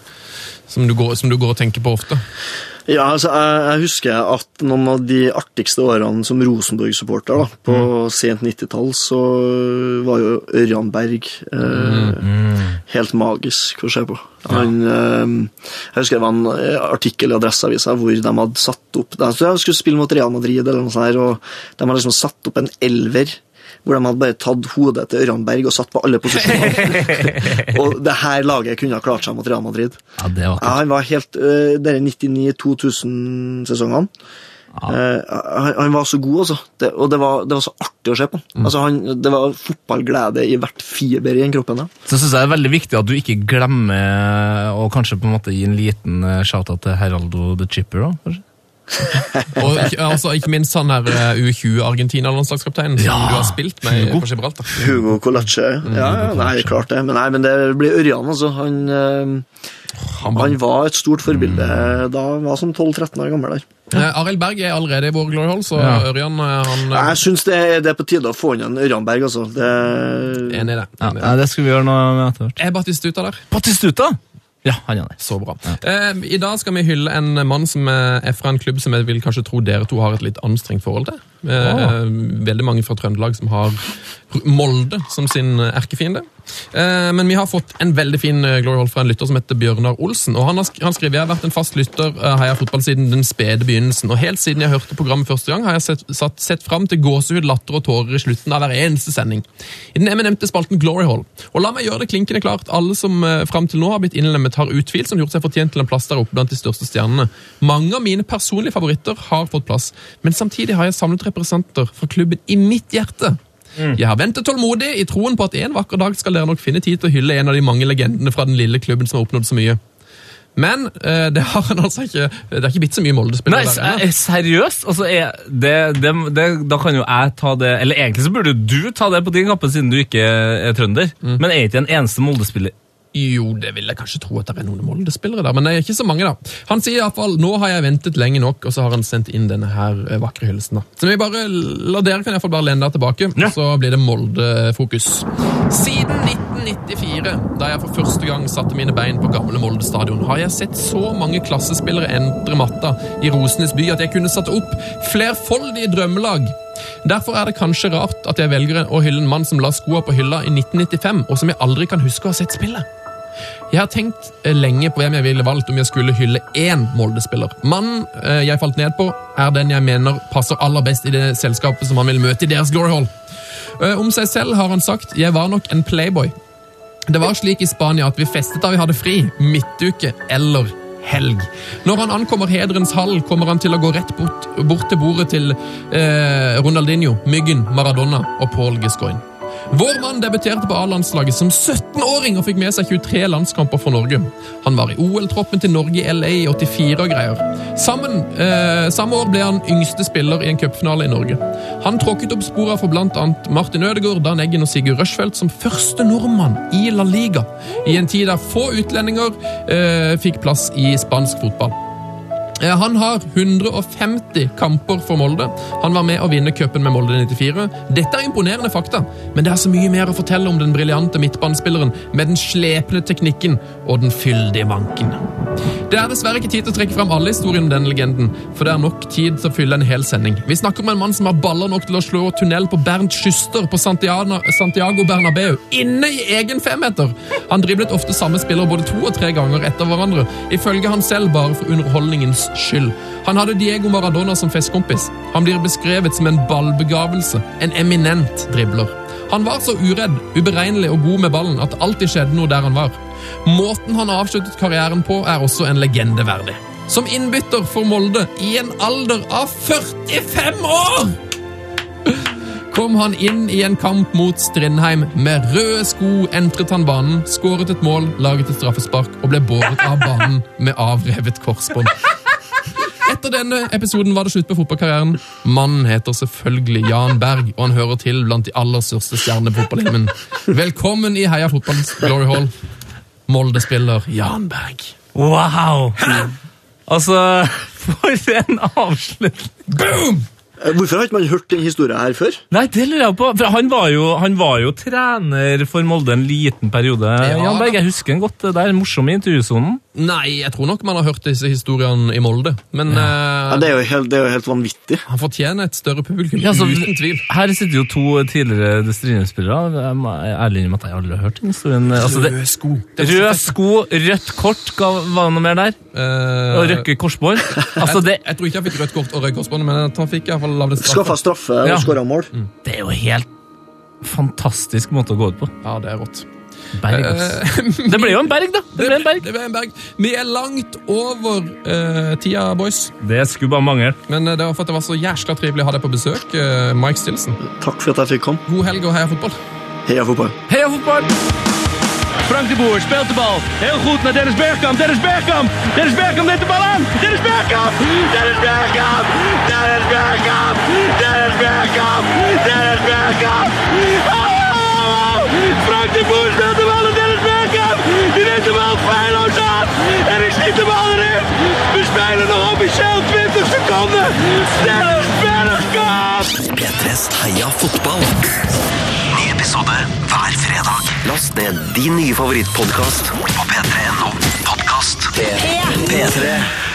som du går, som du går og tenker på ofte? Ja, altså, jeg, jeg husker at noen av de artigste årene som Rosenborg-supporter, da, på sent 90-tall, så var jo Ørjan Berg eh, helt magisk å se på. Han, eh, jeg husker det var en eh, artikkel i Adresseavisa hvor de hadde satt opp Jeg skulle spille mot Real Madrid, eller noe sånt, og de hadde liksom satt opp en elver. Hvor de hadde bare tatt hodet til Ørjan Berg og satt på alle posisjoner. og det her laget kunne ha klart seg mot Real Madrid. Ja, det var Ja, han var helt uh, Dere 99-2000-sesongene. han, han var så god, altså. Det, og det var, det var så artig å se på. Altså, han, det var fotballglede i hvert fiber i den kroppen. Da. Så synes jeg det er veldig viktig at du ikke glemmer å kanskje på en måte gi en liten eh, shout-out til Heraldo the Chipper. Da, kanskje? Og altså, ikke minst han her eh, U20-Argentina-landslagskapteinen som Ja, du har spilt med Hugo. på Gibraltar. Hugo Colace. Ja, ja, nei, klart det. Men, nei, men det blir Ørjan, altså. Han, øh, Han var- han var et stort forbilde da han var som 12-13 år gammel. der. Eh, Arild Berg er allerede i vår glory hall, så Ja. Ørjan han Jeg syns det, er- det er på tide å få inn en Ørjan Berg, altså. Det, Enig i det. Enig Ja, det. skal vi gjøre noe med etter hvert. Er Batistuta der? Batistuta! Ja, han gjør det. Så bra. Eh, I dag skal vi hylle en mann som eh, er fra en klubb som jeg vil kanskje tro dere to har et litt anstrengt forhold til. Eh, Veldig mange fra Trøndelag som har Molde som sin eh, erkefiende. Eh, men vi har fått en veldig fin eh, glory hall fra en lytter som heter Bjørnar Olsen. og Han skriver jeg har vært en fast lytter av Heia Fotball siden den spede begynnelsen. og Helt siden jeg hørte programmet første gang, har jeg sett, satt, sett fram til gåsehud, latter og tårer i slutten av hver eneste sending. I den eminente spalten Glory Hall. Og la meg gjøre det klinkende klart, alle som eh, fram til nå har blitt innlemmet, har utvilsomt gjort seg fortjent til en plass der oppe blant de største stjernene. Mange av mine personlige favoritter har fått plass, men samtidig har jeg samlet representanter fra klubben i mitt hjerte. Jeg har ventet tålmodig i troen på at en vakker dag skal dere nok finne tid til å hylle en av de mange legendene fra den lille klubben som har oppnådd så mye. Men eh, det har han altså ikke Det har ikke blitt så mye Molde-spillere der eh, seriøst? Altså, er det, det, det, da kan jo jeg ta det Eller egentlig så burde du ta det på din kappe, siden du ikke er trønder. Men er ikke en eneste Molde-spiller Jo, det vil jeg kanskje tro at det er noen Molde-spillere der, men det er ikke så mange, da. Han sier iallfall 'nå har jeg ventet lenge nok', og så har han sendt inn denne her eh, vakre hyllesten. da. Så vi bare, la dere kan iallfall bare lene dere tilbake, Ja. så blir det Molde-fokus. Siden 1994, da jeg for første gang satte mine bein på gamle Molde stadion, har jeg sett så mange klassespillere entre matta i Rosenes by at jeg kunne satt opp flerfoldige drømmelag. Derfor er det kanskje rart at jeg velger å hylle en mann som la skoa på hylla i 1995, og som jeg aldri kan huske å ha sett spille. Jeg har tenkt eh, lenge på hvem jeg ville valgt om jeg skulle hylle én Molde-spiller. Mannen eh, jeg falt ned på, er den jeg mener passer aller best i det selskapet som han vil møte i deres Glory Hall. Eh, Om seg selv har han sagt 'jeg var nok en playboy'. Det var slik i Spania at vi festet da vi hadde fri, midtuke eller helg. Når han ankommer Hedrens hall, kommer han til å gå rett bort, bort til bordet til eh, Ronaldinho, Myggen, Maradona og Paul Gascoigne. Vår mann debuterte på A-landslaget som 17-åring og fikk med seg 23 landskamper for Norge. Han var i OL-troppen til Norge i LA i 84 og greier. Sammen, eh, samme år ble han yngste spiller i en cupfinale i Norge. Han tråkket opp sporene for bl.a. Martin Ødegaard, Dan Eggen og Sigurd Rushfeldt som første nordmann i La Liga, i en tid der få utlendinger eh, fikk plass i spansk fotball. Eh, Han har 150 kamper for Molde. Han var med å vinne cupen med Molde 94. Dette er imponerende fakta, men det er så mye mer å fortelle om den briljante midtbanespilleren med den slepne teknikken og den fyldige vanken. Det er dessverre ikke tid til å trekke fram alle historiene om denne legenden, for det er nok tid til å fylle en hel sending. Vi snakker om en mann som har baller nok til å slå tunnel på Bernt Schuster på Santiago, Santiago Bernabeu, inne i egen femmeter. Han driblet ofte samme spiller både to og tre ganger etter hverandre, ifølge han selv bare for underholdningens skyld. Han hadde Diego Maradona som festkompis. Han blir beskrevet som en ballbegavelse, en eminent dribler. Han var så uredd, uberegnelig og god med ballen at det alltid skjedde noe der han var. Måten han avsluttet karrieren på, er også en legende verdig. Som innbytter for Molde i en alder av 45 år! kom han inn i en kamp mot Strindheim med røde sko, entret han banen, skåret et mål, laget et straffespark og ble båret av banen med avrevet korsbånd. Etter denne episoden var det slutt på fotballkarrieren. Mannen heter selvfølgelig Jan Berg, og han hører til blant de aller største stjernene på fotballhimmelen. Velkommen i Heia Fotballs Glory Hall, Molde-spiller Jan Berg. Wow! Altså, for en avslutning! Boom! Hvorfor har ikke man hørt den historien her før? Nei, det lurer jeg på. For han var jo, han var jo trener for Molde en liten periode. Ja. Jan Berg, jeg husker han godt det er Morsom i intervjusonen. Nei, jeg tror nok man har hørt disse historiene i Molde. Men Ja, eh, det, er jo helt, det er jo helt vanvittig. han fortjener et større publikum, Ja, så- uten tvil. Her sitter jo to tidligere Strindheim-spillere. Jeg er ærlig innrømme at jeg aldri har hørt den historien. Altså, det, Røde sko. rød sko, rødt kort, var det noe mer der? Uh, Og røkke korsbånd. Altså, jeg, Jeg tror ikke han fikk rødt kort og rød korsbånd, men han fikk i hvert fall lavere straffe. Skaffa straffe Ja. og skåra mål. det er jo helt fantastisk måte å gå ut på. Ja, det er rått. Berg. Det ble jo en berg, da! Det ble en berg. Det ble en berg. Vi er langt over uh, tida, boys. Det skulle bare mangle. Men uh, det var for at det var så jæskla trivelig å ha deg på besøk, uh, Mike Stilson. Takk for at jeg fikk komme. God helg og heia fotball. Heia fotball. Heia fotball! Frank de Boer speelt de bal. Heel goed naar Dennis Bergkamp. Dennis Bergkamp. Dennis Bergkamp neemt de bal aan. Dennis Bergkamp. Dennis Bergkamp. Dennis Bergkamp. Dennis Bergkamp. Dennis Bergkamp. Oh! Frank de Boer speelt Schiet de bal erin. We spelen nog officieel 20 seconden. Dennis Bergkamp. P3s Heia fotball. Ny episode hver fredag. Last ned din nye favorittpodkast på p3.no podkast. P3.